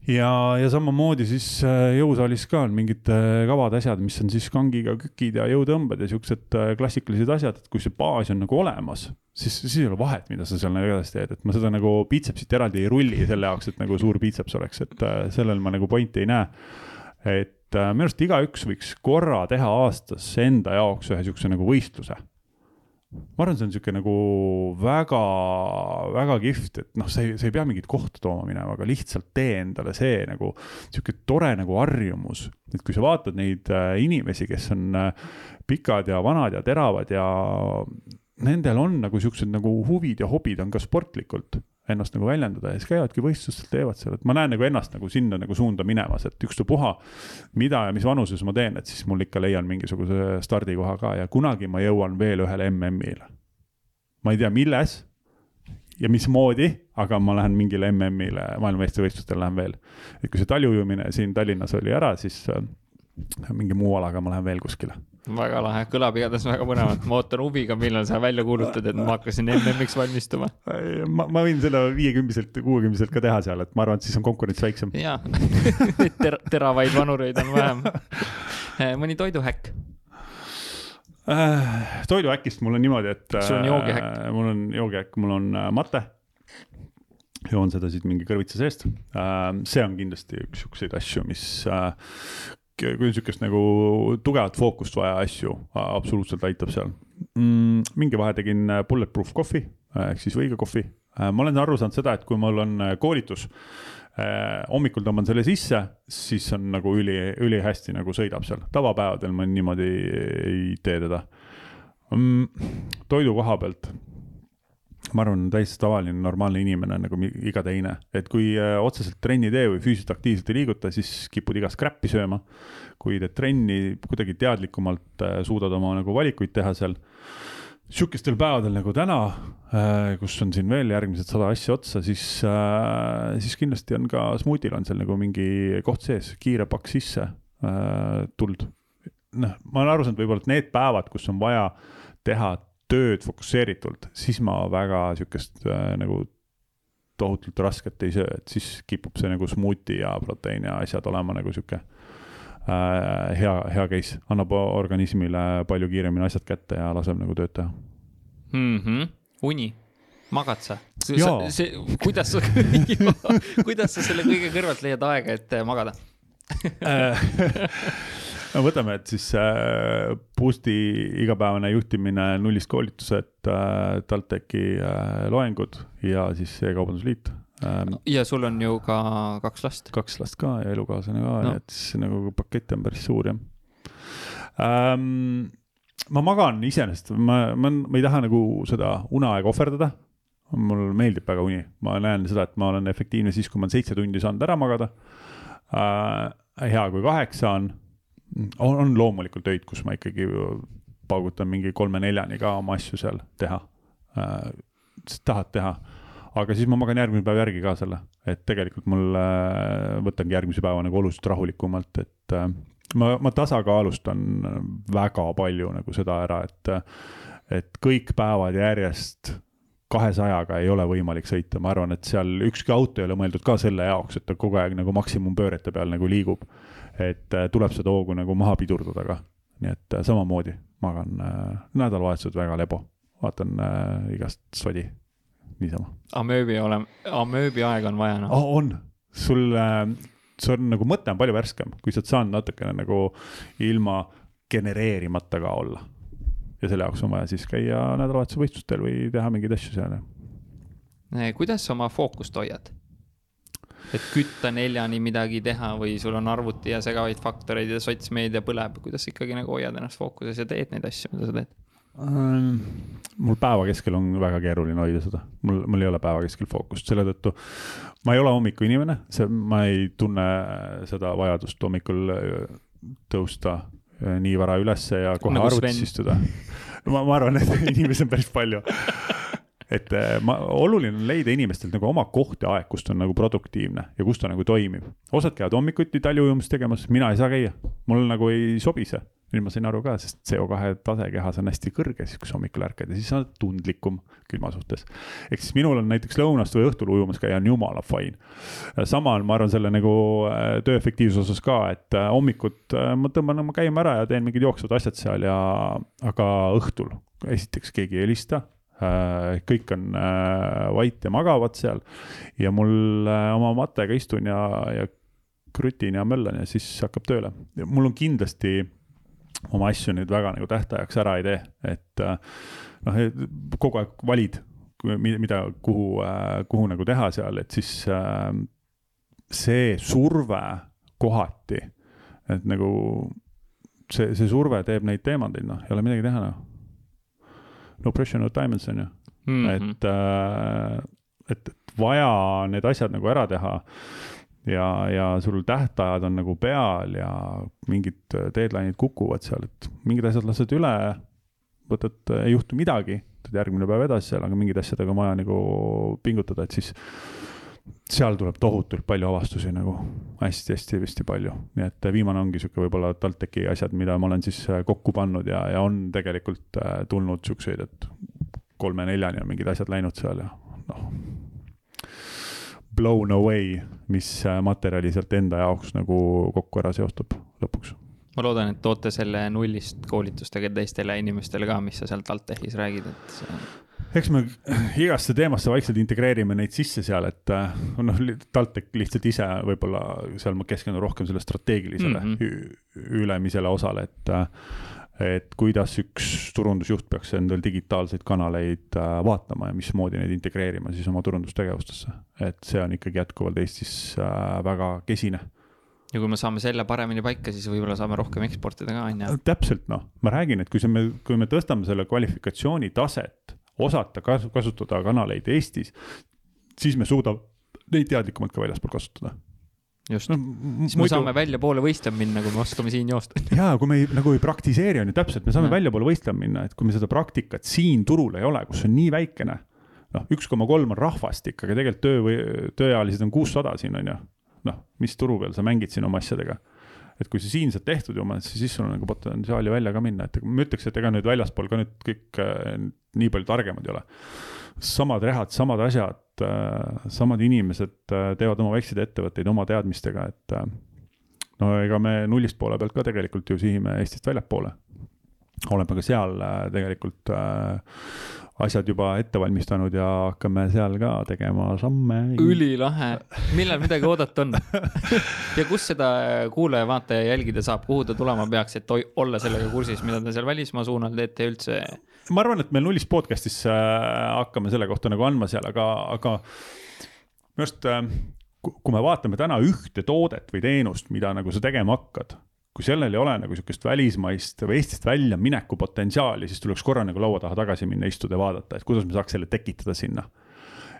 Speaker 2: ja, ja samamoodi siis äh, jõusaalis ka on mingid äh, kavad asjad, mis on siis kangiga kükid ja jõutõmbed ja siuksed äh, klassikalised asjad, et kui see baas on nagu olemas, siis, siis ei ole vahet, mida sa seal nagu edasi teed, et ma seda nagu biitsepsit eraldi ei rulli selle jaoks, et nagu suur biitseps oleks, et sellel ma nagu pointi ei näe. et minu arust igaüks võiks korra teha aastas enda jaoks ühe siukse nagu võistluse ma arvan, see on niisugune nagu väga, väga kihvt, et noh, sa ei, sa ei pea mingit kohta tooma minema, aga lihtsalt tee endale see nagu niisugune tore nagu harjumus. et kui sa vaatad neid äh, inimesi, kes on äh, pikad ja vanad ja teravad ja nendel on nagu siuksed nagu huvid ja hobid on ka sportlikult ennast nagu väljendada ja siis käivadki võistlustel, teevad seal, et ma näen nagu ennast nagu sinna nagu suunda minemas, et ükstapuha, mida ja mis vanuses ma teen, et siis mul ikka leian mingisuguse stardikoha ka ja kunagi ma jõuan veel ühele MM-ile. ma ei tea, milles ja mismoodi, aga ma lähen mingile MM-ile, maailmameistrivõistlustele lähen veel. et kui see taljujumine siin Tallinnas oli ära, siis äh, mingi muu alaga ma lähen veel kuskile
Speaker 1: väga lahe, kõlab igatahes väga põnevalt, ma ootan huviga, millal sa välja kuulutad, et ma hakkasin MM-iks valmistuma.
Speaker 2: ma, ma võin selle viiekümbiselt, kuuekümneselt ka teha seal, et ma arvan, et siis on konkurents väiksem.
Speaker 1: jaa *laughs* ter, teravaid vanureid on vähem. Eh, mõni toiduhäkk
Speaker 2: äh,? toiduäkist mul on niimoodi, et.
Speaker 1: sul on joogihäkk
Speaker 2: äh,? mul on joogihäkk, mul on äh, mate joon seda siit mingi kõrvitsa seest. See on kindlasti üks siukseid asju, mis kui on sihukest nagu tugevat fookust vaja asju, absoluutselt aitab seal mm,. mingi vahe tegin äh, bulletproof kohvi ehk siis võiga kohvi. Äh, ma olen aru saanud seda, et kui mul on äh, koolitus eh,, hommikul tõmban selle sisse, siis on nagu üli, ülihästi nagu sõidab seal, tavapäevadel ma niimoodi ei tee teda mm,. toidu koha pealt ma arvan, täiesti tavaline normaalne inimene nagu iga teine, et kui äh, otseselt trenni ei tee või füüsiliselt aktiivselt ei liiguta, siis kipud igast crap'i sööma. kui teed trenni, kuidagi teadlikumalt äh, suudad oma nagu valikuid teha seal. sihukestel päevadel nagu täna, äh, kus on siin veel järgmised sada asja otsa, siis, siis kindlasti on ka smuutil on seal nagu mingi koht sees, kiire pakk sisse tuld. noh, ma olen aru saanud, võib-olla, need päevad, kus on vaja teha tööd fokusseeritult, siis ma väga sihukest äh, nagu tohutult rasket ei söö, et siis kipub see nagu smuuti ja proteiin ja asjad olema nagu sihuke äh, hea, hea case, annab organismile palju kiiremini asjad kätte ja laseb nagu tööd teha
Speaker 1: mm. -hmm. uni, magad sa? see, kuidas sa *laughs* kuidas sa selle kõige kõrvalt leiad aega, et magada *laughs*
Speaker 2: no võtame, et siis äh, Boost'i igapäevane juhtimine, nullist koolitused äh,, TalTechi äh, loengud ja siis E-kaubandusliit
Speaker 1: ähm,. ja sul on ju ka kaks last.
Speaker 2: kaks last ka ja elukaaslane ka no., et siis nagu pakett on päris suur jah ähm,. ma magan iseenesest, ma, ma, ma ei taha nagu seda uneaega ohverdada mulle meeldib väga uni, ma näen seda, et ma olen efektiivne siis, kui ma olen seitse tundi saanud ära magada äh,. hea, kui kaheksa on on, on loomulikult öid, kus ma ikkagi paugutan mingi kolme-neljani ka oma asju seal teha. Äh,. tahad teha, aga siis ma magan järgmine päev järgi ka selle, et tegelikult mul äh, võtangi järgmise päeva nagu oluliselt rahulikumalt, et äh, ma, ma tasakaalustan väga palju nagu seda ära, et, et kõik päevad järjest kahesajaga ei ole võimalik sõita, ma arvan, et seal ükski auto ei ole mõeldud ka selle jaoks, et ta kogu aeg nagu maksimumpöörete peal nagu liigub et äh, tuleb seda hoogu nagu maha pidurdada ka. nii et äh, samamoodi magan äh, nädalavahetused väga lebo, vaatan äh, igast sodi niisama.
Speaker 1: amööbi olema, amööbi aeg on vaja noh
Speaker 2: oh,. on, sul äh,, see on nagu mõte on palju värskem, kui sa oled saanud natukene nagu ilma genereerimata ka olla. ja selle jaoks on vaja siis käia nädalavahetuse võistlustel või teha mingeid asju seal.
Speaker 1: kuidas sa oma fookust hoiad? Et kütta neljani midagi teha või sul on arvuti ja segavaid faktoreid ja sotsmeedia põleb, kuidas sa ikkagi nagu hoiad ennast fookuses ja teed neid asju, mida sa teed?
Speaker 2: Ähm, mul päeva keskel on väga keeruline hoida seda, mul, mul ei ole päeva keskel fookust, selle tõttu ma ei ole hommikuinimene, see, ma ei tunne seda vajadust hommikul äh, tõusta äh, nii vara ülesse ja kohe nagu arvutis istuda. ma, ma arvan, et *laughs* inimesi on päris palju et äh, ma, oluline on leida inimestelt nagu oma koht ja aeg, kus ta on nagu produktiivne ja kus ta nagu toimib. osad käivad hommikuti taljujumist tegemas, mina ei saa käia, mul nagu ei sobi see. nüüd ma sain aru ka, sest CO2 tase kehas on hästi kõrge, siis kui sa hommikul ärkad ja siis sa oled tundlikum külma suhtes. ehk siis minul on näiteks lõunast või õhtul ujumas käia on jumala fine. sama on, ma arvan, selle nagu äh, töö efektiivsuse osas ka, et äh, hommikut ma tõmban oma käima ära ja teen mingid jooksvad asjad seal ja, aga õhtul esiteks keegi ei helista Äh, kõik on äh, vait ja magavad seal ja mul äh, oma matega istun ja, ja krutin ja möllan ja siis hakkab tööle. mul on kindlasti oma asju nüüd väga nagu tähtajaks ära ei tee, et noh, kogu aeg valid, mida, kuhu, kuhu nagu teha seal, et siis see surve kohati, et nagu see, see surve teeb neid teemandeid, noh, ei ole midagi teha, noh no pressure no diamonds on ju mm, -hmm. et äh,, et, vaja need asjad nagu ära teha ja, ja sul tähtajad on nagu peal ja mingid deadline'id kukuvad seal, et mingid asjad lased üle, võtad, ei juhtu midagi, teed järgmine päev edasi seal, aga mingite asjadega on vaja nagu pingutada, et siis seal tuleb tohutult palju avastusi nagu. Hästi-hästi-hästi palju, nii et viimane ongi sihuke võib-olla TalTechi asjad, mida ma olen siis äh, kokku pannud ja, ja on tegelikult äh, tulnud siukseid, et kolme-neljani on mingid asjad läinud seal ja noh. Blown away, mis äh, materjali sealt enda jaoks nagu kokku ära seostab lõpuks.
Speaker 1: Ma loodan, et toote selle nullist koolitustega teistele inimestele ka, mis sa seal TalTechis räägid, et see
Speaker 2: eks me igasse teemasse vaikselt integreerime neid sisse seal, et äh, noh, TalTech lihtsalt ise võib-olla seal ma keskendun rohkem selle strateegilisele mm -hmm. ülemisele osale, et äh, et kuidas üks turundusjuht peaks endal digitaalseid kanaleid äh, vaatama ja mismoodi neid integreerima siis oma turundustegevustesse. et see on ikkagi jätkuvalt Eestis väga kesine
Speaker 1: ja kui me saame selle paremini paika, siis võib-olla saame rohkem eksportida ka, on ju.
Speaker 2: täpselt, noh, ma räägin, et kui see me, kui me tõstame selle kvalifikatsiooni taset osata kas kasutada kanaleid Eestis, siis me suudame neid teadlikumalt ka väljaspool kasutada
Speaker 1: just no,, siis me muidu... saame väljapoole võistlema minna, kui me oskame siin joosta. *laughs*
Speaker 2: ja kui me ei, nagu ei praktiseeri, on ju täpselt, me saame väljapoole võistlema minna, et kui me seda praktikat siin turul ei ole, kus on nii väikene. noh, üks koma kolm on rahvastik, aga tegelikult töö või tööealised on kuussada siin on ju. noh, mis turu peal sa mängid siin oma asjadega et kui see siin saad tehtud ju oma, siis sul on nagu potentsiaali välja ka minna, et ma ütleks, et ega nüüd väljaspool ka nüüd kõik äh, nii palju targemad ei ole. samad rehad, samad asjad äh,, samad inimesed äh, teevad oma väikseid ettevõtteid oma teadmistega, et äh, no ega me nullist poole pealt ka tegelikult ju sihime Eestist väljapoole. Oleme ka seal äh, tegelikult äh, asjad juba ette valmistanud ja hakkame seal ka tegema samme.
Speaker 1: ülilahe, millal midagi oodata on *laughs* ja kus seda kuulaja-vaataja jälgida saab, kuhu ta tulema peaks, et olla sellega kursis, mida te seal välismaa suunal teete üldse?
Speaker 2: ma arvan, et me nullist podcast'is äh, hakkame selle kohta nagu andma seal, aga, aga minu arust kui me vaatame täna ühte toodet või teenust, mida nagu sa tegema hakkad kui sellel ei ole nagu sihukest välismaist või Eestist välja mineku potentsiaali, siis tuleks korra nagu laua taha tagasi minna, istuda ja vaadata, et kuidas me saaks selle tekitada sinna.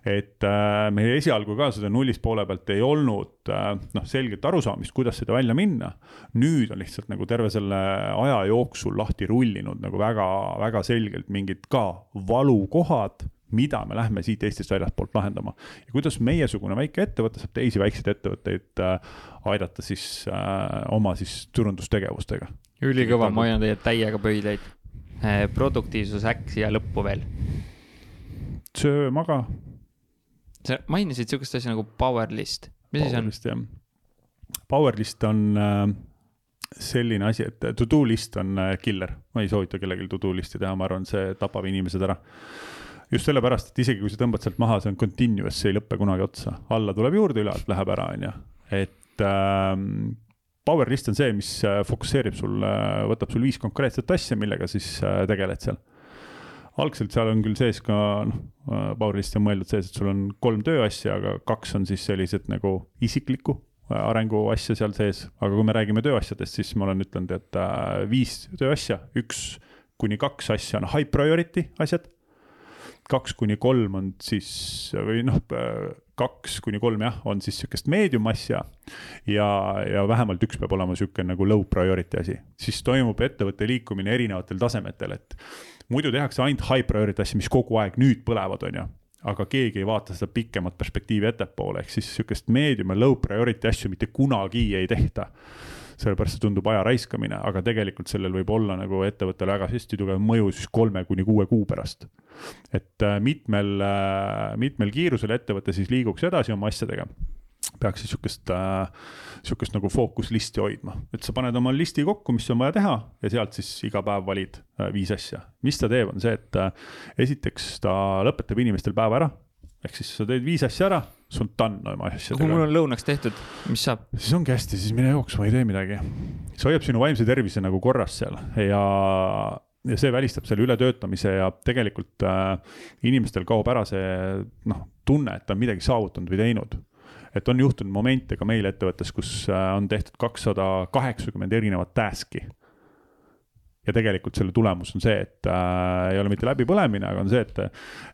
Speaker 2: et äh, meil esialgu ka seda nullist poole pealt ei olnud äh, noh, selget arusaamist, kuidas seda välja minna. nüüd on lihtsalt nagu terve selle aja jooksul lahti rullinud nagu väga-väga selgelt mingid ka valukohad mida me lähme siit Eestist väljastpoolt lahendama ja kuidas meiesugune väike ettevõte saab teisi väikseid ettevõtteid äh, aidata siis äh, oma siis turundustegevustega.
Speaker 1: ülikõva, ma hoian teie täiega pöidlaid äh,. produktiivsus äkk siia lõppu veel.
Speaker 2: söö, maga.
Speaker 1: sa mainisid sihukest asja nagu power list, mis
Speaker 2: power
Speaker 1: see on?
Speaker 2: Power list on äh, selline asi, et to do list on äh, killer, ma ei soovita kellelgi to do list'i teha, ma arvan, see tapab inimesed ära. Just sellepärast, et isegi kui sa tõmbad sealt maha, see on continuous, see ei lõpe kunagi otsa, alla tuleb juurde, ülevalt läheb ära, on ju, et ähm, power list on see, mis äh, fokusseerib sul, võtab sul viis konkreetset asja, millega siis äh, tegeled seal. Algselt seal on küll sees ka, noh, Powerlisti on mõeldud sees, et sul on kolm tööasja, aga kaks on siis sellised nagu isikliku äh, arengu asja seal sees, aga kui me räägime tööasjadest, siis ma olen ütelnud, et äh, viis tööasja, üks kuni kaks asja on high priority asjad. Kaks kuni kolm on siis või noh, kaks kuni kolm jah, on siis sihukest meedium asja. ja, ja vähemalt üks peab olema sihuke nagu low priority asi, siis toimub ettevõtte liikumine erinevatel tasemetel, et muidu tehakse ainult high priority asju, mis kogu aeg nüüd põlevad, on ju aga keegi ei vaata seda pikemat perspektiivi ettepoole, ehk siis sihukest medium ja low priority asju mitte kunagi ei tehta. Sellepärast see tundub aja raiskamine, aga tegelikult sellel võib olla nagu ettevõttele väga hästi tugev mõju siis kolme kuni kuue kuu pärast. et äh, mitmel, äh, mitmel kiirusel ettevõte siis liiguks edasi oma asjadega peaks siis sihukest äh,, sihukest nagu fookuslisti hoidma, et sa paned oma listi kokku, mis on vaja teha ja sealt siis iga päev valid viis asja. mis ta teeb, on see, et esiteks ta lõpetab inimestel päeva ära. Ehk siis sa teed viis asja ära, sul on done oma asjadega.
Speaker 1: kui mul on lõunaks tehtud, mis saab?
Speaker 2: siis ongi hästi, siis mine jooksma, ei tee midagi. see hoiab sinu vaimse tervise nagu korras seal ja ja see välistab selle ületöötamise ja tegelikult äh, inimestel kaob ära see noh, tunne, et ta on midagi saavutanud või teinud et on juhtunud momente ka meil ettevõttes, kus äh, on tehtud kakssada kaheksakümmend erinevat task'i. Ja tegelikult selle tulemus on see, et äh, ei ole mitte läbipõlemine, aga on see, et,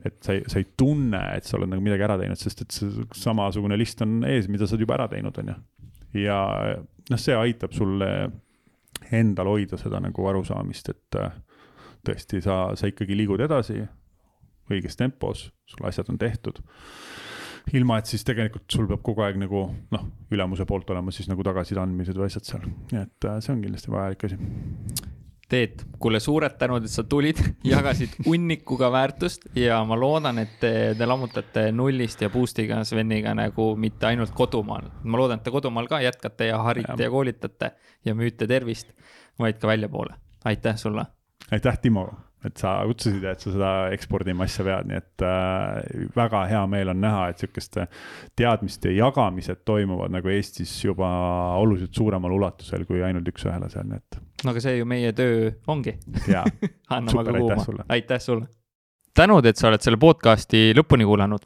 Speaker 2: et sa ei, sa ei tunne, et sa oled nagu midagi ära teinud, sest et see samasugune list on ees, mida sa oled juba ära teinud, on ju. ja noh, see aitab sulle endal hoida seda nagu arusaamist, et äh, tõesti, sa, sa ikkagi liigud edasi õiges tempos, sul asjad on tehtud ilma et siis tegelikult sul peab kogu aeg nagu noh, ülemuse poolt olema siis nagu tagasiside andmised või asjad seal, nii et äh, see on kindlasti vajalik asi.
Speaker 1: Teet, kuule suured tänud, et sa tulid, *laughs* jagasid hunnikuga väärtust ja ma loodan, et te, te lammutate nullist ja boost'iga Sveniga nagu mitte ainult kodumaal. ma loodan, et te kodumaal ka jätkate ja harite ja, ja koolitate ja müüte tervist, vaid ka väljapoole. aitäh sulle.
Speaker 2: aitäh, Timo et sa kutsusid ja et sa seda ekspordima asja vead, nii et äh, väga hea meel on näha, et sihukeste teadmiste jagamised toimuvad nagu Eestis juba oluliselt suuremal ulatusel kui ainult üks-ühele seal, nii et.
Speaker 1: no aga see ju meie töö ongi. *laughs*
Speaker 2: anname
Speaker 1: ka kuuma, aitäh sulle. tänud, et sa oled selle podcast'i lõpuni kuulanud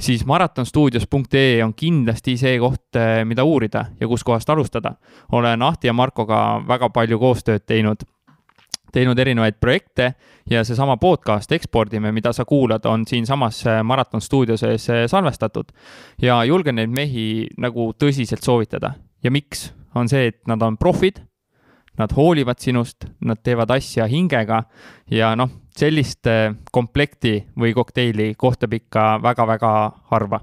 Speaker 1: siis maratonstuudios.ee on kindlasti see koht, eh, mida uurida ja kuskohast alustada. olen Ahti ja Markoga väga palju koostööd teinud, teinud erinevaid projekte ja seesama podcast Ekspordime, mida sa kuulad, on siinsamas eh, Maraton stuudio sees eh, salvestatud. ja julgen neid mehi nagu tõsiselt soovitada ja miks, on see, et nad on profid nad hoolivad sinust, nad teevad asja hingega ja noh, sellist komplekti või kokteili kohtab ikka väga-väga harva